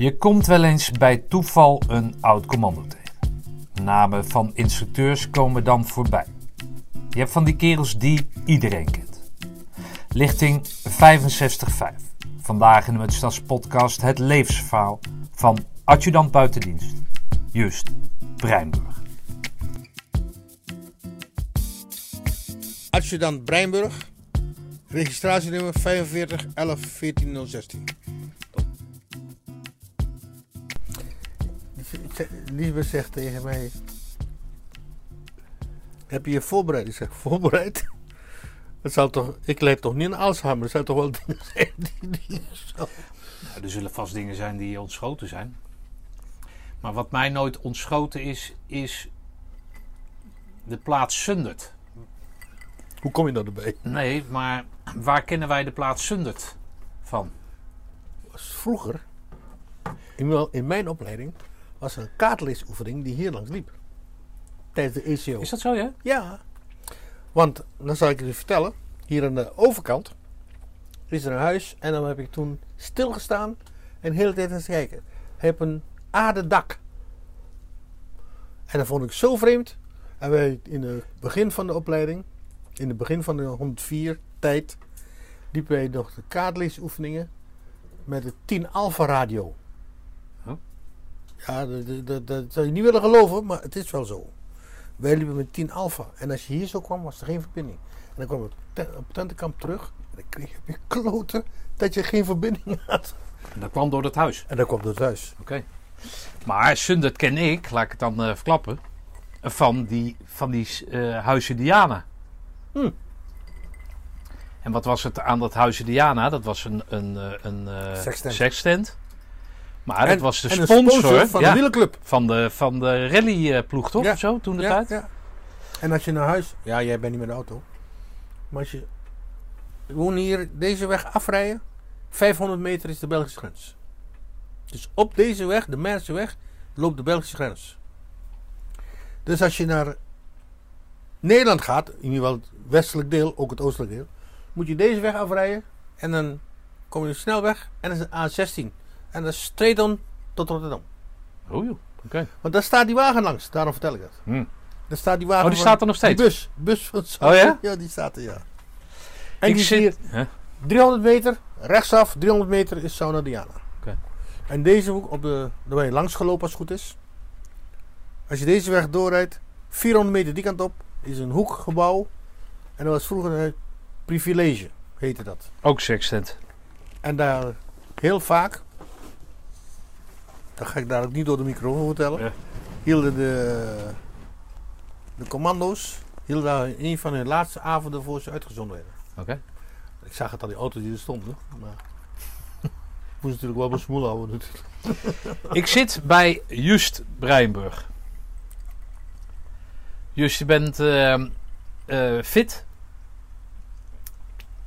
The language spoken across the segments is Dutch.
Je komt wel eens bij toeval een oud commando tegen. Namen van instructeurs komen dan voorbij. Je hebt van die kerels die iedereen kent. Lichting 65.5. Vandaag in de Mutstads podcast het levensverhaal van adjudant buitendienst Just Breinburg. Adjudant Breinburg, registratienummer 45 11 14 016. Liesbeth zegt tegen mij: Heb je je voorbereid? Ik zeg: Voorbereid? Dat zal toch, ik leid toch niet aan Alzheimer? Dat zou toch wel dingen zijn die, die zo. Nou, er zullen vast dingen zijn die ontschoten zijn. Maar wat mij nooit ontschoten is, is de plaats Sundert. Hoe kom je nou erbij? Nee, maar waar kennen wij de plaats Sundert van? Vroeger, in, in mijn opleiding, was er een kaartleesoefening die hier langs liep. Tijdens de ECO. Is dat zo, ja? Ja. Want, dan zal ik je vertellen. Hier aan de overkant is er een huis. En dan heb ik toen stilgestaan en de hele tijd aan het kijken. Hij heeft een aardedak. En dat vond ik zo vreemd. En wij in het begin van de opleiding, in het begin van de 104 tijd, liepen wij nog de kaartleesoefeningen met de 10 Alpha radio. Ja, dat, dat- dat, dat zou je niet willen geloven, maar het is wel zo. Wij liepen met 10 Alpha. En als je hier zo kwam, was er geen verbinding. En dan kwam ik te- op tentenkamp terug. En dan kreeg je weer kloten dat je geen verbinding had. En dat kwam door het huis. En dan kwam het thuis. Oké. Maar Sundert ken ik, laat ik het dan eh, verklappen, van die, van die eh Huizen Diana. Hm. En wat was het aan dat Huizen Diana? Dat was een, een, eh, een Sextent. Maar En- dat was de sponsor, van ja, de wielerclub. van de, van de rallyploeg, toch? Ja. Of zo, toen de Ja, tijd? ja. En als je naar huis... Ja, jij bent niet met de auto. Maar als je... Gewoon hier deze weg afrijden. 500 meter is de Belgische grens. Dus op deze weg, de Merse weg, loopt de Belgische grens. Dus als je naar Nederland gaat, in ieder geval het westelijk deel, ook het oostelijk deel, moet je deze weg afrijden en dan kom je snelweg en dat is een A16. En dat is on tot Rotterdam. Oh joh, oké. Want daar staat die wagen langs, daarom vertel ik dat. Hm. Daar staat die wagen Oh, die van- staat er nog steeds? Die bus, bus van het Oh ja? Ja, die staat er, ja. En Ik die zit... hier, Huh? 300 meter, rechtsaf, 300 meter is Sauna Diana. Oké. En deze hoek, op de, daar ben je langs gelopen als het goed is. Als je deze weg doorrijdt, 400 meter die kant op, is een hoekgebouw. En dat was vroeger een privilege, heette dat. Ook sextent. En daar heel vaak, dat ga ik daar ook niet door de microfoon vertellen, Ja. hielden de, de commando's hielden daar een van hun laatste avonden voor ze uitgezonden werden. Oké. Ik zag het aan die auto's die er stonden, maar ik moest natuurlijk wel mijn smoel houden. Ik zit bij Just Breinburg. Just, je bent ehm, eh, fit.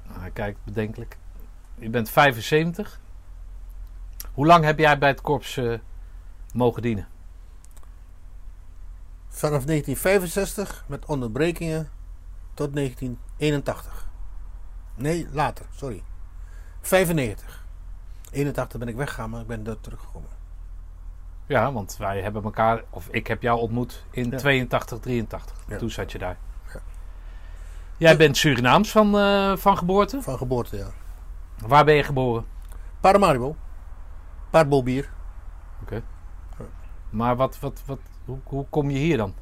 Nou, hij kijkt bedenkelijk. Je bent 75. Hoe lang heb jij bij het korps eh, mogen dienen? Vanaf 1965 met onderbrekingen tot 1981. Nee, later, sorry. 95. 81 ben ik weggegaan, maar ik ben daar teruggekomen. Ja, want wij hebben elkaar, of ik heb jou ontmoet in Ja. 82, 83. Ja. Toen zat je daar. Ja. Jij bent Surinaams van, eh, van geboorte. Van geboorte, ja. Waar ben je geboren? Paramaribo. Paarbo bier. Maar wat, wat, wat, hoe, hoe kom je hier dan?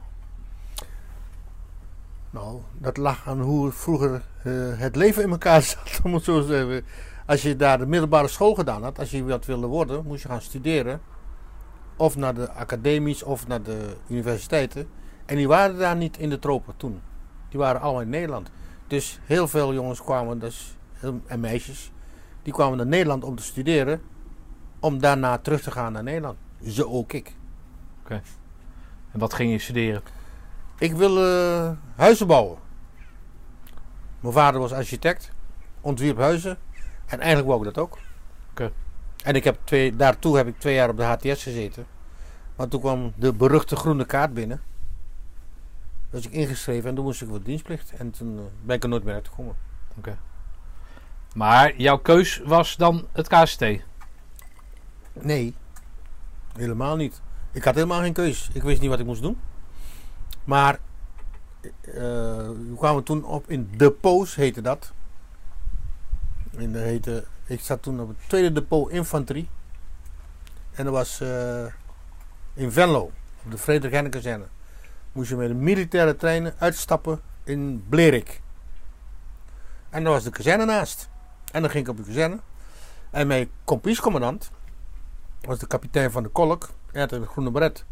Nou, dat lag aan hoe vroeger eh, het leven in elkaar zat, om het zo te zeggen. Als je daar de middelbare school gedaan had, als je wat wilde worden, moest je gaan studeren. Of naar de academies of naar de universiteiten. En die waren daar niet in de tropen toen. Die waren allemaal in Nederland. Dus heel veel jongens kwamen, dus, en meisjes, die kwamen naar Nederland om te studeren. Om daarna terug te gaan naar Nederland. Zo ook ik. En wat ging je studeren? Ik wil eh, huizen bouwen. Mijn vader was architect, ontwierp huizen. En eigenlijk wou ik dat ook. Oké. En ik heb twee, daartoe heb ik twee jaar op de HTS gezeten. Maar toen kwam de beruchte groene kaart binnen. Dus ik ingeschreven en toen moest ik voor dienstplicht. En toen eh, ben ik er nooit meer uitgekomen. Maar jouw keus was dan het KST. Nee, Helemaal niet. Ik had helemaal geen keus. Ik wist niet wat ik moest doen. Maar eh, we kwamen toen op in Depots, heette dat. En dat heette, ik zat toen op het tweede depot infanterie. En dat was eh, in Venlo, op de Frederik Hennekazerne. Moest je met een militaire treinen uitstappen in Blerik. En daar was de kazerne naast. En dan ging ik op de kazerne. En mijn kompiescommandant was de kapitein van de kolk. Hij had een groene beret.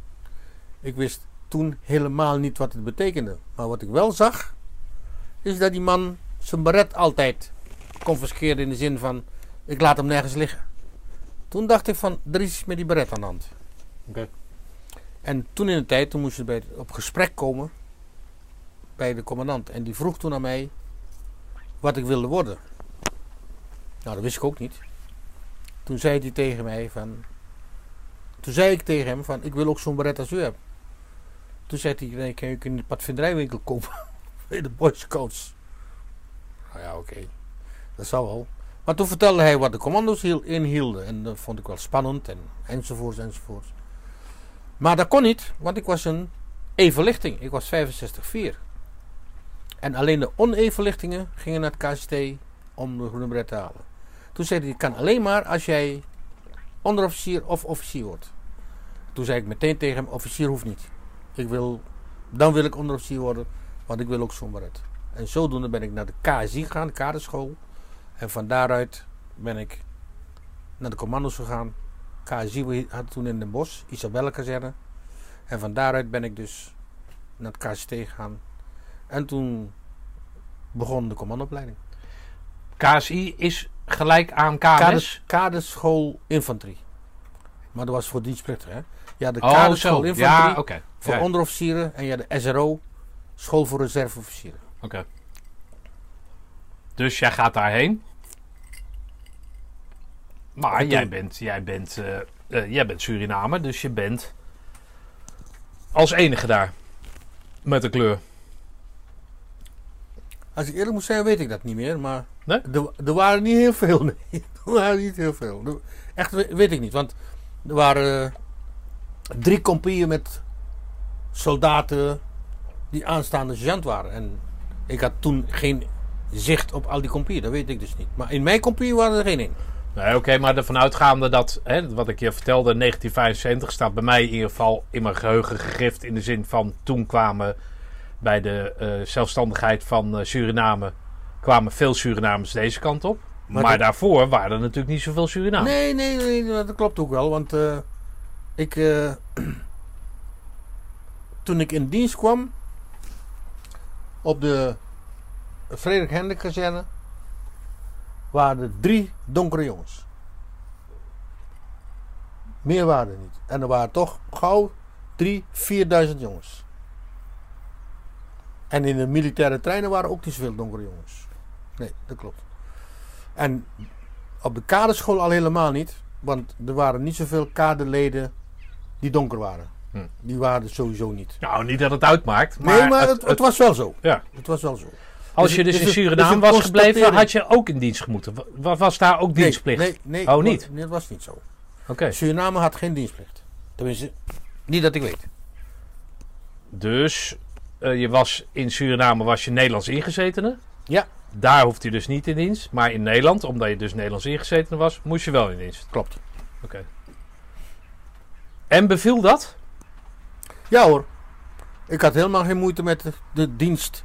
Ik wist toen helemaal niet wat het betekende. Maar wat ik wel zag, is dat die man zijn beret altijd confiskeerde in de zin van, ik laat hem nergens liggen. Toen dacht ik van, er is iets met die beret aan de hand. Oké. En toen in de tijd, toen moest je bij, op gesprek komen bij de commandant. En die vroeg toen aan mij wat ik wilde worden. Nou, dat wist ik ook niet. Toen zei hij tegen mij van... Toen zei ik tegen hem van, ik wil ook zo'n beret als u hebt. Toen zei hij, nee, kan je in de padvinderijwinkel kopen. bij de Boy Scouts. Nou ja, oké. Dat zou wel. Maar toen vertelde hij wat de commando's hiel- inhielden. En dat vond ik wel spannend. En, enzovoorts, enzovoorts. Maar dat kon niet, want ik was een evenlichting. Ik was 65-4. En alleen de onevenlichtingen gingen naar het KST om de groene beret te halen. Toen zei hij, kan alleen maar als jij onderofficier of officier wordt. Toen zei ik meteen tegen hem, officier hoeft niet. Ik wil, dan wil ik onderofficier worden, want ik wil ook zo'n beret. En zodoende ben ik naar de KSI gegaan, de kaderschool. En van daaruit ben ik naar de commando's gegaan. KSI had toen in Den Bosch, Isabelle kazerne. En van daaruit ben ik dus naar het KST gegaan. En toen begon de commandoopleiding. KSI is gelijk aan KMS. Kaders, kaderschool infanterie. Maar dat was voor dienstplichtig, hè? Ja, de Oh, kaderschool zo. infanterie Ja, voor Ja, onderofficieren. En ja, de SRO, school voor reserveofficieren. oké. Dus jij gaat daarheen. Maar jij bent, jij, bent, eh, eh, jij bent Surinamer, dus je bent als enige daar. Met een kleur. Als ik eerlijk moet zijn, weet ik dat niet meer. Maar Nee? er, er waren niet heel veel. Nee, er waren niet heel veel. Er- Echt we- weet ik niet. Want er waren eh, drie compagnieën met soldaten die aanstaande sergeant waren. En ik had toen geen zicht op al die compagnieën. Dat weet ik dus niet. Maar in mijn compagnie waren er geen in. Nee, oké, maar ervan uitgaande dat, hè, wat ik je vertelde, 1975 staat bij mij in ieder geval in mijn geheugen gegrift. In de zin van toen kwamen bij de eh, zelfstandigheid van eh, Suriname, kwamen veel Surinamers deze kant op. Maar, Maar dat- daarvoor waren er natuurlijk niet zoveel Surinamers. Nee, nee, nee, dat klopt ook wel. Want eh, ik, toen ik in dienst kwam op de Frederik Hendrik kazerne, waren er drie donkere jongens. Meer waren er niet. En er waren toch gauw drie, vierduizend jongens. En in de militaire treinen waren ook niet zoveel donkere jongens. Nee, dat klopt. En op de kaderschool al helemaal niet. Want er waren niet zoveel kaderleden die donker waren. Hm. Die waren er sowieso niet. Nou, niet dat het uitmaakt, maar, nee, maar het, het- het het- was wel zo. ja. Het was wel zo. als dus je het- dus in dus Suriname dus was gebleven, had je ook in dienst gemoeten. Wa- wa- Was daar ook dienstplicht? Nee, nee, Oh, nee, niet? Nee, dat was niet zo. Oké, Suriname had geen dienstplicht. Tenminste, niet dat ik weet. dus eh, je was in Suriname was je Nederlands ingezetene. Ja, Daar hoeft hij dus niet in dienst. Maar in Nederland, omdat je dus Nederlands ingezetene was, moest je wel in dienst. klopt. Oké. En beviel dat? Ja hoor. Ik had helemaal geen moeite met de, de dienst.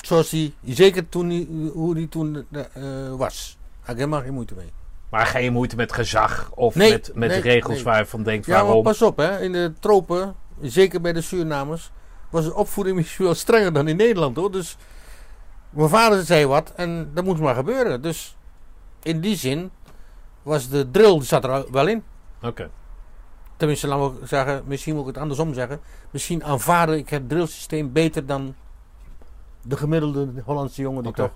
Zoals die, zeker toen die, hoe die toen eh, was. Had ik helemaal geen moeite mee. Maar geen moeite met gezag of Nee, met, met nee, regels nee. waar je van denkt Ja, maar waarom. pas op, hè. in de tropen, zeker bij de Surinamers, was de opvoeding misschien wel strenger dan in Nederland hoor. Dus mijn vader zei wat en dat moest maar gebeuren. Dus in die zin was de drill, die zat er wel in. Oké. Tenminste, laten we zeggen, misschien moet ik het andersom zeggen. Misschien aanvaarde ik het drillsysteem beter dan de gemiddelde Hollandse jongen die toch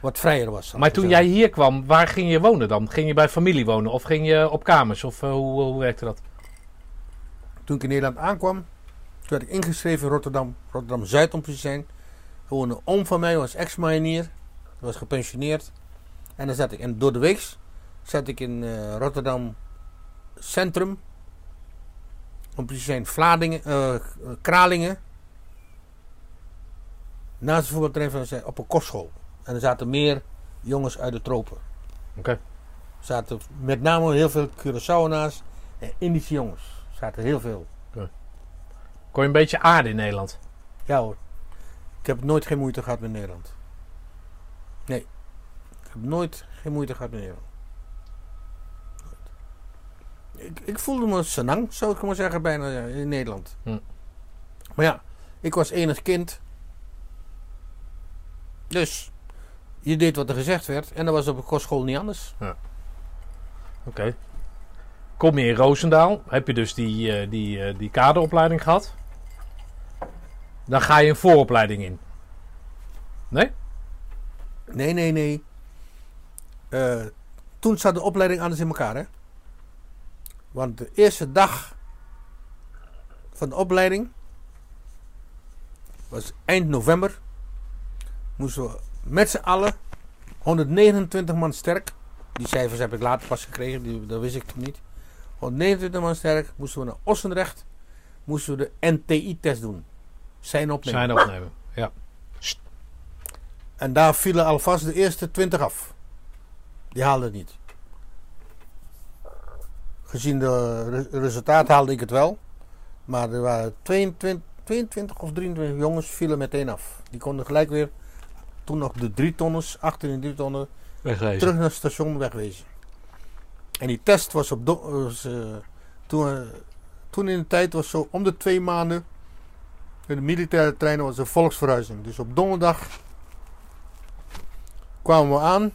wat vrijer was. Maar toen zeggen. jij hier kwam, waar ging je wonen dan? Ging je bij familie wonen of ging je op kamers? Of eh, hoe, hoe werkte dat? Toen ik in Nederland aankwam, toen werd ik ingeschreven in Rotterdam, Rotterdam-Zuid om precies te zijn. Gewoon een oom van mij was ex-marinier, was gepensioneerd. En dan zat ik, en door de week zat ik in eh, Rotterdam centrum. Om precies te zijn, Vladingen, eh, Kralingen. Naast de voetbalterrein van op een kostschool. En er zaten meer jongens uit de tropen. Oké. Er zaten met name heel veel Curaçaoënaars en Indische jongens. Er zaten heel veel. Kon je een beetje aarde in Nederland? Ja hoor. Ik heb nooit geen moeite gehad met Nederland. Nee. Ik heb nooit geen moeite gehad met Nederland. Ik, ik voelde me senang, zou ik maar zeggen, bijna ja, in Nederland. Hm. Maar ja, ik was enig kind. Dus, je deed wat er gezegd werd. En dat was op een kostschool niet anders. Oké. Kom je in Roosendaal, heb je dus die, eh, die, eh, die kaderopleiding gehad. Dan ga je een vooropleiding in. Nee? Nee, nee, nee. Eh, toen zat de opleiding anders in elkaar, hè? Want de eerste dag van de opleiding was eind november. Moesten we met z'n allen 129 man sterk. Die cijfers heb ik later pas gekregen, die, dat wist ik niet. 129 man sterk moesten we naar Ossendrecht. Moesten we de NTI-test doen. Zijn opnemen. Zijn opnemen. Ja. En daar vielen alvast de eerste 20 af. Die haalden het niet. Gezien de re- resultaat haalde ik het wel. Maar er waren 22, 22 of 23 jongens vielen meteen af. Die konden gelijk weer, toen nog de drie tonners, achter in de drie tonnen, terug naar het station wegwezen. En die test was op. was, eh, toen, eh, toen in de tijd was zo om de twee maanden. In de militaire treinen was een volksverhuizing. Dus op donderdag kwamen we aan.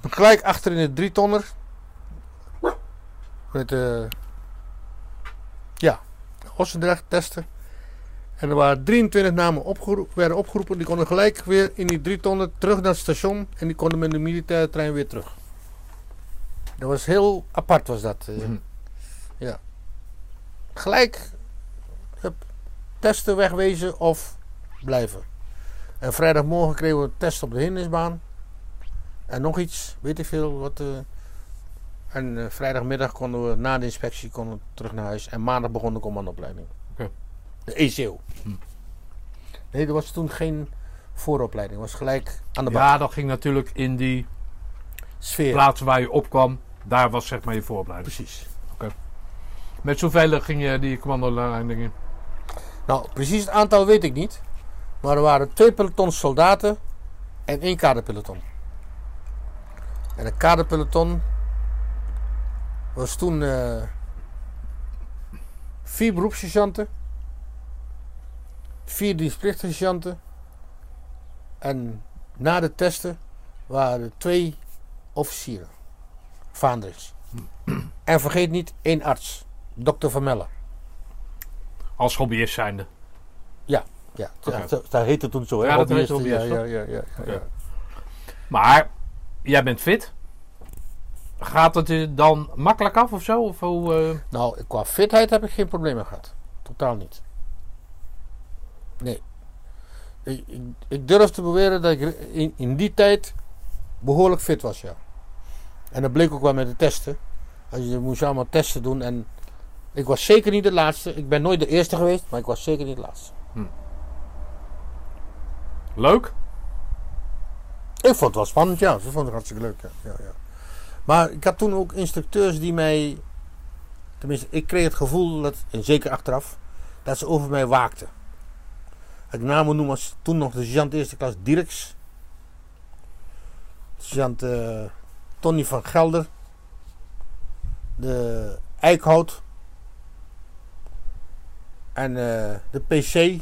Gelijk achter in de drie tonner. Met eh ja, Ossendrecht testen. En er waren 23 namen opgeroepen, werden opgeroepen. Die konden gelijk weer in die drie tonnen terug naar het station. En die konden met de militaire trein weer terug. Dat was heel apart was dat. eh. Mhm. Gelijk hup, testen wegwezen of blijven. En vrijdagmorgen kregen we een test op de hindernisbaan. En nog iets, weet ik veel. Wat, eh, en eh, vrijdagmiddag konden we na de inspectie konden we terug naar huis. En maandag begon de commandoopleiding. Oké. De ECO. Hm. Nee, er was toen geen vooropleiding. Het was gelijk aan de bak. Ja, dat ging natuurlijk in die Sfeer. plaats waar je opkwam. Daar was zeg maar je vooropleiding. Precies. Met zoveel ging je die commandolijn in? Nou, precies het aantal weet ik niet. Maar er waren twee pelotons soldaten en één kaderpeloton. En een kaderpeloton was toen eh, vier beroepssergeanten, vier dienstplichtige sergeanten en na de testen waren twee officieren, vaandrigs. En vergeet niet één arts, dokter Van Melle. Als hobbyist zijnde. Ja, Oké. dat, dat heette toen zo. Hè? Ja, dat heette hobbyist, ja, ja, ja, ja, ja. Maar jij bent fit. Gaat het je dan makkelijk af of zo? Of hoe, eh, Nou, qua fitheid heb ik geen problemen gehad. Totaal niet. Nee. Ik, ik, ik durf te beweren dat ik in, in die tijd behoorlijk fit was, ja. En dat bleek ook wel met de testen. Als je moest allemaal testen doen en ik was zeker niet de laatste. Ik ben nooit de eerste geweest, maar ik was zeker niet de laatste. leuk? Ik vond het wel spannend, ja. Ze vond het hartstikke leuk, ja. ja, ja. Maar ik had toen ook instructeurs die mij... Tenminste, ik kreeg het gevoel, dat, en zeker achteraf, dat ze over mij waakten. Ik namen noem was toen nog de sergeant eerste klas Dirks. Sergeant eh, Tony van Gelder. De Eickhout. En eh, de PC.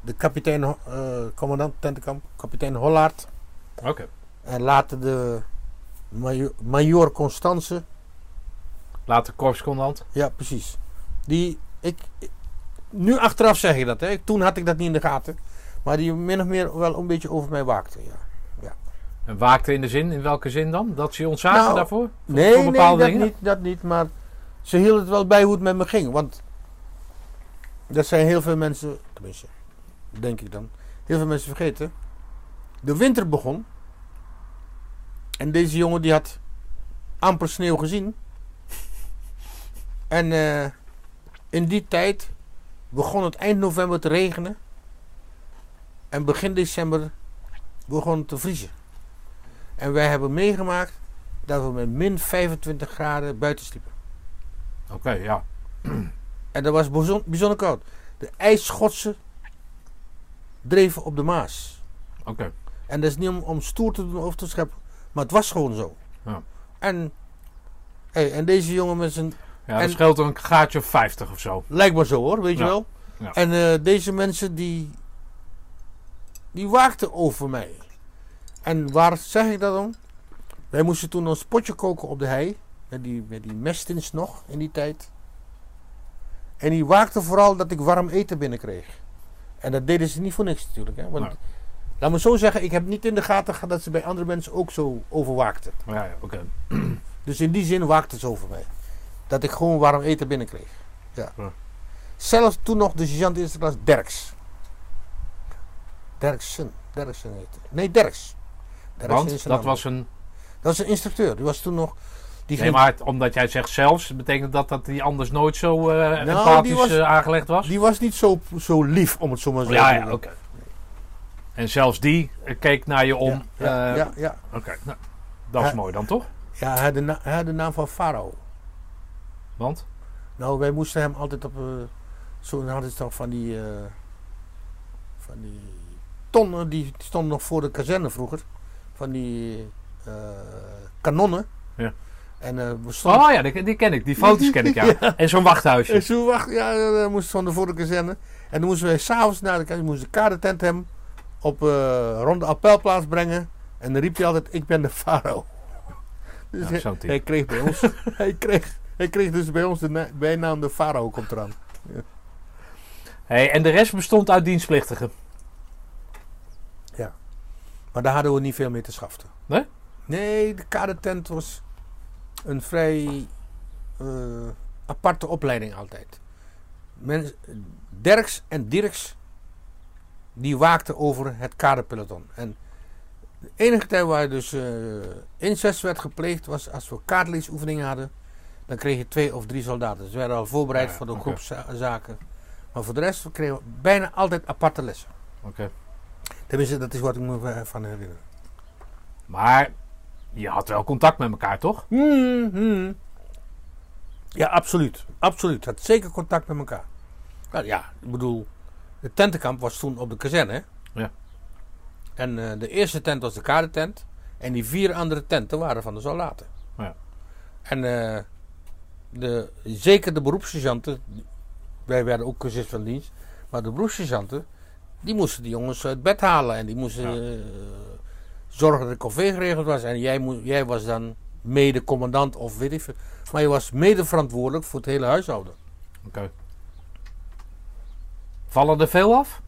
De kapitein, eh, commandant Tentenkamp. Kapitein Hollaard. Oké. En later de major, major Constance. Later korpscommandant. Ja, precies. Die, ik- nu achteraf zeg je dat, hè. Toen had ik dat niet in de gaten. Maar die min of meer wel een beetje over mij waakte, ja. En waakte in de zin, in welke zin dan? Dat ze je ontzagen Nou, daarvoor? Nee, voor nee, bepaalde dat dingen? niet, dat niet. Maar ze hielden het wel bij hoe het met me ging. Want dat zijn heel veel mensen, tenminste, denk ik dan, heel veel mensen vergeten. De winter begon. En deze jongen die had amper sneeuw gezien. En eh, in die tijd begon het eind november te regenen. En begin december begon het te vriezen. En wij hebben meegemaakt dat we met min 25 graden buiten sliepen. Oké, ja. En dat was bijzon- bijzonder koud. De ijsschotsen dreven op de Maas. Oké. En dat is niet om, om stoer te doen of te scheppen. Maar het was gewoon zo. Ja. En, hey, en deze jongen met zijn... Ja, dat En- scheelt een gaatje of 50 of zo. Lijkt maar zo hoor, weet je wel. Ja. En eh, deze mensen die... Die waakten over mij. En waar zeg ik dat om? Wij moesten toen ons potje koken op de hei. Met die, met die mestins nog in die tijd. En die waakten vooral dat ik warm eten binnenkreeg. En dat deden ze niet voor niks natuurlijk. Hè? Want, Nee. Laat me zo zeggen, ik heb niet in de gaten gehad dat ze bij andere mensen ook zo overwaakten. Ja, ja, oké. Dus in die zin waakte ze over mij. Dat ik gewoon warm eten binnenkreeg. Ja. Ja. Zelfs toen nog de sergeant eerste klas Derks. Derksen. Derksen heette. Nee, Derks. Derksen Want dat naam. was een... Dat was een instructeur. Die was toen nog... Die Nee, ging- maar het- omdat jij zegt zelfs, betekent dat dat hij anders nooit zo eh Nou, die empathisch was- eh, aangelegd was? Die was niet zo, zo lief, om het zo maar ja, te ja, zeggen. oké. En zelfs die eh, keek naar je om. Ja, ja, ja, ja. Oké, nou, dat is Ja. mooi dan toch? Ja, hij had de, na- hij had de naam van Farao. Want? Nou, wij moesten hem altijd op. zo hadden ze toch van die. eh, van die tonnen, die stonden nog voor de kazerne vroeger. Van die eh, kanonnen. Ja. En we stonden. Oh ja, die, die ken ik. Die foto's ken ik, ja. En zo'n wachthuisje. En zo wacht, ja, we moesten van de voor de kazerne. En dan moesten wij s'avonds naar de kazerne, moesten de kadertent hem op eh rond de appelplaats brengen. En dan riep hij altijd: Ik ben de farao. Dus Ja, hij, zo'n hij kreeg bij ons, hij kreeg, hij kreeg dus bij ons de na- bijnaam de farao komt eraan. Hey, en de rest bestond uit dienstplichtigen. Maar daar hadden we niet veel mee te schaften. Nee? Nee, de kadertent was een vrij eh, aparte opleiding altijd. Men, Derks en Dirks, die waakten over het kaderpeloton. En de enige tijd waar dus eh incest werd gepleegd was als we kaartleesoefeningen hadden. Dan kreeg je twee of drie soldaten. Ze werden al voorbereid Ja, voor de groepszaken. Maar voor de rest kregen we bijna altijd aparte lessen. Oké. Tenminste, dat is wat ik me van herinner. Maar je had wel contact met elkaar, toch? Hmm, hmm. Ja, absoluut. Absoluut. Had zeker contact met elkaar. Nou ja, ik bedoel, de tentenkamp was toen op de kazerne. Ja. En eh, de eerste tent was de kadertent. En die vier andere tenten waren van de soldaten. Ja. En eh, de, zeker de beroepssergeanten, wij werden ook cursist van dienst, maar de beroepssergeanten, die moesten die jongens uit bed halen. En die moesten Ja. eh, zorgen dat de koffie geregeld was. En jij, jij was dan mede-commandant of weet ik veel. Maar je was mede-verantwoordelijk voor het hele huishouden. Oké. Vallen er veel af?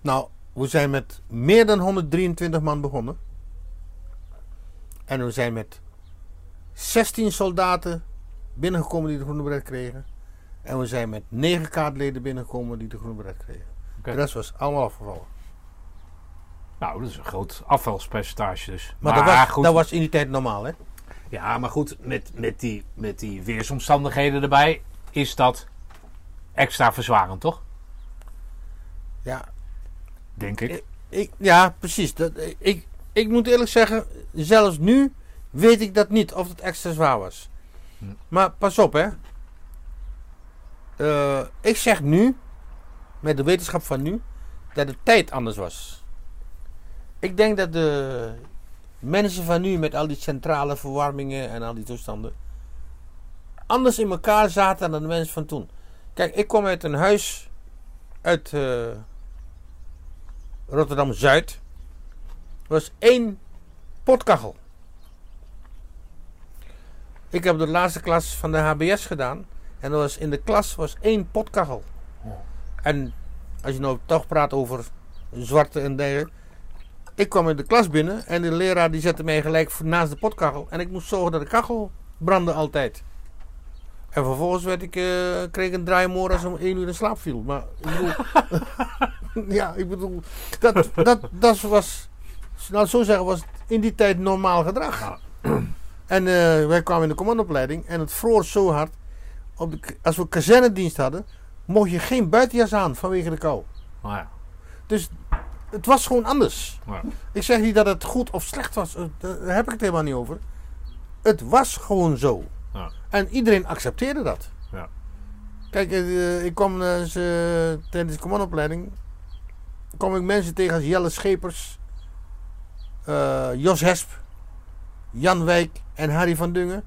Nou, we zijn met meer dan 123 man begonnen. En we zijn met 16 soldaten binnengekomen die de groene beret kregen. En we zijn met 9 kaartleden binnengekomen die de groene beret kregen. De rest was allemaal afgevallen. Nou, dat is een groot afvalspercentage dus. Maar, dat, was, goed. dat was in die tijd normaal, hè? Ja, maar goed, met, met, die, met die weersomstandigheden erbij is dat extra verzwarend, toch? Ja, Denk ik. Ik- ik, ja precies. Dat, ik, ik moet eerlijk zeggen, zelfs nu weet ik dat niet of het extra zwaar was. Hm. Maar pas op, hè. Eh, ik zeg nu, met de wetenschap van nu, dat de tijd anders was. Ik denk dat de mensen van nu met al die centrale verwarmingen en al die toestanden anders in elkaar zaten dan de mensen van toen. Kijk, ik kom uit een huis uit eh, Rotterdam Zuid. Er was één potkachel. Ik heb de laatste klas van de HBS gedaan. En er was in de klas was één potkachel. En als je nou toch praat over zwarte en dergelijke. Ik kwam in de klas binnen en de leraar die zette mij gelijk naast de potkachel. En ik moest zorgen dat de kachel brandde altijd. En vervolgens werd ik, eh, kreeg ik een draaimoor als om één uur in slaap viel. Maar ik bedoel... ja, ik bedoel... Dat, dat, dat was... Nou, zo zeggen was in die tijd normaal gedrag. En eh, wij kwamen in de commandoopleiding en het vroor zo hard. Op de, als we kazernedienst hadden, mocht je geen buitenjas aan vanwege de kou. Nou ja. Dus het was gewoon anders. Ja. Ik zeg niet dat het goed of slecht was, eh, daar heb ik het helemaal niet over. Het was gewoon zo. Ja. En iedereen accepteerde dat. Ja. Kijk, eh, ik kwam tijdens de commandoopleiding. kwam ik mensen tegen als Jelle Schepers, Jos Hesp, Jan Wijk en Harry van Dungen.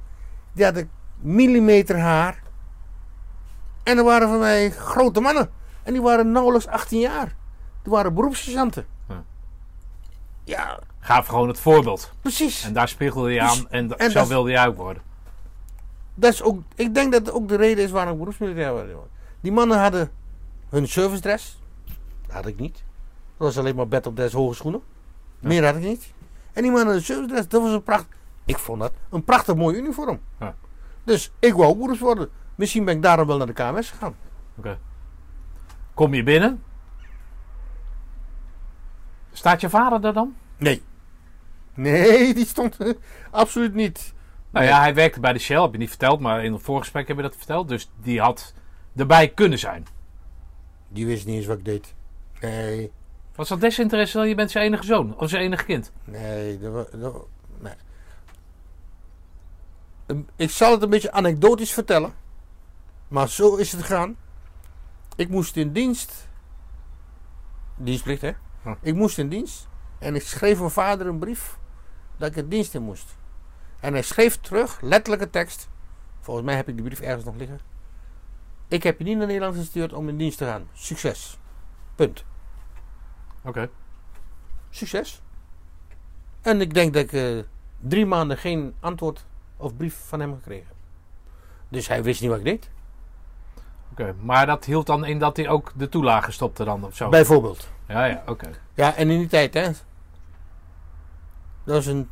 Die hadden millimeter haar. En er waren voor mij grote mannen. En die waren nauwelijks 18 jaar. Die waren beroepssergeanten. Ja. Ja, Gaaf gewoon het voorbeeld. precies. En daar spiegelde je aan en, En zo dat- wilde je ook worden. Dat is ook, ik denk dat het ook de reden is waarom ik beroepsmilitair werd. Die mannen hadden hun service dress. Dat had ik niet. Dat was alleen maar bed op des hoge schoenen. Meer had ik niet. En die mannen hadden service dress. Dat was een pracht. Ik vond dat een prachtig mooi uniform. Ja. Dus ik wou ook beroeps worden. Misschien ben ik daarom wel naar de KMS gegaan. Kom je binnen? Staat je vader daar dan? Nee. Nee, die stond absoluut niet. Nou ja, hij werkte bij de Shell, heb je niet verteld, maar in het voorgesprek heb je dat verteld. Dus die had erbij kunnen zijn. Die wist niet eens wat ik deed. Nee. Was dat desinteresse dan? Je bent zijn enige zoon of zijn enige kind? Nee, dat, dat Ik zal het een beetje anekdotisch vertellen. Maar zo is het gegaan. Ik moest in dienst. Dienstplicht, hè? Ik moest in dienst. En ik schreef mijn vader een brief dat ik in dienst in moest. En hij schreef terug, letterlijke tekst. Volgens mij heb ik die brief ergens nog liggen. Ik heb je niet naar Nederland gestuurd om in dienst te gaan. Succes. Punt. Oké. Succes. En ik denk dat ik eh, drie maanden geen antwoord of brief van hem gekregen. Dus hij wist niet wat ik deed. Oké. Maar dat hield dan in dat hij ook de toelage stopte dan of zo? Bijvoorbeeld. Ja, ja, oké. Ja, en in die tijd, hè. Dat is een.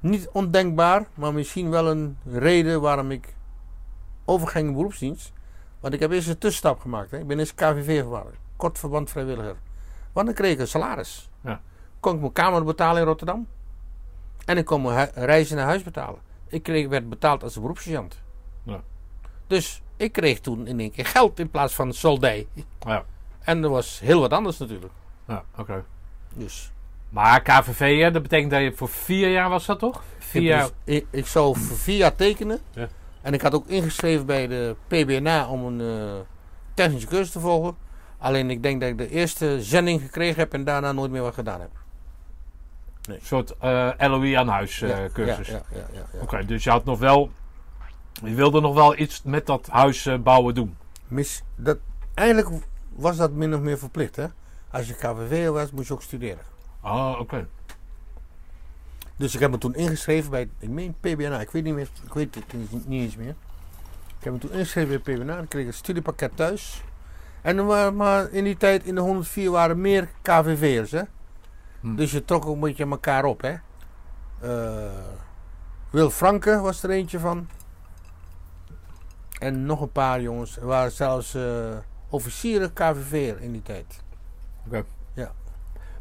Niet ondenkbaar, maar misschien wel een reden waarom ik overging in beroepsdienst. Want ik heb eerst een tussenstap gemaakt. Hè. Ik ben eerst KVV geworden. Kort verband vrijwilliger. Want dan kreeg ik een salaris. Ja. Kon ik mijn kamer betalen in Rotterdam. En ik kon mijn reizen naar huis betalen. Ik kreeg, werd betaald als. Ja. Dus ik kreeg toen in één keer geld in plaats van soldij. Ja, En dat was heel wat anders natuurlijk. ja oké. Dus Maar KVV, hè, dat betekent dat je voor vier jaar was dat toch? Vier jaar. ik, ik zou voor vier jaar tekenen. Ja. En ik had ook ingeschreven bij de PBNA om een eh, technische cursus te volgen. Alleen ik denk dat ik de eerste zending gekregen heb en daarna nooit meer wat gedaan heb. Een soort eh, LOE aan huis eh, Ja, cursus. Ja, ja. Oké, dus je had nog wel. Je wilde nog wel iets met dat huis eh, bouwen doen. Mis, dat, eigenlijk was dat min of meer verplicht. Hè? Als je KVV was, moest je ook studeren. Ah, oké. Dus ik heb me toen ingeschreven bij, ik meen PBNA, ik weet niet meer, ik weet het niet, niet eens meer. Ik heb me toen ingeschreven bij PBNA, ik kreeg een studiepakket thuis. En er waren, maar in die tijd, in de 104, waren meer KVV'ers, hè. Hm. Dus je trok ook een beetje elkaar op, hè. Eh, Wil Franke was er eentje van. En nog een paar jongens. Er waren zelfs eh, officieren KVV'er in die tijd.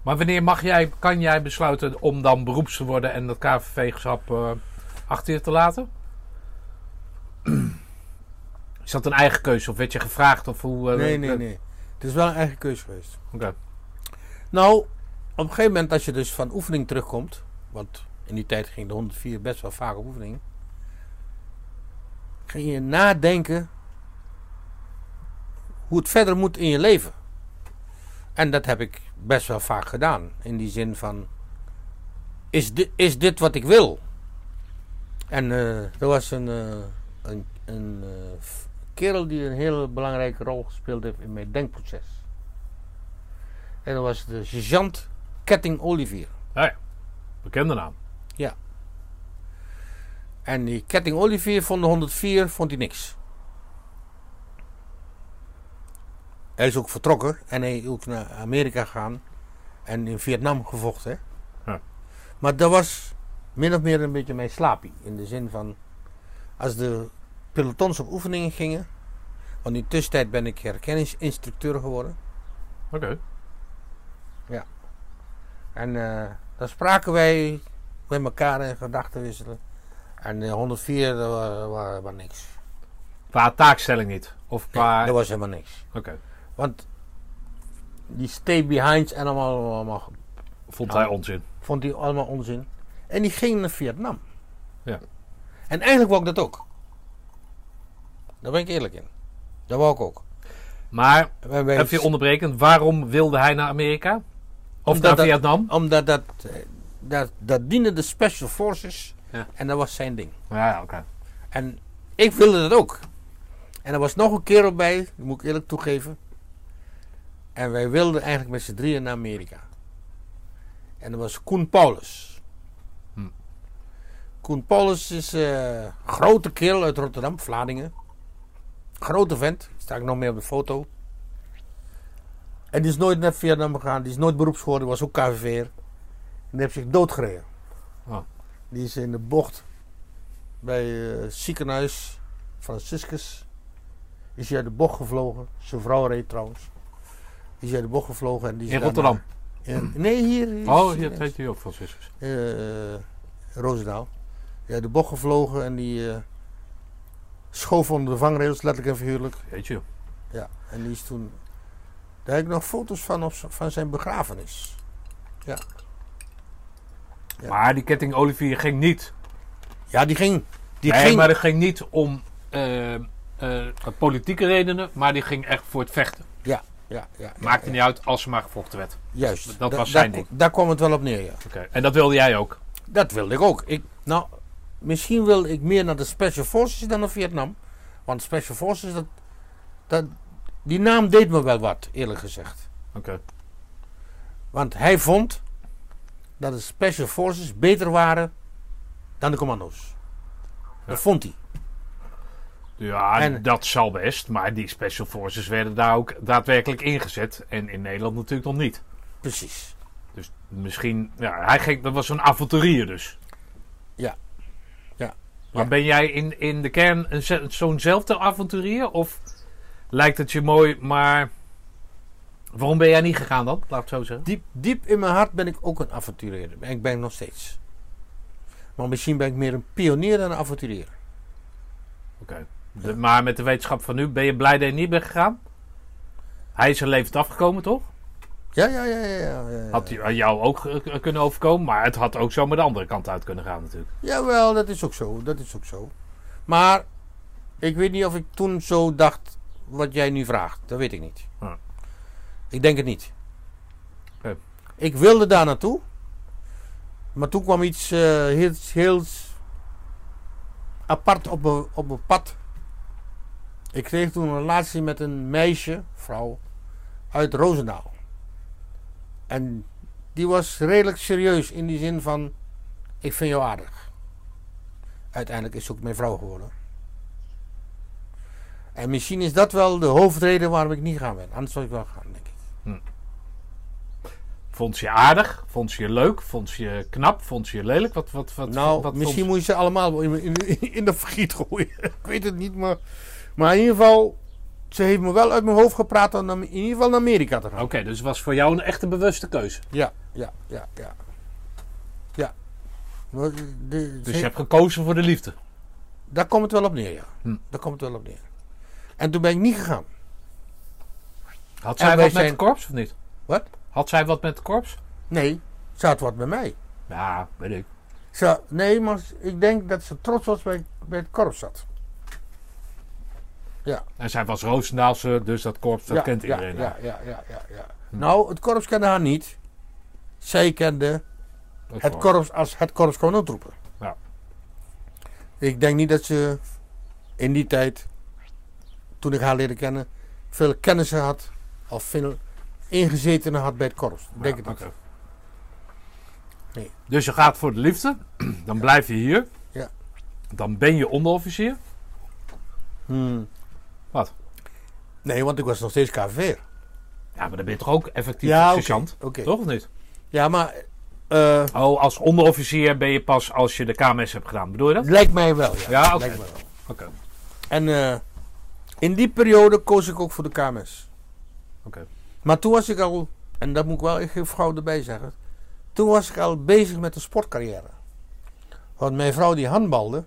Maar wanneer mag jij, kan jij besluiten om dan beroeps te worden en dat KVV-geschap eh, achter je te laten? Is dat een eigen keuze of werd je gevraagd of hoe? nee, nee, nee. Het is wel een eigen keuze geweest. Oké. Nou, een gegeven moment als je dus van oefening terugkomt, want in die tijd ging de 104 best wel vaak op oefening, ging je nadenken hoe het verder moet in je leven. En dat heb ik best wel vaak gedaan. In die zin van, is dit, is dit wat ik wil? En eh, er was een, eh, een, een eh, kerel die een hele belangrijke rol gespeeld heeft in mijn denkproces. En dat was de sergeant Ketting Olivier. Bekende naam. En die Ketting Olivier vond de 104 vond hij niks. Hij is ook vertrokken en hij is ook naar Amerika gegaan en in Vietnam gevochten. Ja. Maar dat was min of meer een beetje mijn slapie. In de zin van, als de pelotons op oefeningen gingen, want in de tussentijd ben ik herkenningsinstructeur geworden. Oké. En eh dan spraken wij met elkaar in gedachten wisselen. En eh, 104, dat was, niks. Qua taakstelling niet. Of Nee, qua... dat was helemaal niks. Oké. Want die stay behinds en allemaal, allemaal Vond hij onzin. vond hij allemaal onzin. En die ging naar Vietnam. Ja. En eigenlijk wou ik dat ook. Daar ben ik eerlijk in. Dat wou ik ook. Maar, even onderbrekend, waarom wilde hij naar Amerika? Of Omdat naar dat- Vietnam? Omdat dat, eh, dat, dat diende de Special Forces. Ja. En dat was zijn ding. Ja, oké. En ik wilde dat ook. En er was nog een kerel bij, dat moet ik eerlijk toegeven. En wij wilden eigenlijk met z'n drieën naar Amerika. En dat was Koen Paulus. Hm. Koen Paulus is een grote kerel uit Rotterdam, Vlaardingen. Grote vent, sta ik nog mee op de foto. En die is nooit naar Vietnam gegaan, die is nooit beroeps geworden, was ook KVV'er. En die heeft zich doodgereden. Oh. Die is in de bocht bij het ziekenhuis Franciscus. Is hij uit de bocht gevlogen. Zijn vrouw reed trouwens. Is hij uit de bocht gevlogen. En die is In Rotterdam? In- nee, hier. hier Oh, is- hier heet hij ook Franciscus. eh, Roosendaal. Ja, de bocht gevlogen en die eh, schoof onder de vangrails, letterlijk en figuurlijk. Weet je. Ja, en die is toen. Daar heb ik nog foto's van op, van zijn begrafenis. Ja. Ja. Maar die ketting Olivier ging niet. Ja, die ging. Die nee, ging. maar dat ging niet om eh, eh, politieke redenen, maar die ging echt voor het vechten. Ja, ja, ja. Maakte ja, niet uit als ze maar gevochten werd. Juist. Dat Da- was zijn ding. Daar kwam het wel op neer, ja. Oké. En dat wilde jij ook. Dat wilde ik ook. Ik, nou, misschien wilde ik meer naar de Special Forces dan naar Vietnam. Want Special Forces, dat, dat, die naam deed me wel wat, eerlijk gezegd. Oké. Want hij vond dat de Special Forces beter waren dan de commando's. Dat vond hij. Ja, En- dat zal best. Maar die special forces werden daar ook daadwerkelijk ingezet. En in Nederland natuurlijk nog niet. Precies. Dus misschien, ja, hij ging, dat was zo'n avonturier dus. Ja. Ja. Maar Ja. ben jij in, in de kern een ze- zo'nzelfde avonturier? Of lijkt het je mooi, maar waarom ben jij niet gegaan dan? Laat het zo zeggen. Diep, diep in mijn hart ben ik ook een avonturier. En ik ben nog steeds. Maar misschien ben ik meer een pionier dan een avonturier. Oké. Maar met de wetenschap van nu, ben je blij dat je niet bent gegaan? Hij is er levend afgekomen, toch? Ja, ja, ja, ja. ja, ja. Had hij aan jou ook eh, kunnen overkomen, maar het had ook zomaar de andere kant uit kunnen gaan natuurlijk. Jawel, dat is ook zo. Dat is ook zo. Maar ik weet niet of ik toen zo dacht wat jij nu vraagt. Dat weet ik niet. Ja. Ik denk het niet. Ik wilde daar naartoe. Maar toen kwam iets heel, heel apart op mijn, op mijn pad. Ik kreeg toen een relatie met een meisje, vrouw, uit Roosendaal. En die was redelijk serieus in die zin van: ik vind jou aardig. Uiteindelijk is ze ook mijn vrouw geworden. En misschien is dat wel de hoofdreden waarom ik niet gaan ben. Anders zou ik wel gaan, denk ik. Vond ze je aardig? Vond ze je leuk? Vond ze je knap? Vond ze je lelijk? Wat, wat, wat, nou, wat misschien vond- moet je ze allemaal in, in, in de vergiet gooien. ik weet het niet, maar... Maar in ieder geval... Ze heeft me wel uit mijn hoofd gepraat om in ieder geval naar Amerika te gaan. Oké, dus het was voor jou een echte bewuste keuze. Ja, ja, ja, ja. Ja. De- Dus je hebt gekozen voor de liefde. Daar komt het wel op neer, ja. Hm. Daar komt het wel op neer. En toen ben ik niet gegaan. Had zij wat met het korps of niet? Wat? Had zij wat met het korps? Nee, ze had wat bij mij. Ja, weet ik. Ze, nee, maar ik denk dat ze trots was bij, bij het korps zat. Ja. En zij was Roosendaalse, dus dat korps, dat ja, kent iedereen. Ja, ja, ja, ja, ja. Nou, het korps kende haar niet. Zij kende Dat het korps als het korps kon uitroepen. Ja. Ik denk niet dat ze in die tijd, toen ik haar leerde kennen, veel kennissen had. Of veel ingezetenen had bij het korps. Ik denk niet. oké. Nee. Dus je gaat voor de liefde, dan blijf je hier. Ja. Dan ben je onderofficier. Hmm. Wat? Nee, want ik was nog steeds KVR. Ja, maar dan ben je toch ook effectief Ja. Toch of niet? Ja, maar eh, Oh, als onderofficier ben je pas als je de KMS hebt gedaan. Bedoel je dat? lijkt mij wel. Ja, Ja, oké. lijkt mij wel. Oké. En eh, in die periode koos ik ook voor de KMS. Oké. Maar toen was ik al, en dat moet ik wel even gauw erbij zeggen. Toen was ik al bezig met de sportcarrière. Want mijn vrouw die handbalde.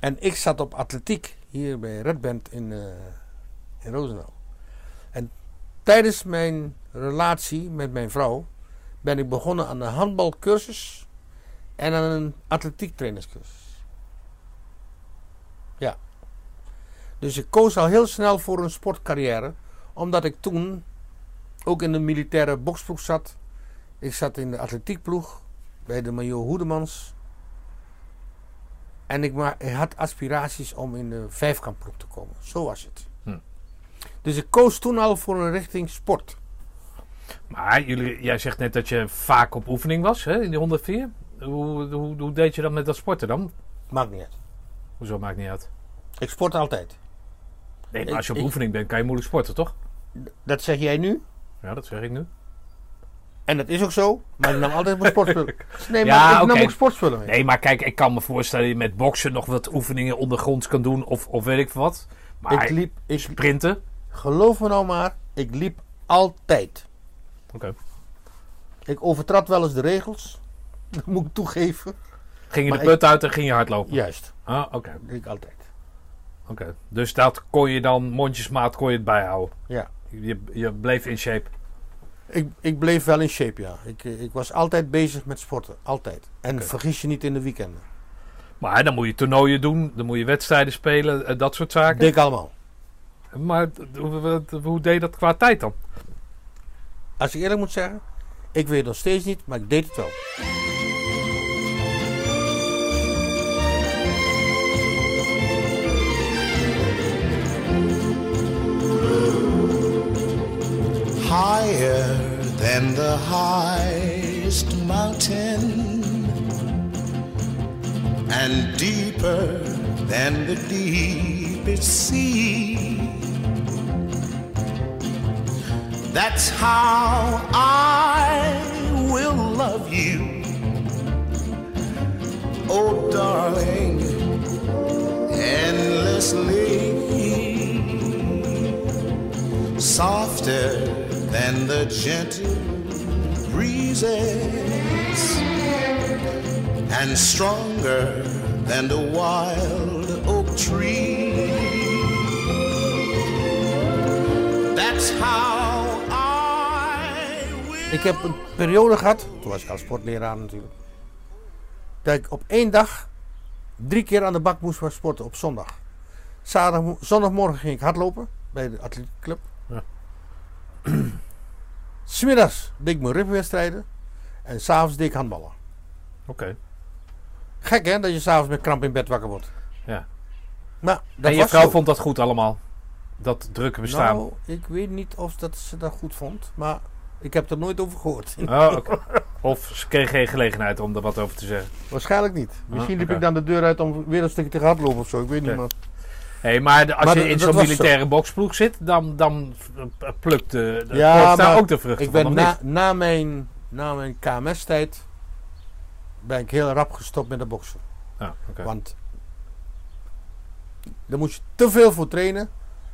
En ik zat op atletiek hier bij Red Band in, eh in Roosendaal. En tijdens mijn relatie met mijn vrouw ben ik begonnen aan een handbalcursus en aan een atletiektrainerscursus. Ja. Dus ik koos al heel snel voor een sportcarrière, omdat ik toen ook in de militaire boksploeg zat. Ik zat in de atletiekploeg bij de major Hoedemans. En ik, had aspiraties om in de vijfkampploeg te komen. Zo was het. Hm. Dus ik koos toen al voor een richting sport. Maar jullie, jij zegt net dat je vaak op oefening was hè, in die 104. Hoe, hoe, hoe deed je dat met dat sporten dan? Maakt niet uit. Hoezo maakt niet uit? Ik sport altijd. Nee, maar als je op ik- oefening bent, kan je moeilijk sporten, toch? Dat zeg jij nu. Ja, dat zeg ik nu. En dat is ook zo. Maar ik nam altijd mijn sportspullen. Nee, Ja, maar ik nam ook sportspullen mee. Nee, maar kijk, ik kan me voorstellen dat je met boksen nog wat oefeningen ondergronds kan doen. Of, of weet ik wat. Maar ik liep, ik, sprinten? geloof me nou maar, ik liep altijd. Oké. Ik overtrad wel eens de regels. Dat moet ik toegeven. Ging je Maar de put uit en ging je hardlopen? Juist, Ah, oké. dat deed ik altijd. Oké. Dus dat kon je dan, mondjesmaat, kon je het bijhouden? Ja. Je, je bleef in shape? Ik, ik bleef wel in shape, ja. Ik, ik was altijd bezig met sporten. Altijd. En vergis je niet in de weekenden. Maar dan moet je toernooien doen, dan moet je wedstrijden spelen, eh, dat soort zaken. Deed ik allemaal. Maar hoe, deed je dat qua tijd dan? Als ik eerlijk moet zeggen, ik weet het nog steeds niet, maar ik deed het wel. Higher than the highest mountain and deeper than the deepest sea. That's how I will love you. Oh, darling, endlessly softer than the gentle breezes and stronger than the wild oak tree. That's how I will. Ik heb een periode gehad, toen was ik al sportleraar natuurlijk, dat ik op één dag drie keer aan de bak moest voor sporten op zondag. Zaterdag, zondagmorgen ging ik hardlopen bij de atletiekclub. Ja. Smiddags deed ik mijn rugwedstrijden en s'avonds deed ik handballen. Oké. Gek hè, dat je s'avonds met kramp in bed wakker wordt. Ja. Maar dat En je was vrouw zo. vond dat goed allemaal? Dat drukke bestaan? Nou, ik weet niet of dat ze dat goed vond, maar ik heb er nooit over gehoord. Oh, oké. Of ze kreeg geen gelegenheid om er wat over te zeggen. Waarschijnlijk niet. Misschien liep ik dan de deur uit om weer een stukje te gaan hardlopen of zo. Ik weet niet, maar... Hé, maar de- als Maar je in zo'n militaire boksploeg zit, dan, dan plukt de, de Ja, daar ook de vruchten Ik ben na, mijn, na mijn KMS-tijd ben ik heel rap gestopt met de boksen. Ah. Want daar moest je te veel voor trainen.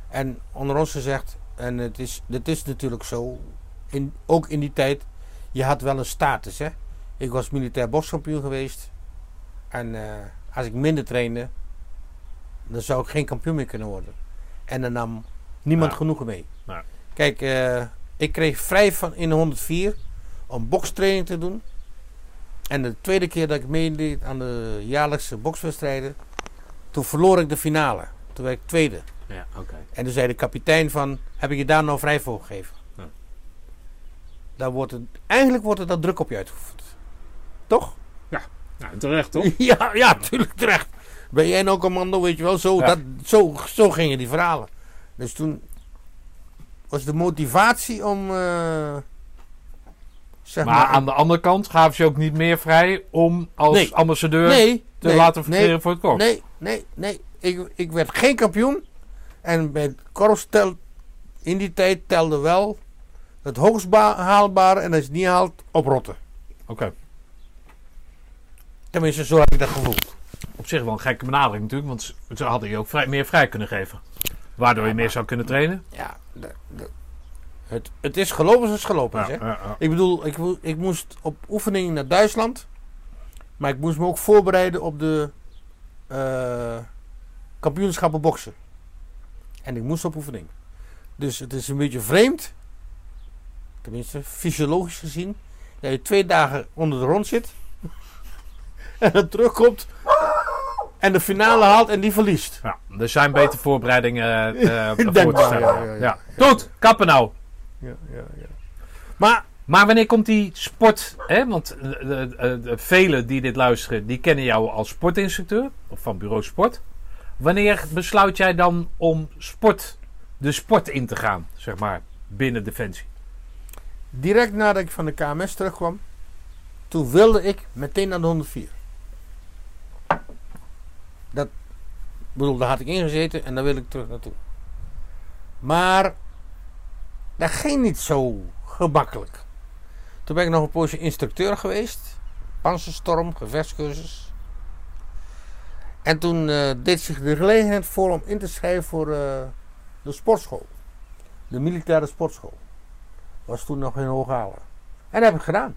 En onder ons gezegd, en het is, het is natuurlijk zo, in, ook in die tijd, je had wel een status. Hè? Ik was militair bokskampioen geweest. En eh, als ik minder trainde, dan zou ik geen kampioen meer kunnen worden. En dan nam niemand Ja. genoegen mee. Ja. Kijk, eh, ik kreeg vrij van in de 104 om bokstraining te doen. En de tweede keer dat ik meedeed aan de jaarlijkse bokswedstrijden, toen verloor ik de finale. Toen werd ik tweede. Ja. En toen zei de kapitein van, heb ik je daar nou vrij voor gegeven? Ja. Daar wordt het, eigenlijk wordt er dan druk op je uitgevoerd. Toch? Nou, terecht toch? Ja, ja, natuurlijk terecht. Ben jij nou commando, weet je wel? Zo, Ja. dat, zo, zo gingen die verhalen. Dus toen was de motivatie om, eh, zeg Maar maar... aan de andere kant gaven ze ook niet meer vrij om als Nee. ambassadeur nee, te nee, laten nee, verkleren voor het korps. Nee, nee, nee. Ik, ik werd geen kampioen. En bij het korps in die tijd telde wel het hoogst ba- haalbare. En als je het niet haalt, oprotten. Oké. Tenminste, zo heb ik dat gevoeld. Op zich wel een gekke benadering natuurlijk, want ze- hadden je ook vrij, meer vrij kunnen geven. Waardoor je meer zou kunnen trainen. Ja, de- de- het, het is gelopen zoals het gelopen is. Hè? ja, ja. Ik bedoel, ik, ik moest op oefening naar Duitsland. Maar ik moest me ook voorbereiden op de eh, kampioenschappen boksen. En ik moest op oefening. Dus het is een beetje vreemd, tenminste fysiologisch gezien, dat je twee dagen onder de rond zit en dan terugkomt en de finale haalt en die verliest. Ja, er zijn betere voorbereidingen eh, voor te stellen. ja. Goed, kappen nou. Ja, ja, ja. Maar Maar wanneer komt die sport? Hè? Want eh, de, de, de- velen die dit luisteren, die kennen jou als sportinstructeur of van bureau sport. Wanneer besluit jij dan om sport, de sport in te gaan, zeg maar, binnen Defensie? direct nadat ik van de KMS terugkwam, toen wilde ik meteen naar de 104. Dat, bedoel, daar had ik ingezeten en daar wil ik terug naartoe. Maar dat ging niet zo gemakkelijk. Toen ben ik nog een poosje instructeur geweest. Panzerstorm, gevechtscursus. En toen eh, deed zich de gelegenheid voor om in te schrijven voor eh, de sportschool. De militaire sportschool. Was toen nog in Hooghalen. En dat heb ik gedaan.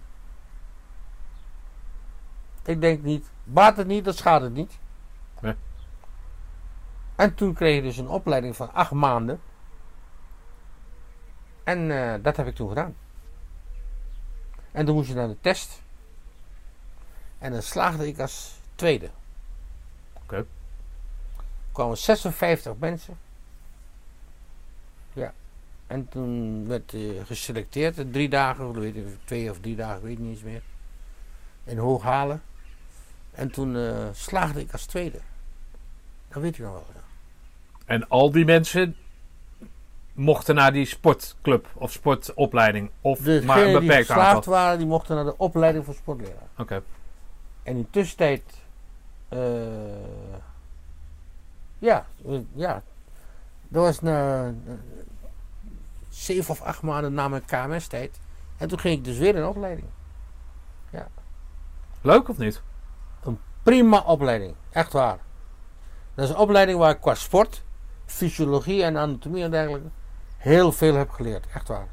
Ik denk niet, baat het niet, dat schaadt het niet. En toen kreeg je dus een opleiding van acht maanden. En eh, dat heb ik toen gedaan. En toen moest je naar de test. En dan slaagde ik als tweede. Oké. Er kwamen 56 mensen. Ja. En toen werd eh, geselecteerd. in Drie dagen, of weet ik, twee of drie dagen, ik weet niet eens meer. In Hooghalen. En toen eh, slaagde ik als tweede. Dat weet je nog wel. Ja. En al die mensen mochten naar die sportclub of sportopleiding of maar een Degenen die beperkt geslaagd aantal. waren, die mochten naar de opleiding voor sportleraar. Oké. En in tussentijd, eh, ja, ja, dat was na zeven of acht maanden na mijn KMS-tijd. En toen ging ik dus weer in opleiding. Leuk of niet? Prima opleiding, echt waar. Dat is een opleiding waar ik qua sport, fysiologie en anatomie en dergelijke heel veel heb geleerd, echt waar.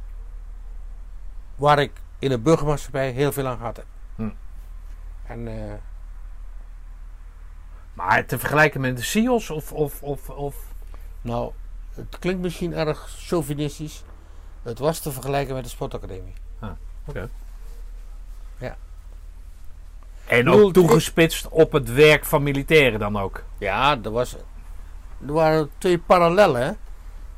Waar ik in de burgermaatschappij heel veel aan gehad heb. Hm. En eh, Maar te vergelijken met de SEALs of, of, of, of nou, het klinkt misschien erg chauvinistisch. Het was te vergelijken met de sportacademie. En bedoel, ook toegespitst op het werk van militairen dan ook. Ja, er, was, er waren twee parallellen.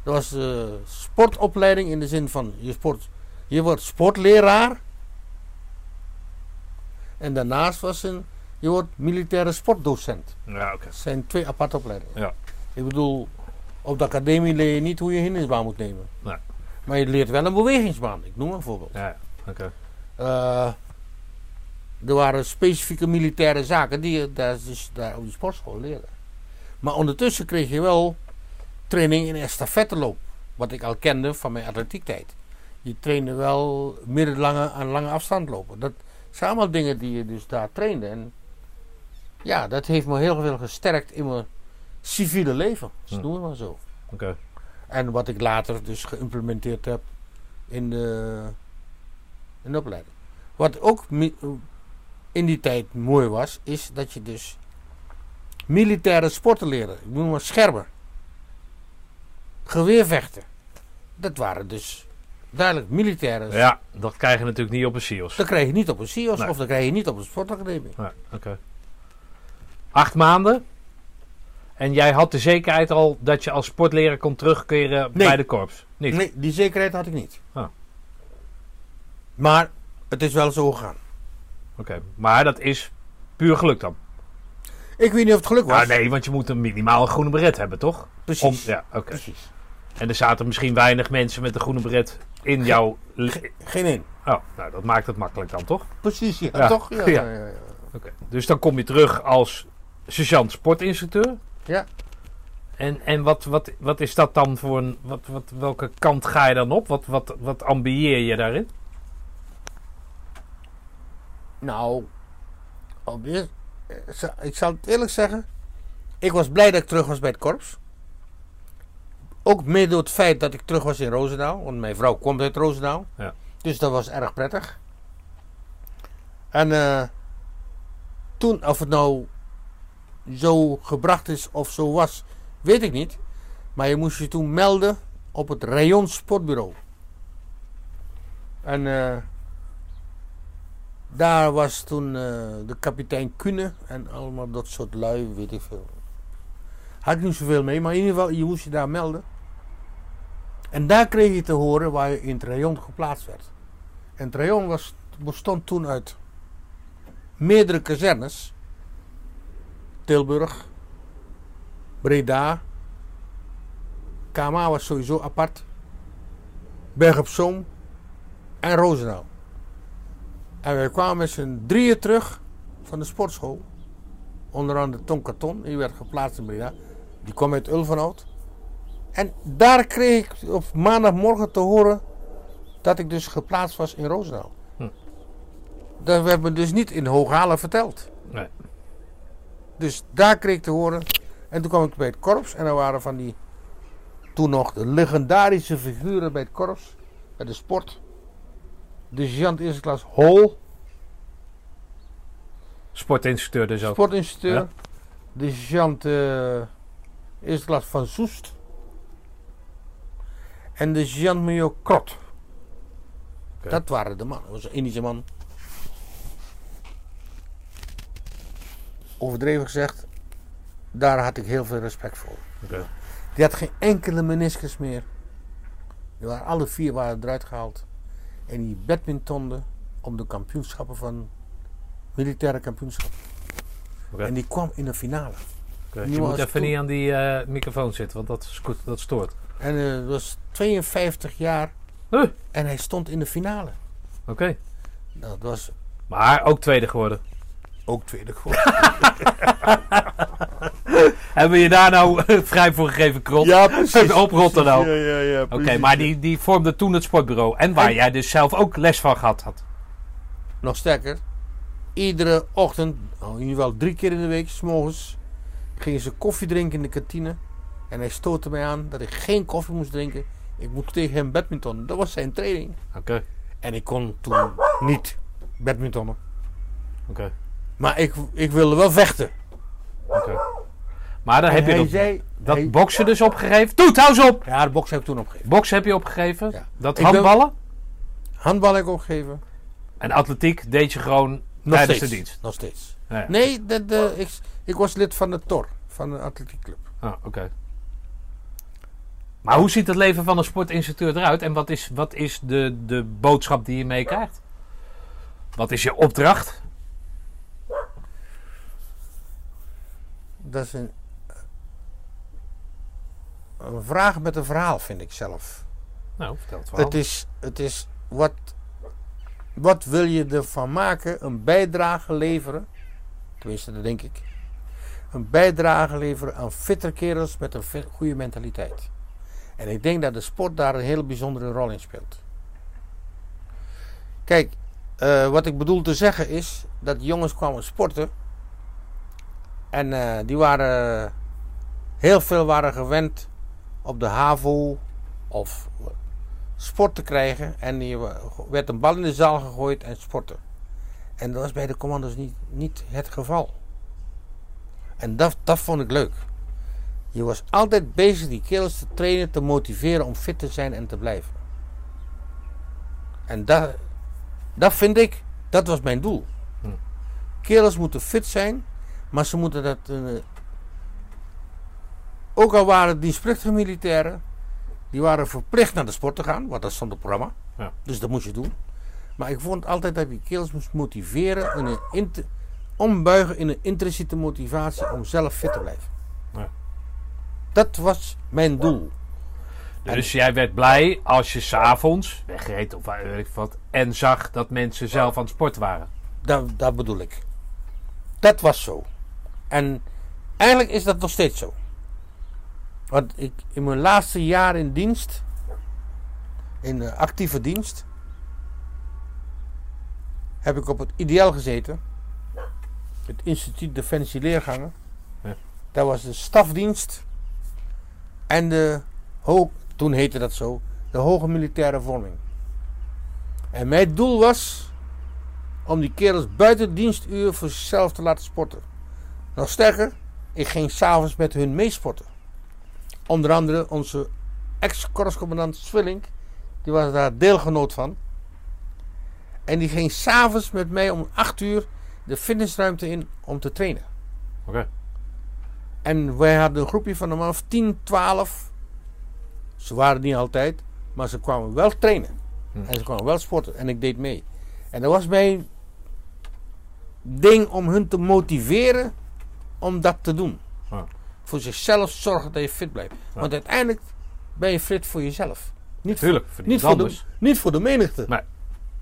Er was de sportopleiding in de zin van je, sport, je wordt sportleraar. En daarnaast was een, je wordt militaire sportdocent. Ja, oké. Dat zijn twee aparte opleidingen. Ja. Ik bedoel, op de academie leer je niet hoe je hindernisbaan moet nemen. Nee. Maar je leert wel een bewegingsbaan. Ik noem een voorbeeld. Ja, ja, oké. Eh, er waren specifieke militaire zaken die je daar, dus daar op de sportschool leerde. Maar ondertussen kreeg je wel training in estafetteloop. Wat ik al kende van mijn atletiektijd. Je trainde wel middellange en lange afstand lopen. Dat zijn allemaal dingen die je dus daar trainde. En ja, dat heeft me heel veel gesterkt in mijn civiele leven. Dus Hm. noem het maar zo. Oké. En wat ik later dus geïmplementeerd heb in de, in de opleiding. Wat ook in die tijd mooi was, is dat je dus militaire sporten leerde. Ik noem maar schermen. Geweervechten. Dat waren dus duidelijk militaire. Ja, dat krijg je natuurlijk niet op een SEALs. Dat krijg je niet op een CIO's Nee. of dat krijg je niet op een sportacademie. Ja, oké. Acht maanden. En jij had de zekerheid al dat je als sportleraar kon terugkeren Nee. bij de korps? Niet? Nee, die zekerheid had ik niet. Ah. Maar het is wel zo gegaan. Oké, maar dat is puur geluk dan? Ik weet niet of het geluk was. Nou nee, want je moet een minimaal groene beret hebben, toch? Precies. Om, ja, oké. Precies. En er zaten misschien weinig mensen met een groene beret in jouw... le- Geen één. Oh, nou dat maakt het makkelijk dan, toch? Precies, ja, Ja. toch? Ja, Ja. Dus dan kom je terug als sergeant sportinstructeur. Ja. En, en wat, wat, wat is dat dan voor een. Wat, wat, welke kant ga je dan op? Wat, wat, wat ambieer je daarin? Nou, za- ik zal het eerlijk zeggen. Ik was blij dat ik terug was bij het korps. Ook mede door het feit dat ik terug was in Roosendaal. Want mijn vrouw komt uit Roosendaal. Ja. Dus dat was erg prettig. En eh, toen, of het nou zo gebracht is of zo was, weet ik niet. Maar je moest je toen melden op het Rayon Sportbureau. En eh, daar was toen eh, de kapitein Kune en allemaal dat soort lui, weet ik veel. Had ik niet zoveel mee, maar in ieder geval, je moest je daar melden. En daar kreeg je te horen waar je in het geplaatst werd. En het was, bestond toen uit meerdere kazernes. Tilburg, Breda, KMA was sowieso apart. Berg op Zoom en Roosendaal. En wij kwamen met z'n drieën terug van de sportschool. Onder andere Tom Carton, die werd geplaatst in Breda. Die kwam uit Ulvenhout. En daar kreeg ik op maandagmorgen te horen dat ik dus geplaatst was in Roosendaal. Hm. Dat werd me dus niet in Hooghalen verteld. Nee. Dus daar kreeg ik te horen. En toen kwam ik bij het korps. En er waren van die, toen nog de legendarische figuren bij het korps. Bij de sport. De sergeant eerste klas Hol, Sportinstructeur dus ook. sportinstructeur. Ja. De sergeant eh, eerste klas van Soest. En de sergeant major Krot. Dat waren de mannen. Dat was een Indische man. Overdreven gezegd, daar had ik heel veel respect voor. Die had geen enkele meniscus meer. Die waren, alle vier waren eruit gehaald. En die badmintonden om de kampioenschappen van militaire kampioenschappen. En die kwam in de finale. Nu Je moet het even niet aan die eh, microfoon zitten, want dat, sco- dat stoort. En eh, dat was 52 jaar. Huh. En hij stond in de finale. Oké. Nou, dat was Maar ook tweede geworden. Ook tweede geworden. Hebben je daar nou vrij voor gegeven, Krot? Ja, precies. Op Rotterdam. Ja, ja, ja. Oké, maar die, die vormde toen het sportbureau. En waar En- jij dus zelf ook les van gehad had. Nog sterker. Iedere ochtend, nou, in ieder geval drie keer in de week, s morgens, gingen ze koffie drinken in de kantine. En hij stootte mij aan dat ik geen koffie moest drinken. Ik moest tegen hem badminton. Dat was zijn training. Oké. En ik kon toen niet badmintonnen. Oké. Maar ik, ik wilde wel vechten. Oké. Maar dan En heb je dat, zei... dat hij- boksen dus opgegeven. Doe hou eens op! ja, de boksen heb ik toen opgegeven. Boksen heb je opgegeven. Ja. Dat Ik ben- handballen. Handbal heb ik opgegeven. En atletiek deed je gewoon Nog tijdens steeds. de dienst. Nog steeds. Ja. Nee, de, de, ik, ik was lid van de TOR. Van de atletiekclub. Ah, oké. Maar hoe ziet het leven van een sportinstructeur eruit? En wat is, wat is de, de boodschap die je meekrijgt? Wat is je opdracht? Dat is een, een vraag met een verhaal, vind ik zelf. Nou, vertel het verhaal. Het is, het is wat, wat wil je ervan maken? Een bijdrage leveren. Tenminste, dat denk ik. Een bijdrage leveren aan fitter kerels met een goede mentaliteit. En ik denk dat de sport daar een hele bijzondere rol in speelt. Kijk, eh, wat ik bedoel te zeggen is dat jongens kwamen sporten. En eh, die waren heel veel waren gewend op de HAVO of sport te krijgen. En die werd een bal in de zaal gegooid en sporten. En dat was bij de commando's niet, niet het geval. En dat, dat vond ik leuk. Je was altijd bezig die kerels te trainen, te motiveren om fit te zijn en te blijven. En dat, dat vind ik, dat was mijn doel. Hm. Kerels moeten fit zijn, maar ze moeten dat. eh, ook al waren dienstplichtige militairen, die waren verplicht naar de sport te gaan, want dat stond op het programma. Ja. Dus dat moest je doen. Maar ik vond altijd dat ik die kerels moest motiveren, in een ombuigen in een intrinsieke motivatie om zelf fit te blijven. Ja. Dat was mijn doel. Dus jij werd blij als je s'avonds wegreed of weet ik wat. En zag dat mensen zelf aan het sport waren. Dat, dat bedoel ik. Dat was zo. En eigenlijk is dat nog steeds zo. Want ik, in mijn laatste jaar in dienst, in de actieve dienst, heb ik op het ideaal gezeten. Het instituut Defensie Leergangen. Ja. Dat was de stafdienst en de, toen heette dat zo, de hoge militaire vorming. En mijn doel was om die kerels buiten dienstuur voor zichzelf te laten sporten. Nog sterker, ik ging s'avonds met hun meesporten. Onder andere onze ex-korpscommandant Swilling, die was daar deelgenoot van. En die ging s'avonds met mij om 8 uur de fitnessruimte in om te trainen. Oké. En wij hadden een groepje van een man of 10, 12. Ze waren niet altijd, maar ze kwamen wel trainen. Hm. En ze kwamen wel sporten. En ik deed mee. En dat was mijn ding om hun te motiveren om dat te doen. Ja. Voor zichzelf zorgen dat je fit blijft. Ja. Want uiteindelijk ben je fit voor jezelf. Niet voor, Tuurlijk, voor niet, voor de, niet voor de menigte. Nee.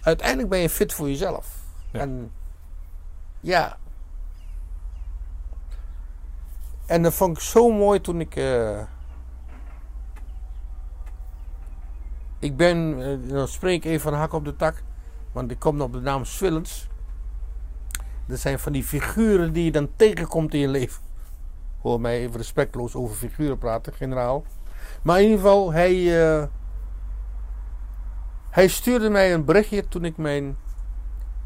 Uiteindelijk ben je fit voor jezelf. Ja. En ja. En dat vond ik zo mooi toen ik. eh, ik ben, eh, dan spreek ik even van hak op de tak, want ik kom op de naam Swillens. Dat zijn van die figuren die je dan tegenkomt in je leven. Hoor mij even respectloos over figuren praten, generaal. Maar in ieder geval, hij, eh, hij stuurde mij een berichtje toen ik mijn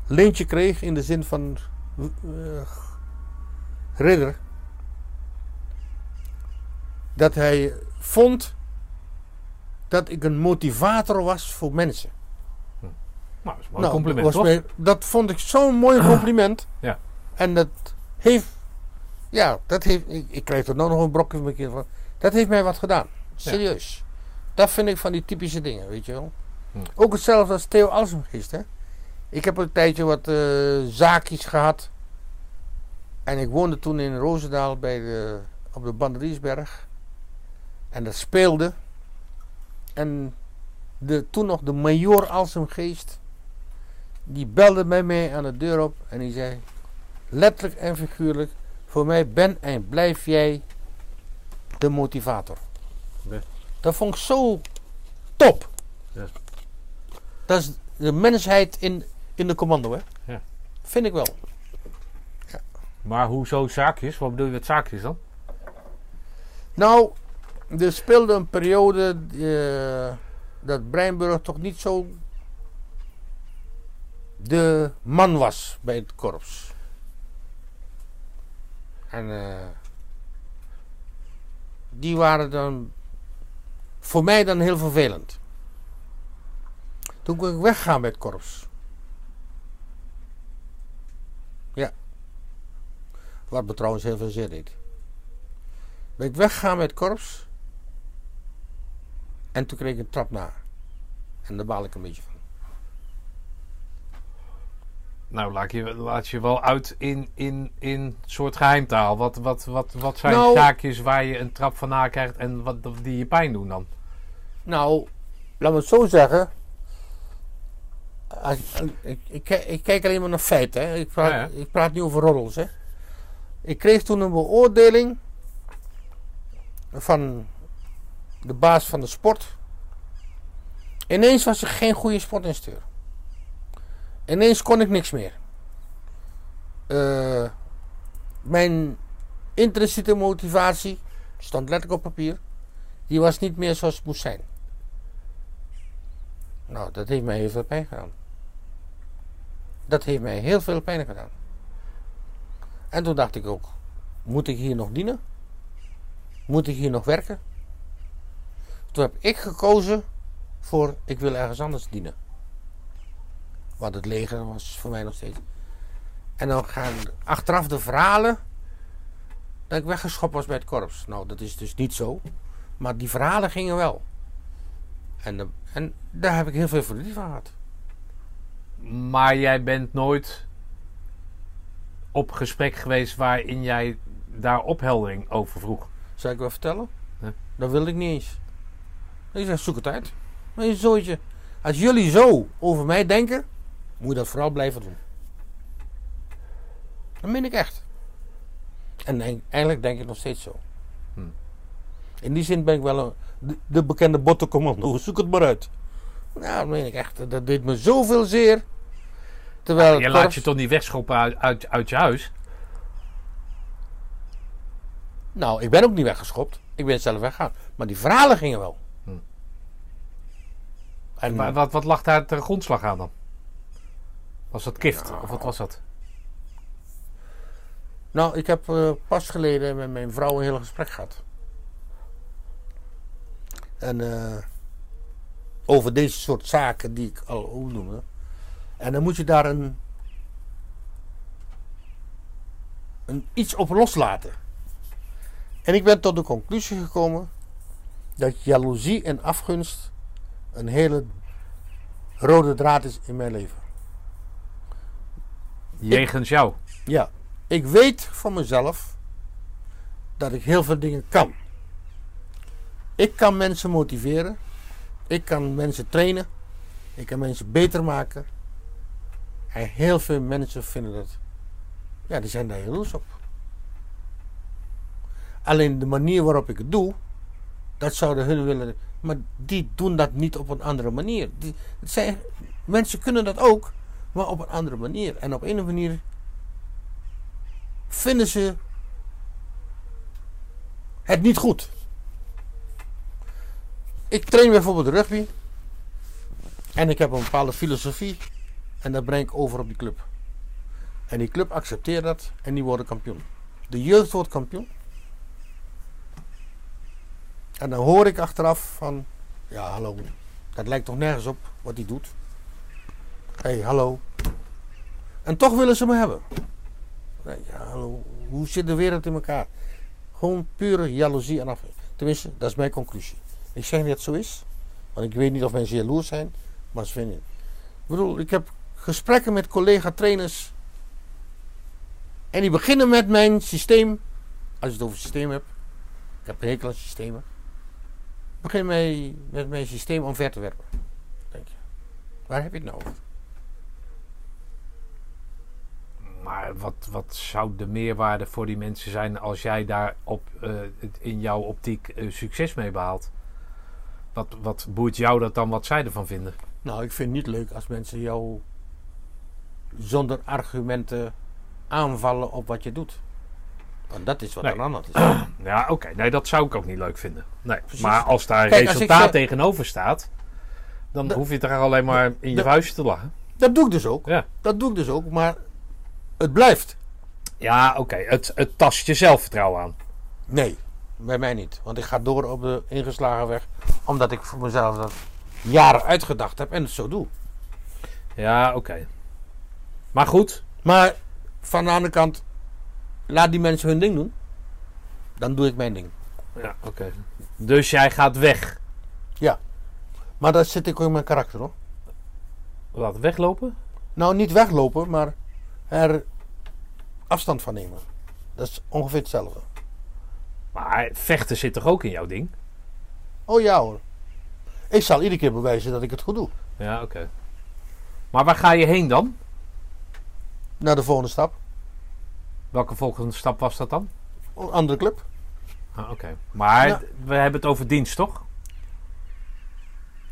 lintje kreeg in de zin van eh, ridder. Dat hij vond dat ik een motivator was voor mensen. Nou, dat is een Nou, compliment, toch? dat vond ik zo'n mooi compliment. Ja. En dat heeft, ja, dat heeft, ik, ik krijg er nou nog een brokje van een keer van. Dat heeft mij wat gedaan. Serieus. Dat vind ik van die typische dingen, weet je wel. Hm. Ook hetzelfde als Theo hè. Ik heb een tijdje wat eh, zaakjes gehad. En ik woonde toen in Roosendaal bij de, op de Banderiersberg. En dat speelde. En de, toen nog de major Alsemgeest. Die belde bij mij aan de deur op. En die zei. Letterlijk en figuurlijk. Voor mij ben en blijf jij de motivator. Dat vond ik zo top. Ja. Dat is de mensheid in, in de commando, hè? Ja. Vind ik wel. Maar hoezo zaakjes? Wat bedoel je met zaakjes dan? Nou, er speelde een periode eh, dat Breinburg toch niet zo de man was bij het korps. En eh, die waren dan voor mij dan heel vervelend. Toen kon ik weggaan bij het korps. Ja. Wat me trouwens heel veel zeer deed. Ben ik weggegaan met het korps. En toen kreeg ik een trap na. En daar baal ik een beetje van. Nou, laat je, laat je wel uit in, in, in soort geheimtaal. Wat, wat, wat, wat zijn Nou- zaakjes waar je een trap van na krijgt en wat, die je pijn doen dan? Nou, laat me het zo zeggen. Ik, ik, kijk- ik kijk alleen maar naar feiten. Hè. Ik, praat, Ja, ja. ik praat niet over roddels. Hè. Ik kreeg toen een beoordeling van de baas van de sport. Ineens was ik geen goede sportinstructeur. Ineens kon ik niks meer. Eh, mijn intrinsieke motivatie stond letterlijk op papier. Die was niet meer zoals het moest zijn. Nou, dat heeft mij heel veel pijn gedaan. Dat heeft mij heel veel pijn gedaan. En toen dacht ik ook, moet ik hier nog dienen? Moet ik hier nog werken? Toen heb ik gekozen voor, ik wil ergens anders dienen. Want het leger was voor mij nog steeds. En dan gaan achteraf de verhalen dat ik weggeschopt was bij het korps. Nou, dat is dus niet zo. Maar die verhalen gingen wel. En, de- en daar heb ik heel veel verdriet van gehad. Maar jij bent nooit op gesprek geweest waarin jij daar opheldering over vroeg. Zal ik wel vertellen? Dat wilde ik niet eens. Ik zeg, zoek het uit. Maar je zooitje. Als jullie zo over mij denken, moet je dat vooral blijven doen. Dat meen ik echt. En eigenlijk denk ik nog steeds zo. Hm. In die zin ben ik wel een, de, de bekende bottencommando. Zoek het maar uit. Nou, dat meen ik echt. Dat deed me zoveel zeer. Terwijl je laat je toch niet wegschoppen uit, uit, uit je huis? Nou, ik ben ook niet weggeschopt. Ik ben zelf weggegaan. Maar die verhalen gingen wel. Hm. En, Maar wat, wat lag daar ter grondslag aan dan? Was dat kift? Of wat was dat? Nou, ik heb eh, pas geleden met mijn vrouw een heel gesprek gehad. En eh, over deze soort zaken die ik al opnoemde. En dan moet je daar een, een iets op loslaten. En ik ben tot de conclusie gekomen dat jaloezie en afgunst een hele rode draad is in mijn leven. Jegens jou. Ja, ik weet van mezelf dat ik heel veel dingen kan. Ik kan mensen motiveren. Ik kan mensen trainen. Ik kan mensen beter maken. En heel veel mensen vinden dat. Ja, die zijn daar jaloers op. Alleen de manier waarop ik het doe, dat zouden hun willen. Maar die doen dat niet op een andere manier. Die, het zijn, mensen kunnen dat ook, maar op een andere manier. En op een of andere manier vinden ze het niet goed. Ik train bijvoorbeeld rugby. En ik heb een bepaalde filosofie. En dat breng ik over op die club. En die club accepteert dat en die worden kampioen. De jeugd wordt kampioen. En dan hoor ik achteraf van... Ja, hallo. Dat lijkt toch nergens op wat hij doet. Hé, hey, hallo. En toch willen ze me hebben. Ja. Hoe zit de wereld in elkaar? Gewoon pure jaloezie en af. Tenminste, dat is mijn conclusie. Ik zeg niet dat het zo is. Want ik weet niet of mensen jaloers zijn. Maar ze vinden het. Ik bedoel, ik heb gesprekken met collega-trainers. En die beginnen met mijn systeem. Als je het over systeem hebt. Ik heb een hekel aan systemen. Begin mee, met mijn systeem omver te werpen. Denk je. Waar heb je het nou over? Maar wat, wat zou de meerwaarde voor die mensen zijn als jij daar op, eh, in jouw optiek eh, succes mee behaalt? Wat, wat boeit jou dat dan wat zij ervan vinden? Nou, ik vind het niet leuk als mensen jou zonder argumenten aanvallen op wat je doet. Want dat is wat Nee. er aan is. Ja, oké. Nee, dat zou ik ook niet leuk vinden. Nee. Precies. Maar als daar Kijk, als ik resultaat tegenover staat, dan hoef je er alleen maar in je vuistje te lachen. Dat doe ik dus ook. Ja, Dat doe ik dus ook, maar het blijft. ja oké. Het, het tast je zelfvertrouwen aan. Nee, bij mij niet. Want ik ga door op de ingeslagen weg. Omdat ik voor mezelf dat jaren uitgedacht heb en het zo doe. Ja, oké. Maar goed, Maar van de andere kant, laat die mensen hun ding doen. Dan doe ik mijn ding. ja, oké. Dus jij gaat weg. Ja. Maar dat zit ik ook in mijn karakter hoor. Laten weglopen? Nou, niet weglopen, maar er afstand van nemen. Dat is ongeveer hetzelfde. Maar vechten zit toch ook in jouw ding? Oh ja hoor. Ik zal iedere keer bewijzen dat ik het goed doe. Ja, oké. Maar waar ga je heen dan? Naar de volgende stap. Welke volgende stap was dat dan? Een andere club. Ah, oké. Maar Ja. we hebben het over dienst, toch?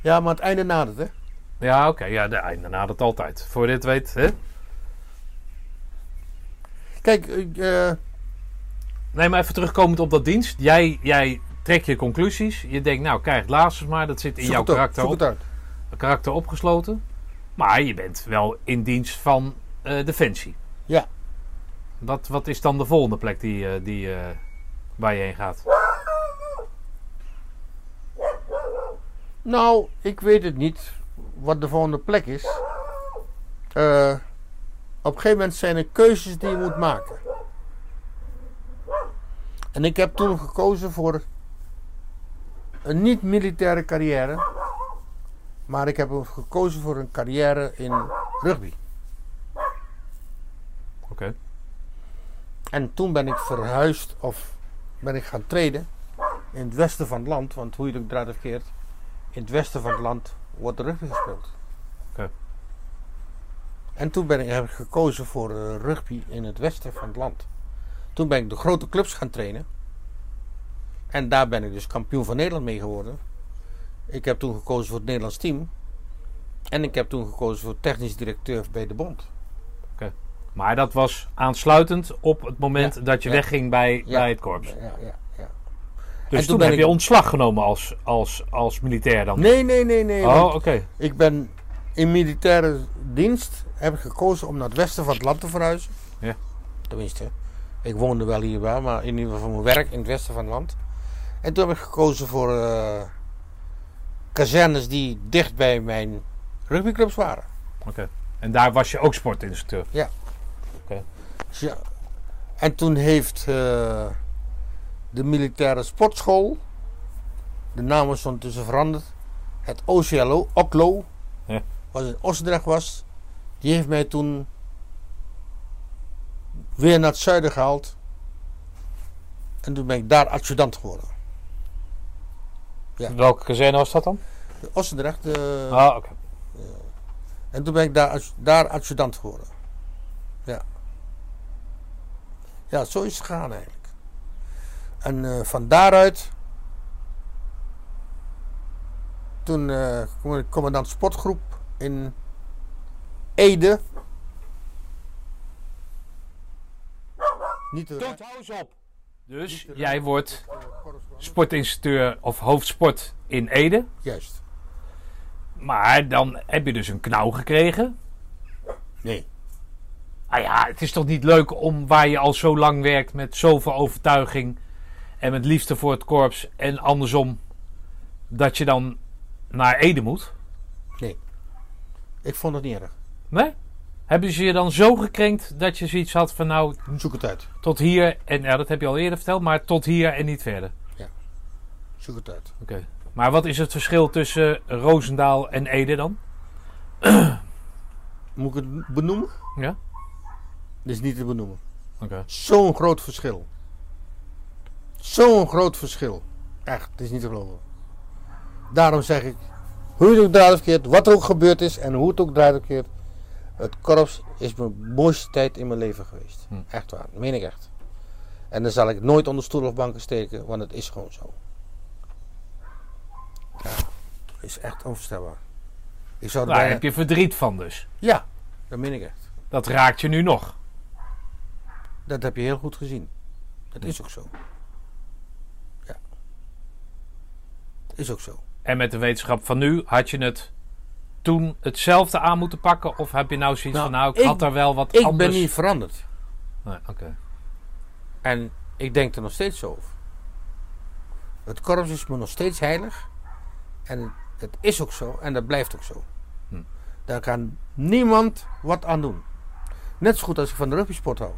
Ja, maar het einde nadert hè. Ja, oké. Ja, de einde nadert altijd. Voor je dit weet, hè? Kijk, ik, eh, Nee, maar even terugkomend op dat dienst. Jij, jij trekt je conclusies. Je denkt, nou, krijg laatste maar. Dat zit in jouw karakter, op, karakter opgesloten. Maar je bent wel in dienst van eh, Defensie. Ja. Wat, wat is dan de volgende plek die, eh, die, eh, waar je heen gaat? Nou, ik weet het niet wat de volgende plek is. Eh, op een gegeven moment zijn er keuzes die je moet maken. En ik heb toen gekozen voor een niet-militaire carrière. Maar ik heb gekozen voor een carrière in rugby. Oké. En toen ben ik verhuisd of ben ik gaan treden in het westen van het land. Want hoe je het ook draait of keert, in het westen van het land wordt rugby gespeeld. Oké. En toen ben ik, heb ik gekozen voor eh, rugby in het westen van het land. Toen ben ik de grote clubs gaan trainen. En daar ben ik dus kampioen van Nederland mee geworden. Ik heb toen gekozen voor het Nederlands team. En ik heb toen gekozen voor technisch directeur bij de Bond. Maar dat was aansluitend op het moment Ja, dat je ja. wegging bij, Ja. bij het korps. Ja, ja, ja. Dus toen heb ik- je ontslag genomen als, als, als militair dan? Nee, nee, nee, nee. Oh, oké. Ik ben in militaire dienst heb ik gekozen om naar het westen van het land te verhuizen. Ja. Tenminste, ik woonde wel hierbij, maar in ieder geval voor mijn werk in het westen van het land. En toen heb ik gekozen voor eh, kazernes die dicht bij mijn rugbyclubs waren. Oké. En daar was je ook sportinstructeur? Dus ja. En toen heeft eh, de militaire sportschool, de naam is ondertussen veranderd, het OCLO, OCLO, Ja. Wat in Osdrecht was, die heeft mij toen weer naar het zuiden gehaald. En toen ben ik daar adjudant geworden. Ja. Welke kazerne was dat dan? De Ah, oké. en toen ben ik daar, daar adjudant geworden. Ja. Ja, zo is het gegaan eigenlijk. En eh, van daaruit. Toen ik commandant sportgroep in Ede. Niet eens op. Dus jij wordt sportinstructeur of hoofdsport in Ede. Juist. Maar dan heb je dus een knauw gekregen. Nee. Ah ja, het is toch niet leuk om waar je al zo lang werkt met zoveel overtuiging en met liefde voor het korps en andersom dat je dan naar Ede moet? Ik vond het niet erg. Nee? Hebben ze je dan zo gekrenkt dat je zoiets had van nou Zoek het uit. tot hier en ja, dat heb je al eerder verteld, maar tot hier en niet verder? Zoek het uit. Oké. Maar wat is het verschil tussen Roosendaal en Ede dan? Moet ik het benoemen? Ja? Dit is niet te benoemen. Oké. Zo'n groot verschil. Zo'n groot verschil. Echt, het is niet te geloven. Daarom zeg ik, hoe het ook draait of keert, wat er ook gebeurd is en hoe het ook draait of keert. Het korps is mijn mooiste tijd in mijn leven geweest. Hm. Echt waar, dat meen ik echt. En dan zal ik nooit onder stoel of banken steken, want het is gewoon zo. Ja, is echt onvoorstelbaar. Ik zou er Daar bijna- heb je verdriet van dus. Ja, dat meen ik echt. Dat raakt je nu nog. Dat heb je heel goed gezien. Dat is ook zo. Ja. Is ook zo. En met de wetenschap van nu, had je het toen hetzelfde aan moeten pakken? Of heb je nou zoiets Nou, van, nou, ik, ik- had er wel wat Ik anders... ben niet veranderd. Nee, oké. En ik denk er nog steeds zo over. Het korps is me nog steeds heilig. En het, het is ook zo. En dat blijft ook zo. Hm. Daar kan niemand wat aan doen. Net zo goed als ik van de rugbysport hou.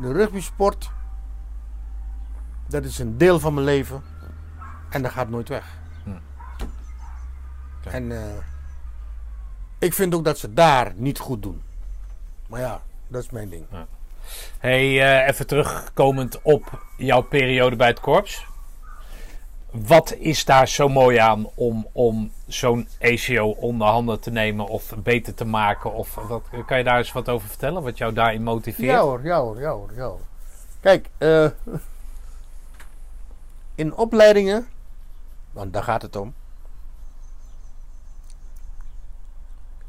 De rugbysport, dat is een deel van mijn leven. En dat gaat nooit weg. Hm. En eh, ik vind ook dat ze daar niet goed doen. Maar ja, dat is mijn ding. Hey, eh, even terugkomend op jouw periode bij het korps. Wat is daar zo mooi aan om, om zo'n ACO onder handen te nemen of beter te maken? Of wat, kan je daar eens wat over vertellen? Wat jou daarin motiveert? Ja hoor, ja hoor, ja hoor, ja hoor. Kijk, eh, in opleidingen, want daar gaat het om.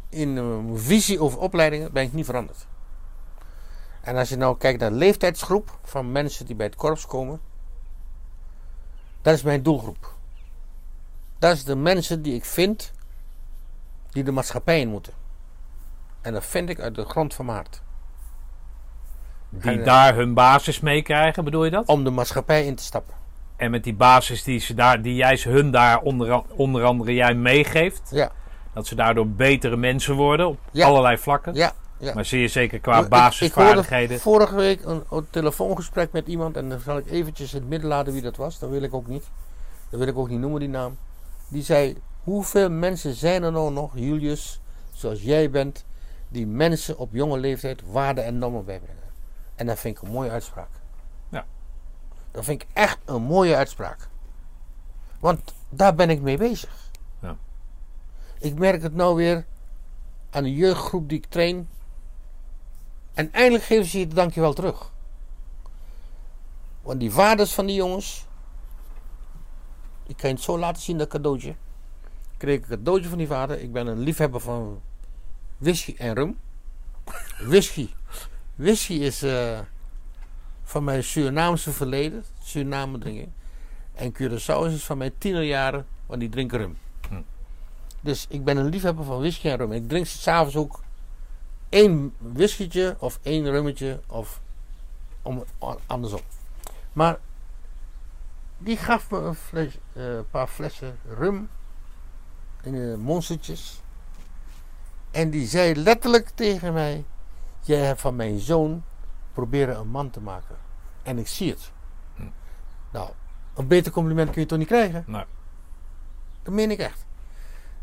In mijn visie over opleidingen ben ik niet veranderd. En als je nou kijkt naar de leeftijdsgroep van mensen die bij het korps komen, dat is mijn doelgroep. Dat is de mensen die ik vind die de maatschappij in moeten. En dat vind ik uit de grond van mijn hart. Die En, eh, daar hun basis meekrijgen, bedoel je dat? Om de maatschappij in te stappen. En met die basis die, ze daar, die jij ze hun daar onder, onder andere jij meegeeft, Ja, dat ze daardoor betere mensen worden op Ja. allerlei vlakken. ja, ja. Maar zie je zeker qua Ik- basisvaardigheden. Ik hoorde vorige week een, een telefoongesprek met iemand. En dan zal ik eventjes in het midden laten wie dat was. Dat wil ik ook niet. Dat wil ik ook niet noemen, die naam. Die zei, hoeveel mensen zijn er nou nog, Julius, zoals jij bent, die mensen op jonge leeftijd waarde en normen bijbrengen. En dat vind ik een mooie uitspraak. Dat vind ik echt een mooie uitspraak. Want daar ben ik mee bezig. Ja. Ik merk het nou weer aan de jeugdgroep die ik train. En eindelijk geven ze je het dankjewel terug. Want die vaders van die jongens. Ik kan je het zo laten zien, dat cadeautje. Kreeg ik een cadeautje van die vader. Ik ben een liefhebber van whisky en rum. Whisky. Whisky is eh, van mijn Surinaamse verleden. Suriname drinken. En Curaçao is van mijn tienerjaren, want die drinken rum. Hm. Dus ik ben een liefhebber van whisky en rum. Ik drink s'avonds ook één whiskytje of één rummetje of om, andersom. Maar die gaf me een, fles, eh, paar flessen rum in eh, monstertjes. En die zei letterlijk tegen mij: Jij hebt van mijn zoon proberen een man te maken. En ik zie het. Hm. Nou, een beter compliment kun je toch niet krijgen? Nee. Dat meen ik echt.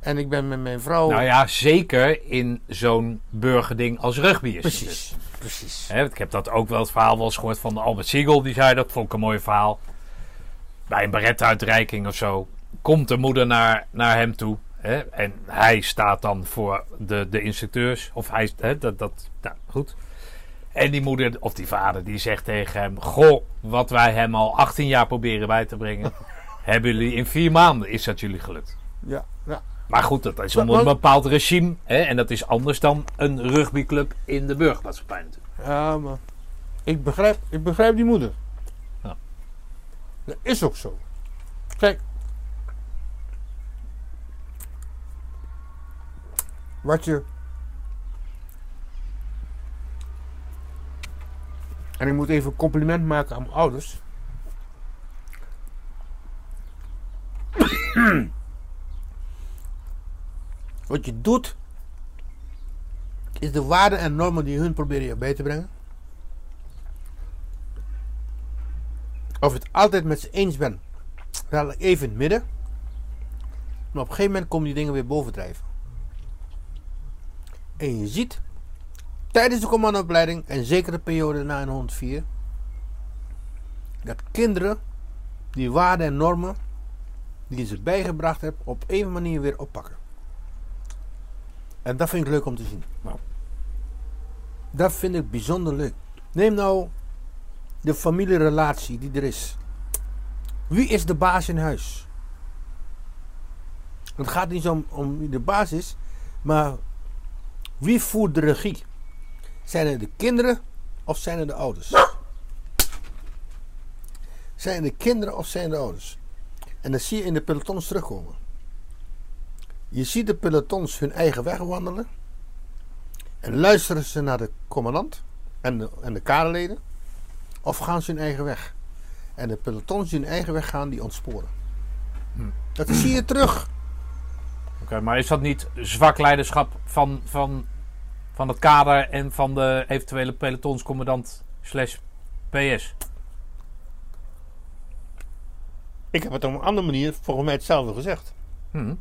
En ik ben met mijn vrouw. Nou ja, zeker in zo'n burgerding als rugby is. het dus. precies, precies. Ik heb dat ook wel het verhaal wel eens gehoord van Albert Siegel. Die zei dat, vond ik een mooi verhaal. Bij een beretuitreiking of zo. Komt de moeder naar, naar hem toe. En hij staat dan voor de, de instructeurs. Of hij, dat, dat, nou, goed. En die moeder, of die vader, die zegt tegen hem... Goh, wat wij hem al 18 jaar proberen bij te brengen... hebben jullie in vier maanden, is dat jullie gelukt. Ja, ja. Maar goed, dat is onder een bepaald regime. Hè, en dat is anders dan een rugbyclub in de burgermaatschappij natuurlijk. Ja, maar ik begrijp, ik begrijp die moeder. Ja. Dat is ook zo. Kijk. Wat je. En ik moet even een compliment maken aan mijn ouders. Wat je doet, is de waarden en normen die hun proberen je bij te brengen. Of je het altijd met ze eens bent, dadelijk even in het midden. Maar op een gegeven moment komen die dingen weer bovendrijven. En je ziet tijdens de commandoopleiding en zeker de periode na een 104 dat kinderen die waarden en normen die ze bijgebracht hebt op een manier weer oppakken. En dat vind ik leuk om te zien. Nou. Dat vind ik bijzonder leuk. Neem nou de familierelatie die er is. Wie is de baas in huis? Het gaat niet zo om, om wie de baas is, maar wie voert de regie? Zijn het de kinderen of zijn het de ouders? Zijn het de kinderen of zijn het de ouders? En dat zie je in de pelotons terugkomen. Je ziet de pelotons hun eigen weg wandelen. En luisteren ze naar de commandant en de, en de kaderleden? Of gaan ze hun eigen weg? En de pelotons die hun eigen weg gaan, die ontsporen. Dat zie je terug. Oké, maar is dat niet zwak leiderschap van, van, van het kader en van de eventuele pelotonscommandant slash PS? Ik heb het op een andere manier volgens mij hetzelfde gezegd. Hm.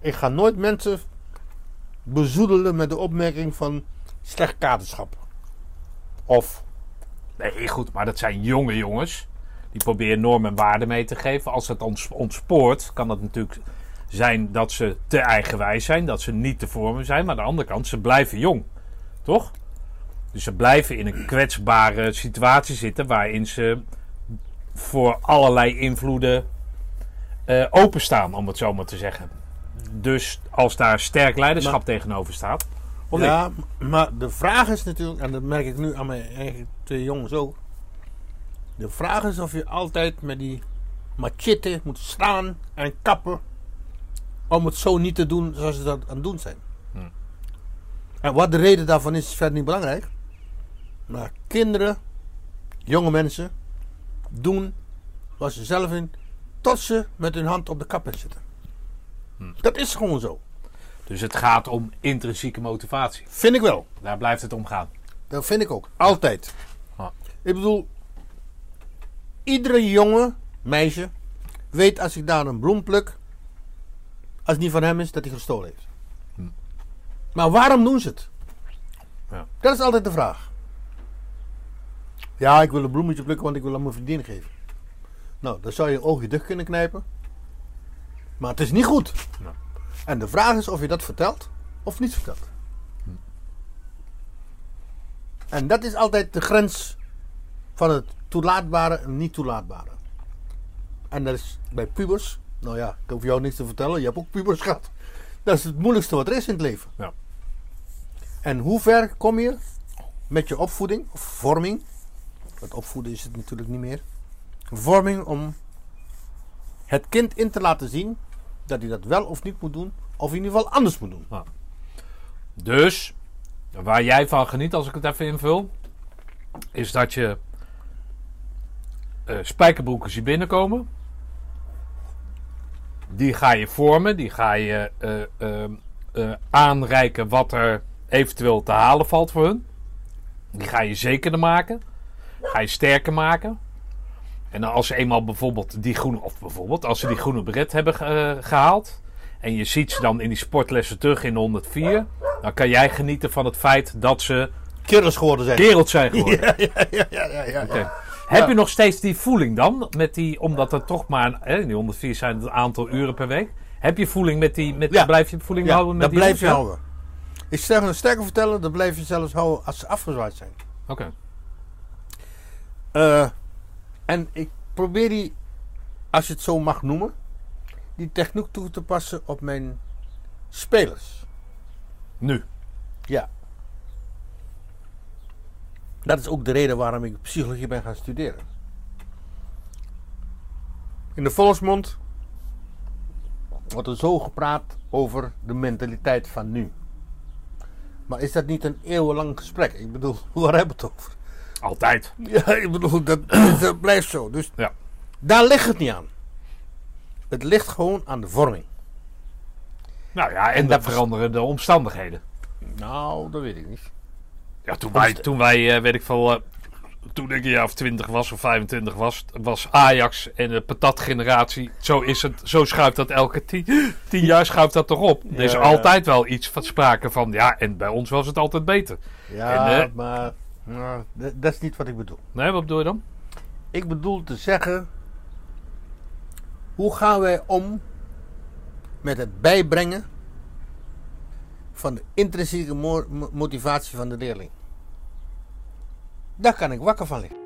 Ik ga nooit mensen bezoedelen met de opmerking van slecht kaderschap. Of Nee, goed, maar dat zijn jonge jongens. Die proberen normen en waarden mee te geven. Als het ons ontspoort, kan dat natuurlijk zijn dat ze te eigenwijs zijn. Dat ze niet te vormen zijn. Maar aan de andere kant, ze blijven jong. Toch? Dus ze blijven in een kwetsbare situatie zitten. Waarin ze voor allerlei invloeden eh, openstaan, om het zo maar te zeggen. Dus als daar sterk leiderschap Maar- tegenover staat. Niet? ja, maar de vraag is natuurlijk, en dat merk ik nu aan mijn eigen twee jongens ook. De vraag is of je altijd met die machete moet staan en kappen. Om het zo niet te doen zoals ze dat aan het doen zijn. Hmm. En wat de reden daarvan is, is verder niet belangrijk. Maar kinderen, jonge mensen, doen wat ze zelf in, tot ze met hun hand op de kap zitten. Hmm. Dat is gewoon zo. Dus het gaat om intrinsieke motivatie. Vind ik wel. Daar blijft het om gaan. Dat vind ik ook. Altijd. Ja. Ik bedoel, iedere jonge meisje weet als ik daar een bloem pluk, als het niet van hem is, dat hij gestolen heeft. Hm. Maar waarom doen ze het? Ja. Dat is altijd de vraag. Ja, ik wil een bloemetje plukken, want ik wil aan mijn vriendin geven. Nou, dan zou je een oogje dicht kunnen knijpen. Maar het is niet goed. Ja. En de vraag is of je dat vertelt of niet vertelt. En dat is altijd de grens van het toelaatbare en niet toelaatbare. En dat is bij pubers. Nou ja, ik hoef jou niks te vertellen. Je hebt ook pubers gehad. Dat is het moeilijkste wat er is in het leven. Ja. En hoe ver kom je met je opvoeding of vorming? Want opvoeden is het natuurlijk niet meer. Vorming om het kind in te laten zien dat hij dat wel of niet moet doen Of in ieder geval anders moet doen. Dus, waar jij van geniet, als ik het even invul, is dat je eh, spijkerbroeken ziet binnenkomen. Die ga je vormen, die ga je eh, aanreiken wat er eventueel te halen valt voor hun. Die ga je zekerder maken, ga je sterker maken. En als ze eenmaal bijvoorbeeld die groene, of bijvoorbeeld als ze die groene beret hebben ge- eh, gehaald. En je ziet ze dan in die sportlessen terug in de 104. Dan kan jij genieten van het feit dat ze Kerels geworden zijn. kereld zijn geworden. Ja, ja, ja, ja. Heb je nog steeds die voeling dan? Met die, omdat er toch maar, hè, in die 104 zijn het een aantal uren per week. Heb je voeling met die, met, Ja. blijf je voeling Ja, houden met dat die blijf je houden. Ik zeg nog sterker vertellen, dat blijf je zelfs houden als ze afgezwaaid zijn. Oké. Eh, en ik probeer die, als je het zo mag noemen, die techniek toe te passen op mijn spelers. Nu. Ja. Dat is ook de reden waarom ik psychologie ben gaan studeren. In de volksmond wordt er zo gepraat over de mentaliteit van nu. Maar is dat niet een eeuwenlang gesprek? Ik bedoel, waar hebben we het over? Altijd. Ja, ik bedoel, dat, dat blijft zo. Dus Ja. daar ligt het niet aan. Het ligt gewoon aan de vorming. Nou ja, en, En dat dat veranderen de omstandigheden. Nou, dat weet ik niet. Ja, toen wij, toen wij eh, weet ik veel, eh, toen ik een jaar of 20 was of 25 was, was Ajax en de patatgeneratie. Zo is het, zo schuift dat elke tien, tien jaar schuift dat toch op. Er is Ja. altijd wel iets van sprake van, ja, en bij ons was het altijd beter. Ja, En, eh, maar nou, dat is niet wat ik bedoel. Nee, wat bedoel je dan? Ik bedoel te zeggen, hoe gaan wij om met het bijbrengen van de intrinsieke mo- mo- motivatie van de leerling? Daar kan ik wakker van liggen.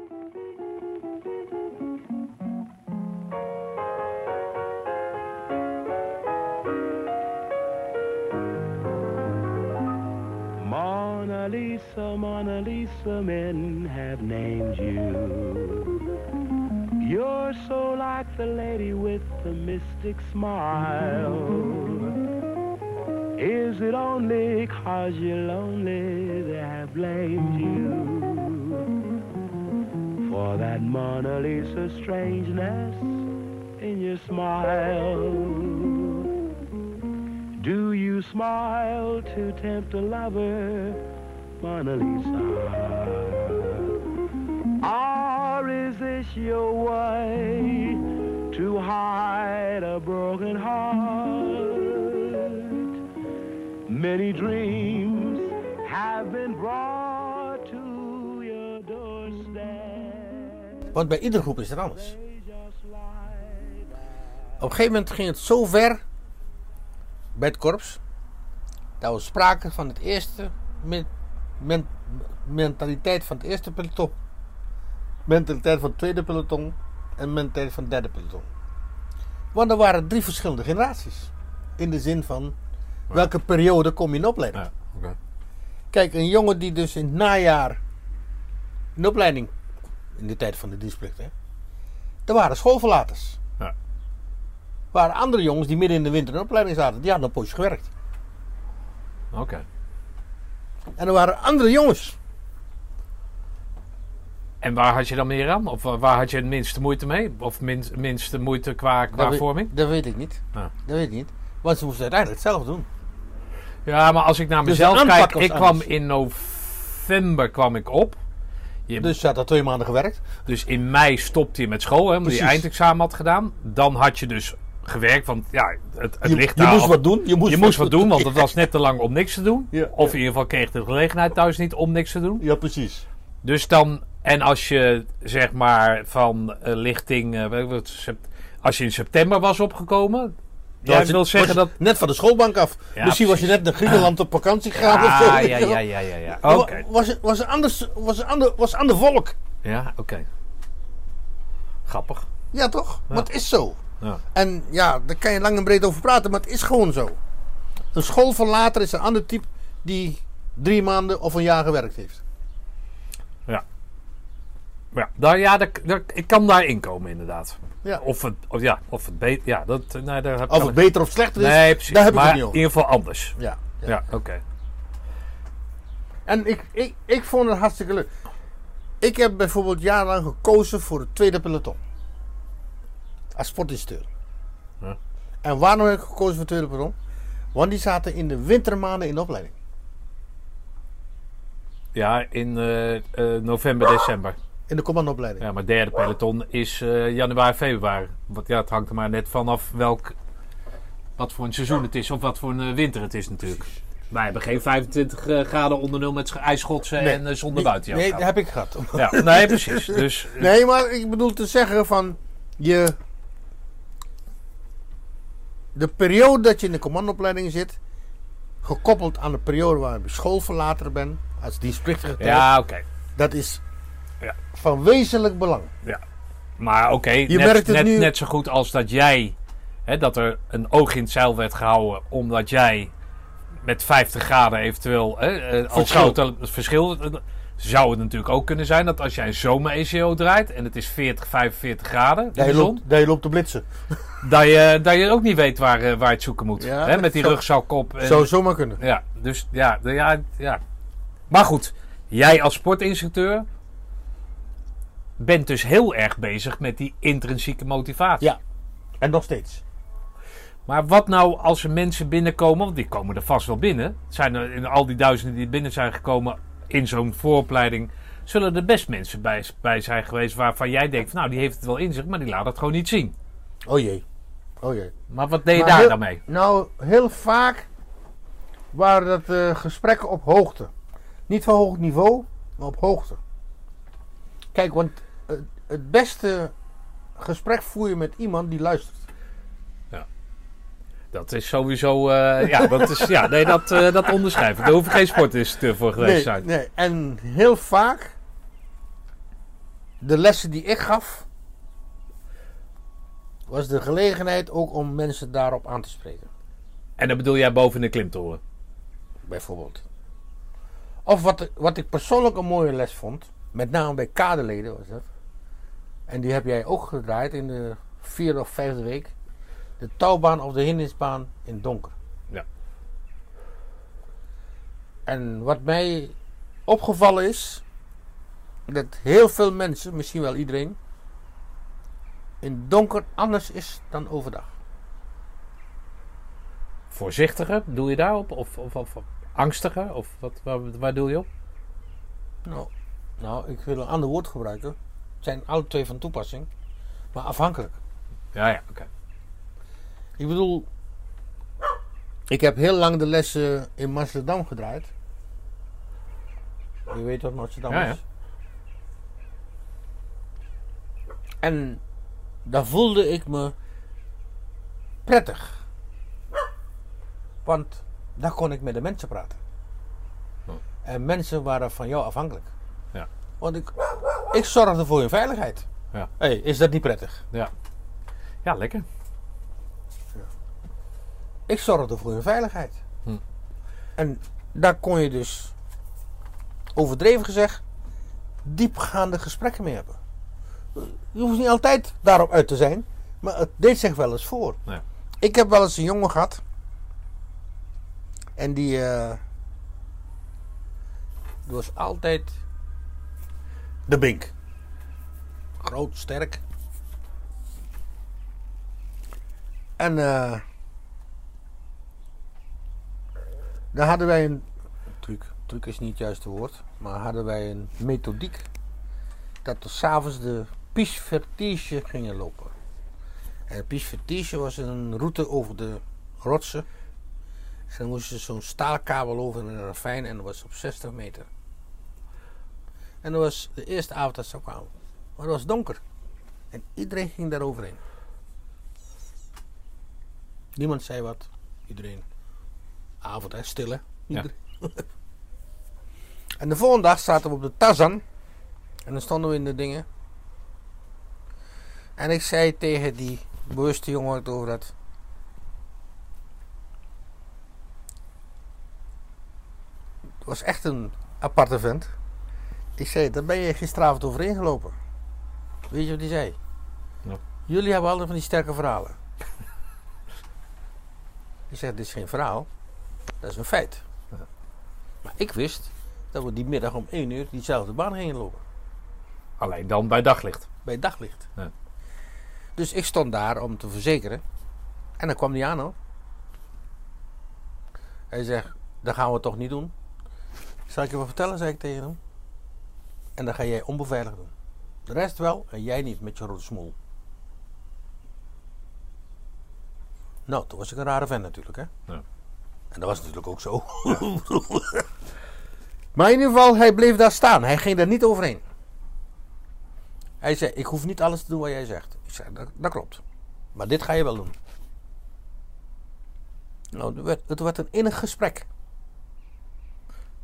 Mona Lisa, Mona Lisa, men have named you. You're so like the lady with the mystic smile. Is it only cause you're lonely that I blamed you for that Mona Lisa strangeness in your smile? Do you smile to tempt a lover, Mona Lisa? Or is this your way to hide a broken heart? Many dreams have been brought to your doorstep. Want bij iedere groep is het anders. Op een gegeven moment ging het zo ver bij het korps dat we spraken van het eerste men- men- mentaliteit van het eerste peloton, mentaliteit van het tweede peloton en mentaliteit van het derde peloton. Want er waren drie verschillende generaties. In de zin van welke periode kom je in opleiding? Ja. Kijk, een jongen die dus in het najaar in opleiding, in de tijd van de dienstplicht, hè, er waren schoolverlaters. Ja. Er waren andere jongens die midden in de winter in opleiding zaten, die hadden een poosje gewerkt. Oké. En er waren andere jongens. En waar had je dan meer aan? Of waar had je het minste moeite mee? Of min, minste moeite qua, qua dat, weet- vorming? dat weet ik niet. Ja. Dat weet ik niet. Want ze moesten uiteindelijk het zelf doen. Ja, maar als ik naar Dus mezelf kijk, ik kwam in november kwam ik op. Je, dus, Dus ze had al twee maanden gewerkt. in mei stopte je met school, hè, omdat je eindexamen had gedaan. Dan had je dus gewerkt, want ja, het, het je ligt je moest al- wat doen. Je moest, je moest wat doen, want het was net te lang om niks te doen. Ja, of ja. in ieder geval kreeg je de gelegenheid thuis niet om niks te doen. Ja, precies. Dus dan, en als je zeg maar van eh, lichting, eh, als je in september was opgekomen, jij wil zeggen dat... Net van de schoolbank af. Ja, Misschien was je net naar Griekenland op vakantie gegaan of zo. Ja, ja, je wel. ja, ja, ja, ja. Oké. Was, was, anders, was, ander, was ander volk. Ja, oké. Grappig. Ja, toch? Maar het is zo. Ja. En ja, daar kan je lang en breed over praten, maar het is gewoon zo. Een schoolverlater is een ander type die drie maanden of een jaar gewerkt heeft. Ja. Daar, ja daar, daar- ik kan daar inkomen inderdaad. Ja. Of het, of, ja, of het beter. Ja, dat, eh, nee, daar heb Of het beter of slechter is, Nee, precies. daar heb ik het niet in over. ieder geval anders. Ja, ja. Ja, oké. En ik, ik, ik vond het hartstikke leuk. Ik heb bijvoorbeeld jarenlang gekozen voor het tweede peloton. Als sportinstructeur. Ja. En waarom heb ik gekozen voor het tweede peloton? Want die zaten in de wintermaanden in de opleiding. Ja, in eh, eh, november, december. In de commandoopleiding. Ja, maar derde peloton is eh, januari, februari. Want ja, het hangt er maar net vanaf welk, wat voor een seizoen het is of wat voor een eh, winter het is natuurlijk. Wij hebben geen 25 eh, graden onder nul met sch- ijsschotsen en zonder Nee, buitenjas. Nee, dat heb ik gehad. Ja, nee, precies. Dus Nee, maar ik bedoel te zeggen van je. De periode dat je in de commandoopleiding zit, gekoppeld aan de periode waar je schoolverlater bent, als dienstplichtige ja, oké. dat is Ja. van wezenlijk belang. Ja. Maar oké, merkt net, het net, nu- net zo goed als dat jij, hè, dat er een oog in het zeil werd gehouden, omdat jij met 50 graden eventueel, hè, eh, als grote verschil, eh, zou het natuurlijk ook kunnen zijn dat als jij een zomer-ECO draait en het is 40, 45 graden Dat de je, loopt, dat je loopt te blitsen. dat je, dat je ook niet weet waar, eh, waar je het zoeken moet. Ja, hè, met die zou- rugzak op. en- Zou zomaar kunnen. ja, dus ja, ja, ja. Maar goed, jij als sportinstructeur bent dus heel erg bezig met die intrinsieke motivatie. Ja. En nog steeds. Maar wat nou als er mensen binnenkomen, want die komen er vast wel binnen. Zijn er in al die duizenden die binnen zijn gekomen in zo'n vooropleiding, zullen er best mensen bij, bij zijn geweest waarvan jij denkt, van, nou die heeft het wel in zich, maar die laat het gewoon niet zien. Oh jee. Oh jee. Maar wat deed je Maar daar heel- dan mee? Nou, heel vaak waren dat eh, gesprekken op hoogte. Niet van hoog niveau, maar op hoogte. Kijk, want het beste gesprek voer je met iemand die luistert. Dat is sowieso, eh, ja, dat is, ja, nee, dat, eh, dat onderschrijven. Daar hoef ik geen sportinstructeur voor geweest te zijn. nee. En heel vaak, de lessen die ik gaf, was de gelegenheid ook om mensen daarop aan te spreken. En dan bedoel jij boven de klimtoren? bijvoorbeeld. Of wat, wat ik persoonlijk een mooie les vond, met name bij kaderleden was dat. En die heb jij ook gedraaid in de vierde of vijfde week. De touwbaan of de hindernisbaan in het donker. Ja. En wat mij opgevallen is, dat heel veel mensen, misschien wel iedereen, in het donker anders is dan overdag. Voorzichtiger, doe je daarop? Of, of, of angstiger? Of wat, waar, waar doe je op? Nou, nou, ik wil een ander woord gebruiken. Zijn alle twee van toepassing, maar afhankelijk. Ja, ja, oké. Ik bedoel, ik heb heel lang de lessen in Amsterdam gedraaid. Je weet wat Amsterdam Ja, ja. is. En daar voelde ik me prettig. Want daar kon ik met de mensen praten. Hm. En mensen waren van jou afhankelijk. Ja. Want ik, ik zorgde voor hun veiligheid. Ja. hey, is dat niet prettig? Ja. Ja, lekker. Ik zorgde voor hun veiligheid. Hm. En daar kon je dus, overdreven gezegd, diepgaande gesprekken mee hebben. Je hoeft niet altijd daarop uit te zijn, maar het deed zich wel eens voor. Ja. Ik heb wel eens een jongen gehad. En die, eh, die was altijd de bink. Groot, sterk. En eh daar hadden wij een truc. Truc is niet het juiste woord. Maar hadden wij een methodiek. Dat we s'avonds de Piche Vertige gingen lopen. En Piche Vertige was een route over de rotsen. En dan moest je zo'n staalkabel over in een ravijn. En dat was op 60 meter. En dat was de eerste avond dat ze kwamen. Maar het was donker. En iedereen ging daar overheen. Niemand zei wat. Iedereen. Avond en stil hè. Ja. En de volgende dag zaten we op de Tazan. En dan stonden we in de dingen. En ik zei tegen die bewuste jongen het over had. Het was echt een aparte vent. Ik zei, daar ben je gisteravond overheen gelopen. Weet je wat hij zei? Ja. Jullie hebben altijd van die sterke verhalen. ik zeg, dit is geen verhaal. Dat is een feit. Maar ik wist dat we die middag om 1 uur diezelfde baan gingen lopen. Alleen dan bij daglicht. Bij daglicht. Ja. Dus ik stond daar om te verzekeren. En dan kwam die aan hoor. Hij zegt, dat gaan we toch niet doen. Zal ik je wat vertellen, zei ik tegen hem. En dan ga jij onbeveiligd doen. De rest wel en jij niet met je rode smoel. Nou, toen was ik een rare vent natuurlijk, hè? Ja. En dat was natuurlijk ook zo. maar in ieder geval, hij bleef daar staan. Hij ging daar niet overheen. Hij zei, ik hoef niet alles te doen wat jij zegt. Ik zei, dat, dat klopt. Maar dit ga je wel doen. Nou, het werd, het werd een innig gesprek.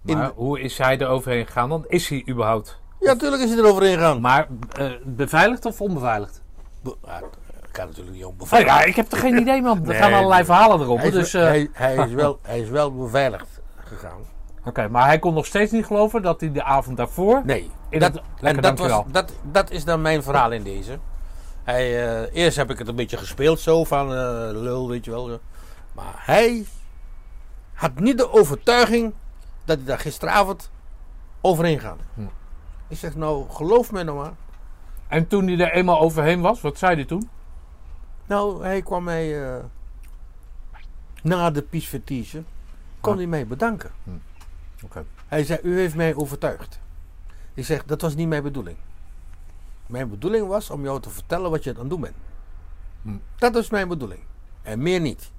Maar hoe is hij er overheen gegaan dan? Is hij überhaupt? Ja, natuurlijk is hij er overheen gegaan. Maar eh, beveiligd of onbeveiligd? Be- ja, dat kan natuurlijk niet Oh, onbeveiligd. ja, ik heb er geen idee, man. Er Nee, gaan allerlei nee. verhalen erop. hij, is, Dus, wel- eh, hij, hij, is wel, hij is wel beveiligd gegaan. Oké, maar hij kon nog steeds niet geloven dat hij de avond daarvoor... Nee, In dat, het- en lekker, dat, was, dat, dat is dan mijn verhaal in deze. Hij, eh, eerst heb ik het een beetje gespeeld zo van lul, weet je wel. zo. Maar hij had niet de overtuiging dat hij daar gisteravond overheen gaat. Hm. Ik zeg nou, geloof me nou maar. En toen hij er eenmaal overheen was, wat zei hij toen? Nou, hij kwam mij eh, na de pisvertige, kon Ah. hij mij bedanken. Oké. Hij zei, u heeft mij overtuigd. Ik zeg, dat was niet mijn bedoeling. Mijn bedoeling was om jou te vertellen wat je aan het doen bent. Hm. Dat was mijn bedoeling. En meer niet.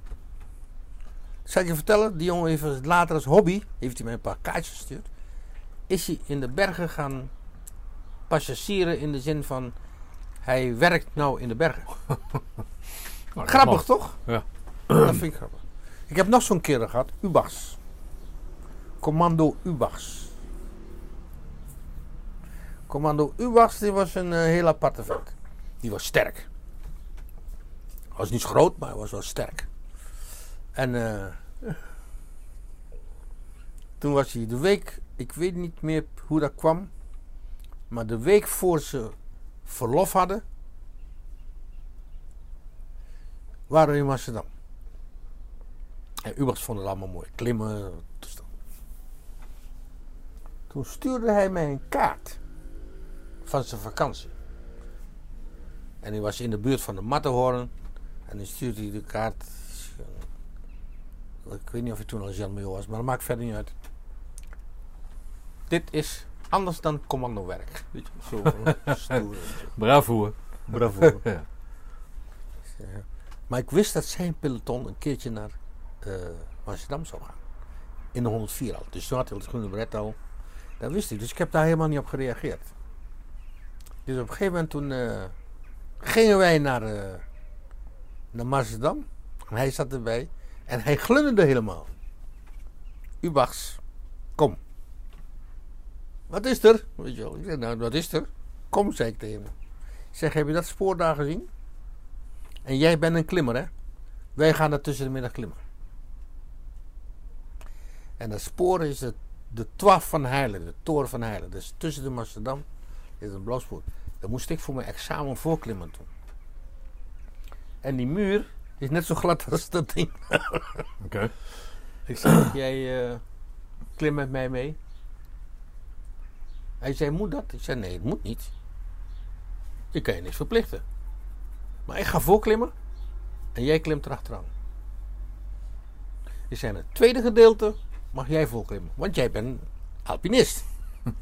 Zal ik je vertellen, die jongen heeft later als hobby, heeft hij mij een paar kaartjes gestuurd. Is hij in de bergen gaan passagieren in de zin van, hij werkt nou in de bergen. Nou, Grappig toch? Ja. Dat vind ik grappig. Ik heb nog zo'n kerel gehad, Ubachs. Commando Ubachs. Commando Ubachs, die was een eh, heel aparte vent. Die was sterk. Hij was niet groot, maar hij was wel sterk. En eh, toen was hij de week, ik weet niet meer hoe dat kwam, maar de week voor ze verlof hadden, waren we in Amsterdam. En Ubachs vond het allemaal mooi. Klimmen. toestand. Toen stuurde hij mij een kaart van zijn vakantie. En hij was in de buurt van de Matterhorn. En dan stuurde hij de kaart. Ik weet niet of hij toen al Jean Mio was, maar dat maakt verder niet uit. Dit is anders dan commandowerk. Weet je, zo stoer. Bravo. Bravo. Ja. Maar ik wist dat zijn peloton een keertje naar eh, Amsterdam zou gaan. In de 104 al. Dus toen had hij het groene beret al. Dat wist ik. Dus ik heb daar helemaal niet op gereageerd. Dus op een gegeven moment toen eh, gingen wij naar, eh naar Amsterdam. En hij zat erbij. En hij glunderde helemaal. Ubachs, kom. Wat is er? Weet je wel. Ik nou, wat is er? Kom, zei ik tegen hem. Ik zeg, heb je dat spoor daar gezien? En jij bent een klimmer, hè? Wij gaan er tussen de middag klimmen. En dat spoor is het, de twaf van Heilen, de toren van Heilen. Dus tussen de Amsterdam is een blauw spoor. Daar moest ik voor mijn examen voorklimmen toen. En die muur is net zo glad als dat ding. Oké. Ik zei, jij eh klim met mij mee? Hij zei, moet dat? Ik zei, nee, het moet niet. Ik kan je niks verplichten. Maar ik ga voorklimmen en jij klimt erachteraan. Ik zei, het tweede gedeelte mag jij voorklimmen, want jij bent alpinist.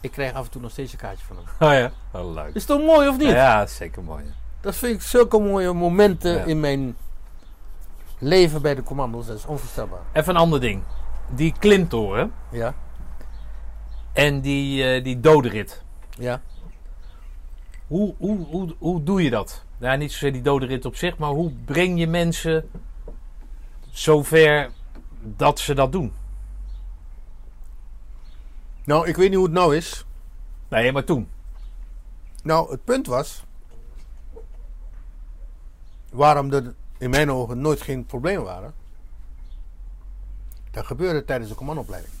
ik krijg af en toe nog steeds een kaartje van hem. Oh ja, wel leuk. Is toch mooi of niet? Ja, zeker mooi. ja. Dat vind ik zulke mooie momenten Ja. in mijn leven bij de commando's. Dat is onvoorstelbaar. Even een ander ding. Die klimtoren Ja, en die, eh die dodenrit. ja. Hoe, hoe, hoe, hoe doe je dat? Ja, niet zozeer die dodenrit op zich, maar hoe breng je mensen zover dat ze dat doen? Nou, ik weet niet hoe het nou is. Nee, maar toen. Nou, het punt was. Waarom er in mijn ogen nooit geen problemen waren. Dat gebeurde tijdens de commandoopleiding.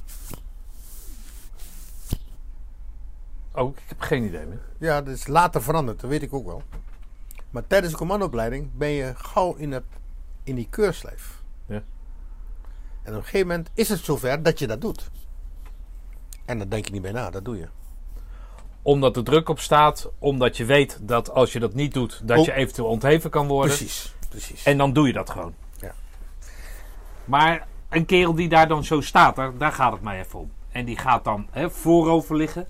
Ook, ik heb geen idee meer. Ja, dat is later veranderd, dat weet ik ook wel. Maar tijdens de commandoopleiding ben je gauw in, het, in die keurslijf. Ja. En op een gegeven moment is het zover dat je dat doet. En dan denk je niet bij na, dat doe je. Omdat er druk op staat, omdat je weet dat als je dat niet doet, dat oh. je eventueel ontheven kan worden. Precies, precies. En dan doe je dat gewoon. Ja. Maar een kerel die daar dan zo staat, daar, daar gaat het mij even om. En die gaat dan hè, voorover liggen.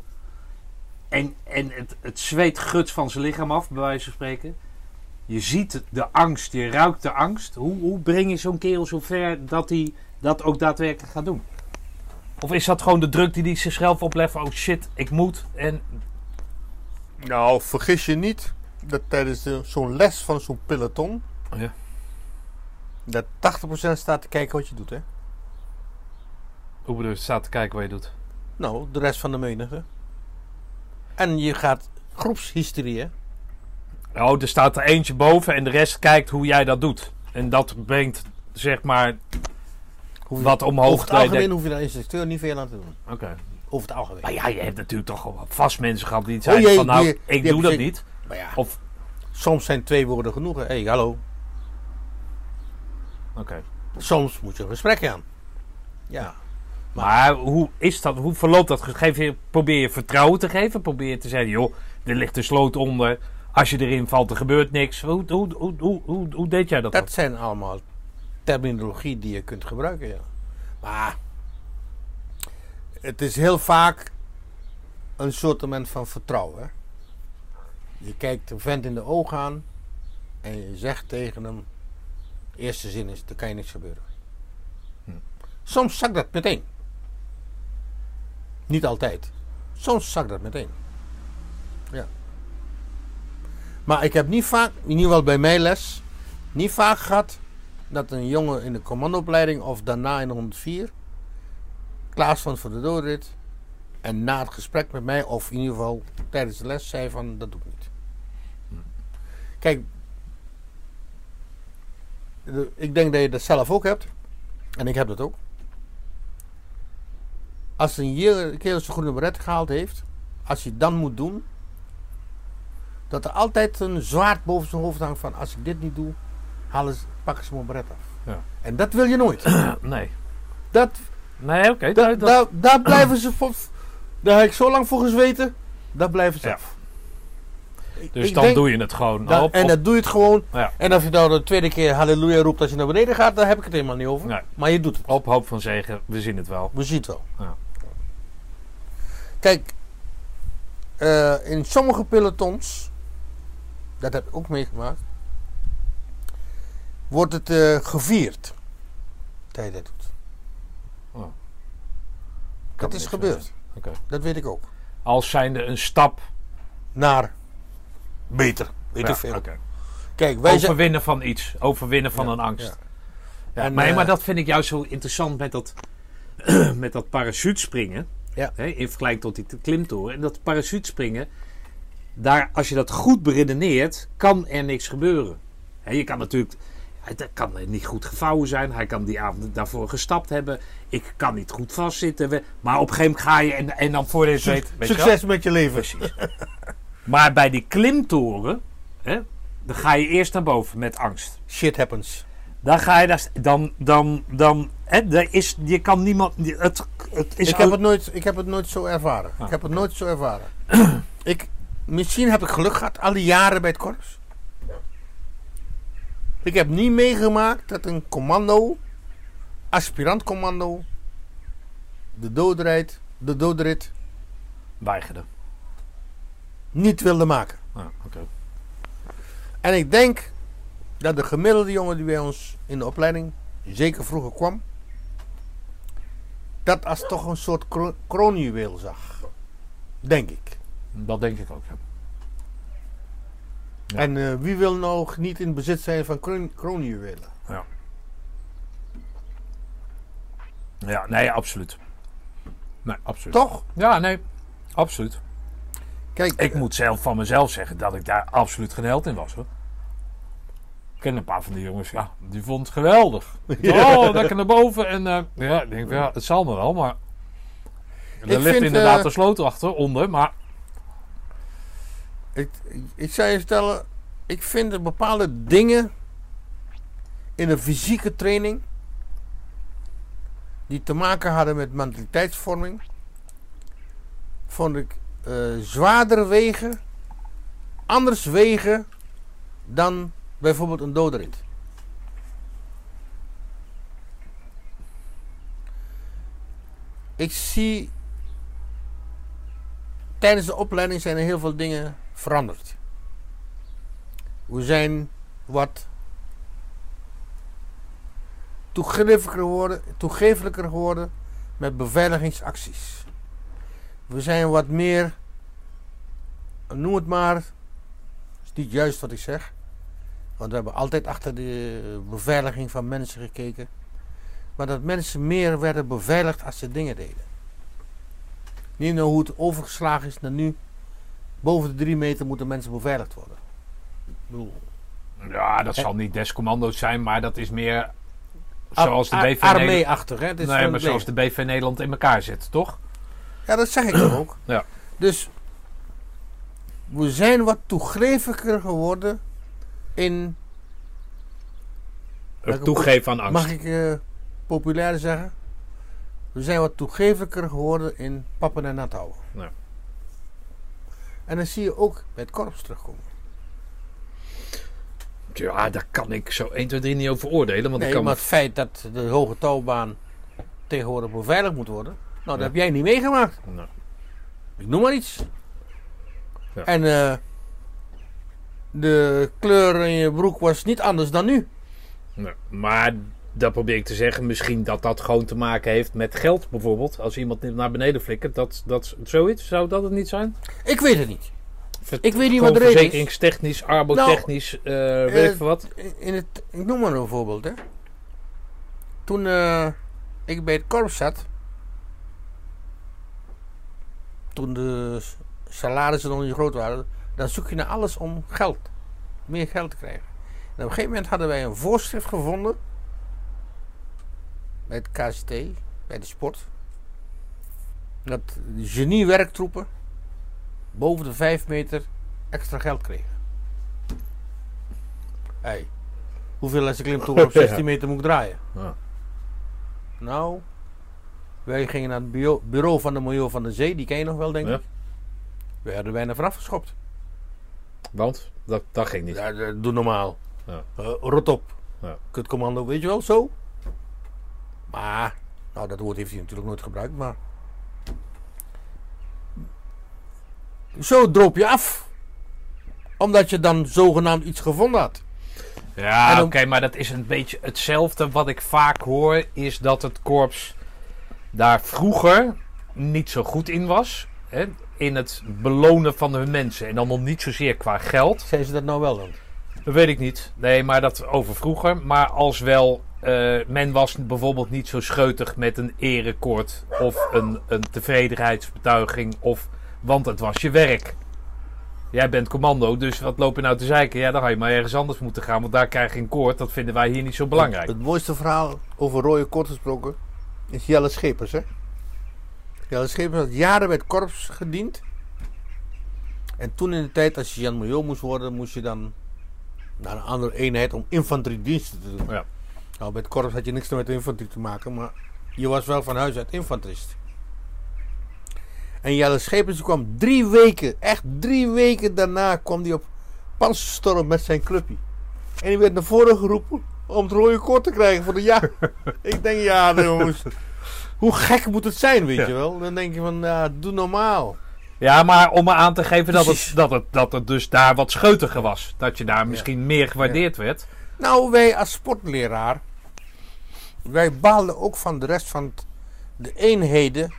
En, en het, het zweet guts van zijn lichaam af, bij wijze van spreken. Je ziet de angst, je ruikt de angst. Hoe, hoe breng je zo'n kerel zover dat hij dat ook daadwerkelijk gaat doen? Of is dat gewoon de druk die hij zichzelf oplegt? Oh shit, ik moet. En Nou, vergis je niet dat tijdens de- zo'n les van zo'n peloton... Ja. Dat 80% staat te kijken wat je doet, hè? hoe bedoel je, staat te kijken wat je doet? Nou, de rest van de menigte. En je gaat groepshysterie, hè? Oh, er staat er eentje boven en de rest kijkt hoe jij dat doet. En dat brengt, zeg maar, wat omhoog. Over het algemeen denkt- hoef je daar instructeur niet veel aan te doen. Oké. Over het algemeen. Maar ja, je hebt natuurlijk toch wel vast mensen gehad die Oh zeiden jee, van nou, die- ik die doe dat ik- niet. Maar ja, Of, soms zijn twee woorden genoeg. Hé, hey, hallo. Oké. Soms moet je een gesprek aan. Ja. Maar hoe is dat, hoe verloopt dat? Geef je, probeer je vertrouwen te geven? Probeer je te zeggen, joh, er ligt een sloot onder. Als je erin valt, er gebeurt niks. Hoe, hoe, hoe, hoe, deed jij dat? dan? Dat zijn allemaal terminologie die je kunt gebruiken, ja. Maar het is heel vaak een soort van vertrouwen. hè. Je kijkt een vent in de ogen aan en je zegt tegen hem: eerste zin is, er kan je niks gebeuren. Soms zakt dat meteen. Niet altijd. Soms zakt dat meteen. Ja. Maar ik heb niet vaak, in ieder geval bij mijn les, niet vaak gehad dat een jongen in de commandoopleiding of daarna in de 104 klaar stond voor de doodrit. En na het gesprek met mij, of in ieder geval tijdens de les, zei van dat doe ik niet. Kijk, de- ik denk dat je dat zelf ook hebt. En ik heb dat ook. Als een kerel zijn groene beret gehaald heeft, als je dan moet doen, dat er altijd een zwaard boven zijn hoofd hangt van als ik dit niet doe, halen ze, pakken ze mijn beret af. Ja. En dat wil je nooit. Nee. Dat, Nee, oké. da- dat- da- daar blijven ze voor. Daar heb ik zo lang voor gezweten. Daar blijven ze Ja. af. Dus dan denk- doe je het gewoon. Op, en dat doe je het gewoon. Ja. En als je nou de tweede keer halleluja roept als je naar beneden gaat, daar heb ik het helemaal niet over. Nee. Maar je doet het. op hoop van zegen, we zien het wel. We zien het wel. Ja. Kijk, eh, in sommige pelotons, dat heb ik ook meegemaakt, wordt het eh, gevierd. Dat je dat doet. Oh. Dat is gebeurd. Dat weet ik ook. Als zijnde een stap. Naar beter. Weet Ja, veel. Kijk, wij zijn... Overwinnen van iets. Overwinnen van Ja, een angst. ja. En, maar, eh, maar dat vind ik juist zo interessant met dat, met dat parachutespringen. Ja. Hè, in vergelijking tot die klimtoren. En dat parachutespringen, daar, als je dat goed beredeneert, kan er niks gebeuren. Hè, je kan natuurlijk, het kan niet goed gevouwen zijn. Hij kan die avond daarvoor gestapt hebben. Ik kan niet goed vastzitten. Maar op een gegeven moment ga je en, en dan voor het weet. Succes met je leven. Precies. Maar bij die klimtoren, hè, dan ga je eerst naar boven met angst. Shit happens. Dan ga je daar, dan, dan, dan, hè, er is, je kan niemand, het, het is Ik al- heb het, nooit, ik heb het nooit zo ervaren. Ah. Ik heb het nooit zo ervaren. ik, misschien heb ik geluk gehad, al die jaren bij het korps. Ik heb niet meegemaakt dat een commando, aspirant commando, de doodrijd, de doodrit weigerde. Niet wilde maken. Ah, oké. En ik denk dat de gemiddelde jongen die bij ons in de opleiding, zeker vroeger kwam, dat als toch een soort kro- kroonjuweel zag. Denk ik. Dat denk ik ook. Ja. Ja. En eh, wie wil nou niet in bezit zijn van kroon, kroonjuwelen? Ja. ja, nee, absoluut. Nee, absoluut. Toch? Ja, nee, absoluut. Kijk, Ik moet zelf van mezelf zeggen dat ik daar absoluut geen held in was hoor. Ik ken een paar van die jongens, ja, die vond het geweldig. Oh, lekker naar boven. En eh, ja, ik denk, ja, het zal me wel, maar. Er Ik ligt vind, inderdaad eh, een sloot achter, onder, maar Ik, ik, ik zou je vertellen, ik vind er bepaalde dingen in de fysieke training die te maken hadden met mentaliteitsvorming, vond ik zwaarder wegen, anders wegen dan bijvoorbeeld een dodenrit. Ik zie tijdens de opleiding zijn er heel veel dingen veranderd. We zijn wat toegeeflijker geworden, toegeeflijker geworden met beveiligingsacties. We zijn wat meer, noem het maar, is niet juist wat ik zeg. Want we hebben altijd achter de beveiliging van mensen gekeken. Maar dat mensen meer werden beveiligd als ze dingen deden. Niet nou hoe het overgeslagen is naar nu. Boven de drie meter moeten mensen beveiligd worden. Ik bedoel, Ja, dat zal niet descommando's zijn, maar dat is meer zoals de BV Nederland... Armee-achtig, hè? Nee, maar zoals de. BV Nederland in elkaar zit, toch? Ja, dat zeg ik ook. Ja. Dus we zijn wat toegeeflijker geworden in, Het toegeven aan angst. mag ik eh, populair zeggen? We zijn wat toegeeflijker geworden in pappen en nat houden. Ja. En dan zie je ook bij het korps terugkomen. Ja, daar kan ik zo 1, 2, 3 niet over oordelen. Want Nee, ik kan maar het feit dat de hoge touwbaan tegenwoordig beveiligd moet worden, dat Ja. heb jij niet meegemaakt. Nou, Ik noem maar iets. Ja. En eh, de kleur in je broek was niet anders dan nu. nou, maar dat probeer ik te zeggen. Misschien dat dat gewoon te maken heeft met geld bijvoorbeeld. Als iemand naar beneden flikkert. Dat, dat, zoiets, zou dat het niet zijn? Ik weet het niet. Ik weet niet wat de reden is. Verzekeringstechnisch, arbotechnisch, eh weet eh, ik veel wat. In het, ik noem maar een voorbeeld. Hè. Toen eh, ik bij het korps zat, toen de salarissen nog niet groot waren, dan zoek je naar alles om geld. Meer geld te krijgen. En op een gegeven moment hadden wij een voorschrift gevonden bij het KCT, bij de sport. Dat de geniewerktroepen boven de 5 meter extra geld kregen. Hey, hoeveel als ik klimtoer op 16 meter moet ik draaien? Ja. Nou, wij gingen naar het bureau, bureau van de Milieu van de Zee, die ken je nog wel, denk Ja. ik. We hadden bijna vanaf geschopt. Want dat, dat ging niet. Ja, dat- doe normaal. Ja. Eh, rot op. Ja. Kutcommando, weet je wel, zo. Maar, nou, dat woord heeft hij natuurlijk nooit gebruikt, maar. Zo droop je af. Omdat je dan zogenaamd iets gevonden had. Ja, oké, maar dat is een beetje hetzelfde wat ik vaak hoor, is dat het korps daar vroeger niet zo goed in was. Hè, in het belonen van hun mensen. En dan nog niet zozeer qua geld. Zijn ze dat nou wel dan? Dat weet ik niet. Nee, maar dat over vroeger. Maar als wel, eh, men was bijvoorbeeld niet zo scheutig met een erekoord of een, een tevredenheidsbetuiging. Of, want het was je werk. Jij bent commando, dus wat loop je nou te zeiken? Ja, dan had je maar ergens anders moeten gaan, want daar krijg je een koord. Dat vinden wij hier niet zo belangrijk. Het mooiste verhaal over rode kort gesproken is Jelle Schepers, hè? Jelle Schepers had jaren bij het korps gediend. En toen in de tijd, als je Jan Major moest worden, moest je dan naar een andere eenheid om infanteriediensten te doen. Ja. Nou, bij het korps had je niks met infanterie te maken, maar je was wel van huis uit infanterist. En Jelle Schepers kwam drie weken, echt drie weken daarna, kwam hij op Panzerstorm met zijn clubje. En die werd naar voren geroepen om het rode koord te krijgen voor de jaar. ik denk, ja, jongens. Hoe gek moet het zijn, weet Ja. je wel? Dan denk je van, ja, doe normaal. Ja, maar om maar aan te geven dat het, dat, het, dat het dus daar wat scheutiger was. Dat je daar misschien meer gewaardeerd werd. Nou, wij als sportleraar, wij baalden ook van de rest van de eenheden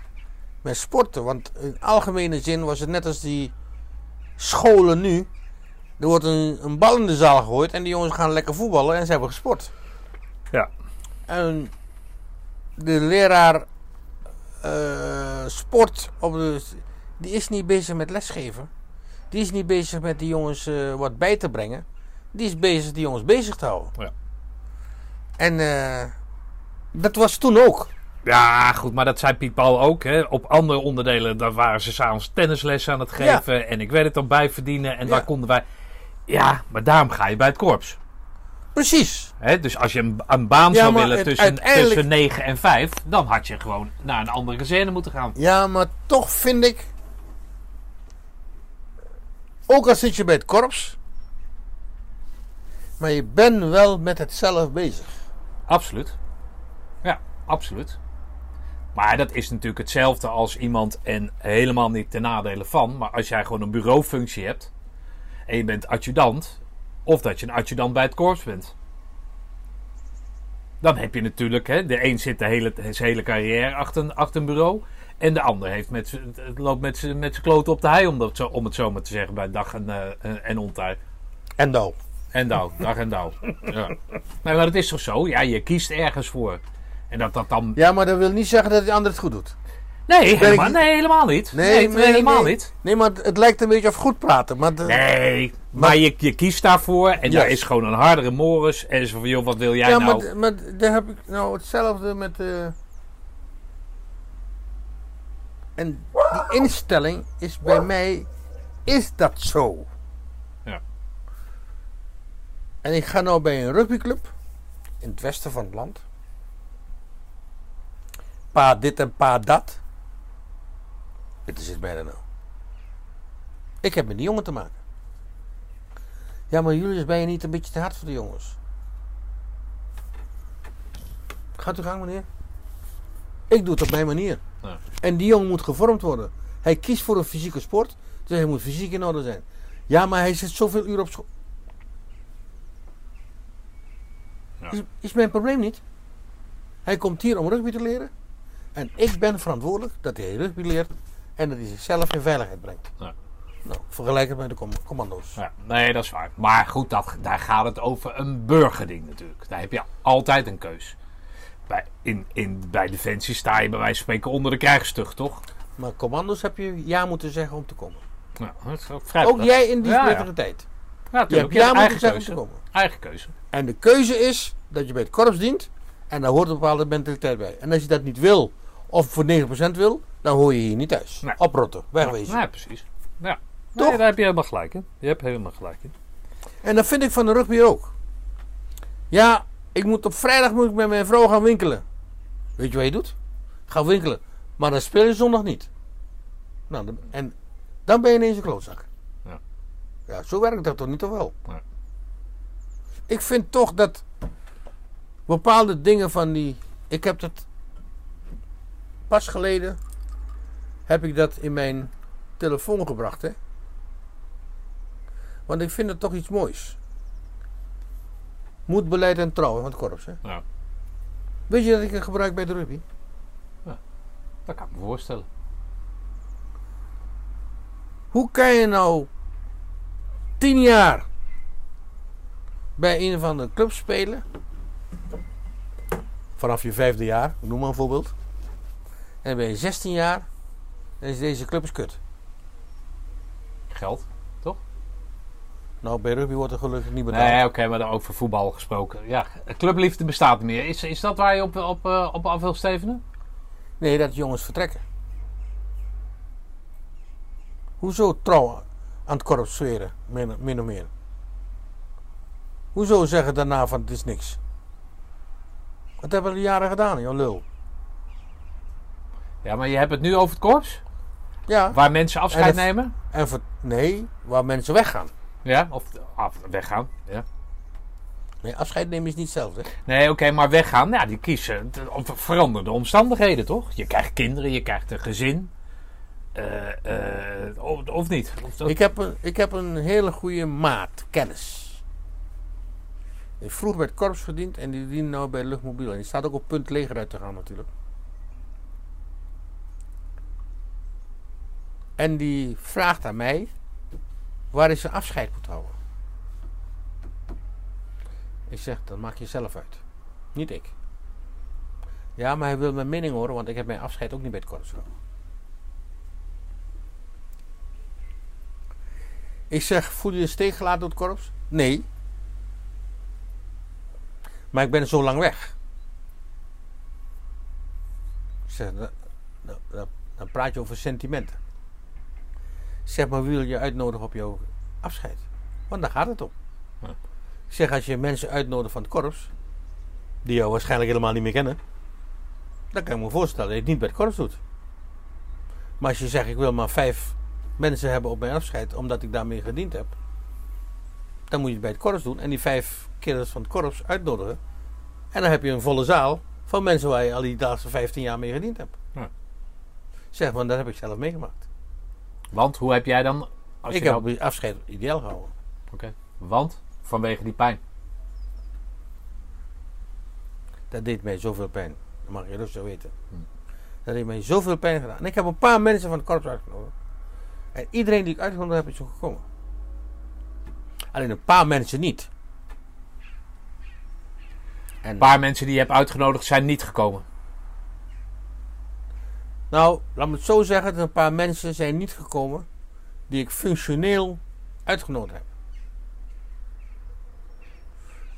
met sporten. Want in algemene zin was het net als die scholen nu. Er wordt een, een bal in de zaal gegooid en die jongens gaan lekker voetballen en ze hebben gesport. Ja. En de leraar eh, sport, op de, die is niet bezig met lesgeven. Die is niet bezig met die jongens eh, wat bij te brengen. Die is bezig die jongens bezig te houden. Ja. En eh, dat was toen ook. Ja, goed, maar dat zei Piet Paul ook. Hè. Op andere onderdelen, daar waren ze s'avonds tennislessen aan het geven. En ik werd het dan bijverdienen. En Ja. daar konden wij... Ja, maar daarom ga je bij het korps. Precies. Dus als je een, een baan Ja, zou willen het- tussen, uiteindelijk- tussen 9 en 5, dan had je gewoon naar een andere kazerne moeten gaan. Ja, maar toch vind ik. Ook al zit je bij het korps. Maar je bent wel met het zelf bezig. Absoluut. Ja, absoluut. Maar dat is natuurlijk hetzelfde als iemand en helemaal niet ten nadele van. Maar als jij gewoon een bureaufunctie hebt en je bent adjudant, of dat je een adjudant bij het korps bent. Dan heb je natuurlijk, hè, de een zit de hele, zijn hele carrière achter, een- achter een bureau. En de ander heeft met, loopt met zijn kloten op de hei, om, dat zo, om het zo maar te zeggen, bij dag en, eh, en- ontijd. En nou. En dauw, dag en dauw. Ja. Nee, maar dat is toch zo? Ja, je kiest ergens voor. En dat dat dan... Ja, maar dat wil niet zeggen dat die ander het goed doet. Nee, helemaal, ik- nee, helemaal niet. Nee, nee, helemaal niet. Nee, maar het, het lijkt een beetje of goed praten. Maar de- Nee, maar je, je kiest daarvoor. En daar is gewoon een hardere Morris. En zo van, joh, wat wil jij ja, nou? maar, maar daar heb ik nou hetzelfde met. eh En die instelling is bij mij. Is dat zo? Ja. En ik ga nou bij een rugbyclub. In het westen van het land. Pa dit en pa dat. Het is het bijna nou. Ik heb met die jongen te maken. Ja, maar Julius, ben je niet een beetje te hard voor de jongens? Gaat uw gang, meneer. Ik doe het op mijn manier. Ja. En die jongen moet gevormd worden. Hij kiest voor een fysieke sport, dus hij moet fysiek in orde zijn. Ja, maar hij zit zoveel uur op school. Ja. Is, is mijn probleem niet. Hij komt hier om rugby te leren. En ik ben verantwoordelijk dat hij rugby leert en dat hij zichzelf in veiligheid brengt. Ja. Nou, vergelijk het met de com- commando's. Ja, nee, dat is waar. Maar goed, dat, daar gaat het over een burgerding natuurlijk. Daar heb je altijd een keus. Bij, in, in, bij Defensie sta je bij wijze van spreken onder de krijgstucht, toch? Maar commando's heb je ja moeten zeggen om te komen. Ja, dat is ook vrij Ook jij in die Ja, ja. tijd. Ja, Je hebt ja moeten zeggen om te komen. Eigen keuze. En de keuze is dat je bij het korps dient. En daar hoort een bepaalde mentaliteit bij. En als je dat niet wil, of voor 9% wil, dan hoor je hier niet thuis. Nee. Oprotten, wegwezen. Ja, precies. Ja. Toch? Nee, daar heb je helemaal gelijk in. Je hebt helemaal gelijk in. En dat vind ik van de rugby ook. Ja, ik moet op vrijdag moet ik met mijn vrouw gaan winkelen. Weet je wat je doet? Ga winkelen. Maar dan speel je zondag niet. Nou, dan- en dan ben je ineens een klootzak. Ja. Ja, zo werkt dat toch niet, toch wel? Nee. Ik vind toch dat bepaalde dingen van die... Ik heb dat pas geleden... heb ik dat in mijn telefoon gebracht, hè. Want ik vind het toch iets moois. Moed, beleid en trouw van het korps, hè. Ja, Weet je dat ik het gebruik bij de rugby? dat kan ik me voorstellen. Hoe kan je nou tien jaar bij een van de clubs spelen? Vanaf je vijfde jaar, noem maar een voorbeeld. En ben je 16 jaar, dan is deze club is kut. Geld. Nou, bij rugby wordt er gelukkig niet betaald. Nee, oké, maar dan ook voor voetbal gesproken. Ja, clubliefde bestaat niet meer. Is, is dat waar je op, op, eh, op af wil stevenen? Nee, dat jongens vertrekken. Hoezo trouw aan het korps zweren, min, min of meer? Hoezo zeggen daarna van het is niks? Wat hebben we de jaren gedaan, joh lul? Ja, maar je hebt het nu over het korps? Ja, Waar mensen afscheid En nemen? en voor, nee, waar mensen weggaan. Ja, of af, weggaan. Ja. Nee, afscheid nemen is niet hetzelfde. Nee, oké, maar weggaan, ja, die kiezen veranderde omstandigheden, toch? Je krijgt kinderen, je krijgt een gezin. Eh, eh, of, of niet? Of Ik heb, een, ik heb een hele goede maat, kennis. Die vroeger bij het korps verdiend en die dient nou bij luchtmobiel. En die staat ook op punt leger uit te gaan natuurlijk. En die vraagt aan mij waar hij zijn afscheid moet houden. Ik zeg, dat maak je zelf uit. Niet ik. Ja, maar hij wil mijn mening horen, want ik heb mijn afscheid ook niet bij het korps. Ik zeg, voel je je steek gelaten door het korps? Nee. Maar ik ben zo lang weg. zeg, dan praat je over sentimenten. Zeg maar, wie wil je uitnodigen op jouw afscheid? Want daar gaat het om. Ja. Ik zeg, als je mensen uitnodigt van het korps, die jou waarschijnlijk helemaal niet meer kennen, dan kan ik me voorstellen dat je het niet bij het korps doet. Maar als je zegt, ik wil maar vijf mensen hebben op mijn afscheid, omdat ik daarmee gediend heb, dan moet je het bij het korps doen en die vijf kerels van het korps uitnodigen. En dan heb je een volle zaal van mensen waar je al die laatste 15 jaar mee gediend hebt. Ja. Zeg, want dat heb ik zelf meegemaakt. Want hoe heb jij dan... Als ik je heb nou- afscheid ideaal gehouden. Oké. Want? Vanwege die pijn. Dat deed mij zoveel pijn. Dat mag je rustig weten. Hm. Dat heeft mij zoveel pijn gedaan. En ik heb een paar mensen van het korps uitgenodigd. En iedereen die ik uitgenodigd heb, is zo gekomen. Alleen een paar mensen niet. En Een paar mensen die je hebt uitgenodigd zijn niet gekomen. Nou, laat me het zo zeggen. Dat een paar mensen zijn niet gekomen die ik functioneel uitgenodigd heb.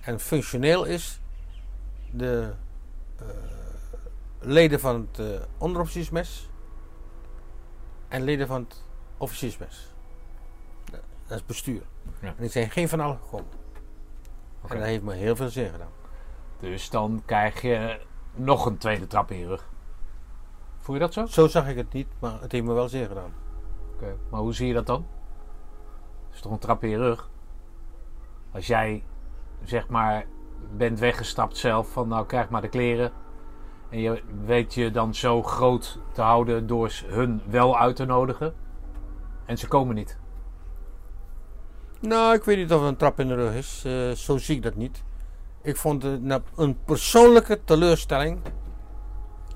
En functioneel is de eh, leden van het eh, onderofficiersmes en leden van het officiersmes. Dat is bestuur. Ja. En die zijn geen van allen gekomen. En dat heeft me heel veel zin gedaan. Dus dan krijg je nog een tweede trap in je rug. Voel je dat zo? Zo zag ik het niet, maar het heeft me wel zeer gedaan. Oké. Maar hoe zie je dat dan? Het is toch een trap in je rug? Als jij, zeg maar, bent weggestapt zelf van nou krijg maar de kleren. En je weet je dan zo groot te houden door hun wel uit te nodigen. En ze komen niet. Nou, ik weet niet of het een trap in de rug is. Eh, zo zie ik dat niet. Ik vond het een persoonlijke teleurstelling.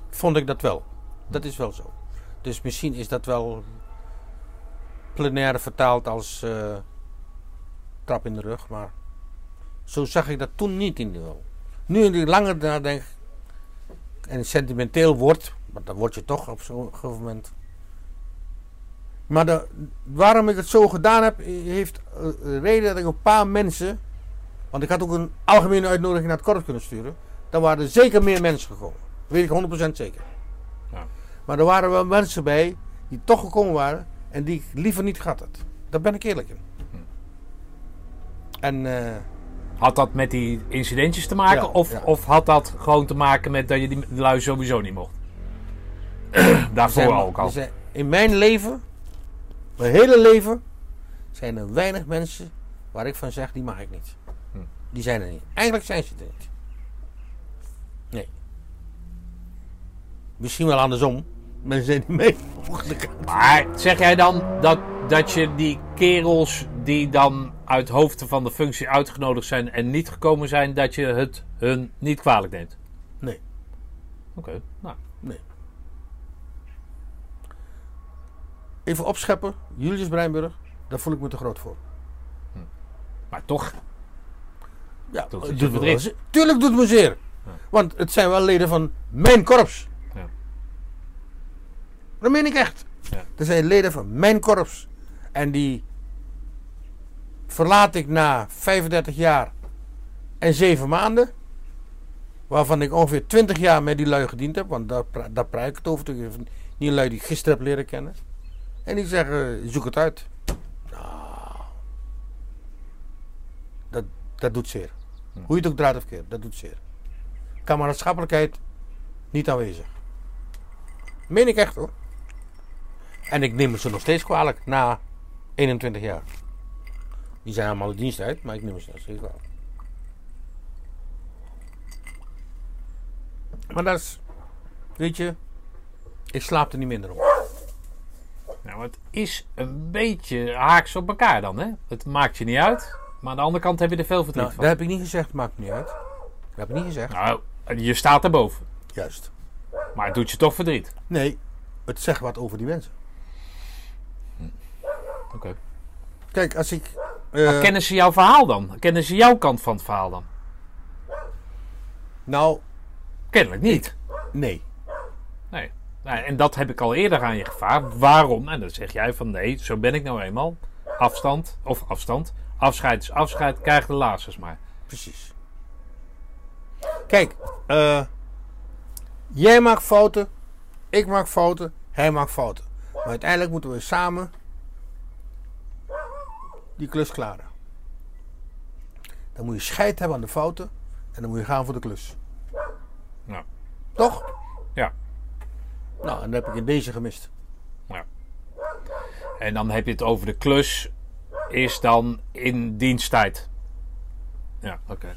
Vond ik dat wel. Dat is wel zo. Dus misschien is dat wel plenaire vertaald als eh, trap in de rug. Maar zo zag ik dat toen niet in ieder geval. Nu ik er langer naar denk en sentimenteel wordt, want dan word je toch op zo'n gegeven moment. Maar de, waarom ik het zo gedaan heb, heeft eh, een reden dat ik een paar mensen. Want ik had ook een algemene uitnodiging naar het korps kunnen sturen. Dan waren er zeker meer mensen gekomen. Weet ik 100% zeker. Maar er waren wel mensen bij die toch gekomen waren en die ik liever niet gehad had. Daar ben ik eerlijk in. En eh, Had dat met die incidentjes te maken? Ja, of, ja. of had dat gewoon te maken met dat je die lui sowieso niet mocht? Daarvoor zijn- ook al. zijn- in mijn leven, mijn hele leven, zijn er weinig mensen waar ik van zeg, die mag ik niet. Hm. Die zijn er niet. Eigenlijk zijn ze er niet. Nee. Misschien wel andersom. Ze zijn niet mee. Maar zeg jij dan dat, dat je die kerels die dan uit hoofden van de functie uitgenodigd zijn en niet gekomen zijn, dat je het hun niet kwalijk neemt? Nee. Oké, nou. Nee. Even opscheppen. Julius Breinburg. Daar voel ik me te groot voor. Maar toch, Ja, Doet het doet me. Tuurlijk doet het me zeer. Want het zijn wel leden van mijn korps. Dat meen ik echt. Ja. Er zijn leden van mijn korps. En die verlaat ik na 35 jaar en 7 maanden. Waarvan ik ongeveer 20 jaar met die lui gediend heb. Want daar, daar praat ik het over. Die lui die ik gisteren heb leren kennen. En die zeggen, zoek het uit. Nou, dat, dat doet zeer. Hoe je het ook draait of keert, dat doet zeer. Kameraadschappelijkheid niet aanwezig. Meen ik echt hoor. En ik neem het ze nog steeds kwalijk na 21 jaar. Die zijn allemaal de dienst uit, maar ik neem het ze nog steeds kwalijk. Maar dat is, weet je, ik slaap er niet minder om. nou, het is een beetje haaks op elkaar dan, hè? Het maakt je niet uit, maar aan de andere kant heb je er veel verdriet Nou, van. dat heb ik niet gezegd, maakt niet uit. Dat heb ik niet gezegd. Nou, je staat erboven, Juist. maar het doet je toch verdriet. Nee, het zegt wat over die mensen. Kijk, als ik... eh, kennen ze jouw verhaal dan? Kennen ze jouw kant van het verhaal dan? nou, Kennelijk niet. nee. Nee. Nou, en dat heb ik al eerder aan je gevraagd. Waarom? En dan zeg jij van nee, zo ben ik nou eenmaal. Afstand, of afstand. Afscheid is afscheid, krijg de laarsers maar. Precies. Kijk, eh, jij maakt fouten, Ik maak fouten, hij maakt fouten. Maar uiteindelijk moeten we samen die klus klaren. Dan moet je scheid hebben aan de fouten en dan moet je gaan voor de klus. Ja. Toch? Ja. Nou, en dat heb ik in deze gemist. ja. En dan heb je het over de klus. Is dan in diensttijd. Ja, oké.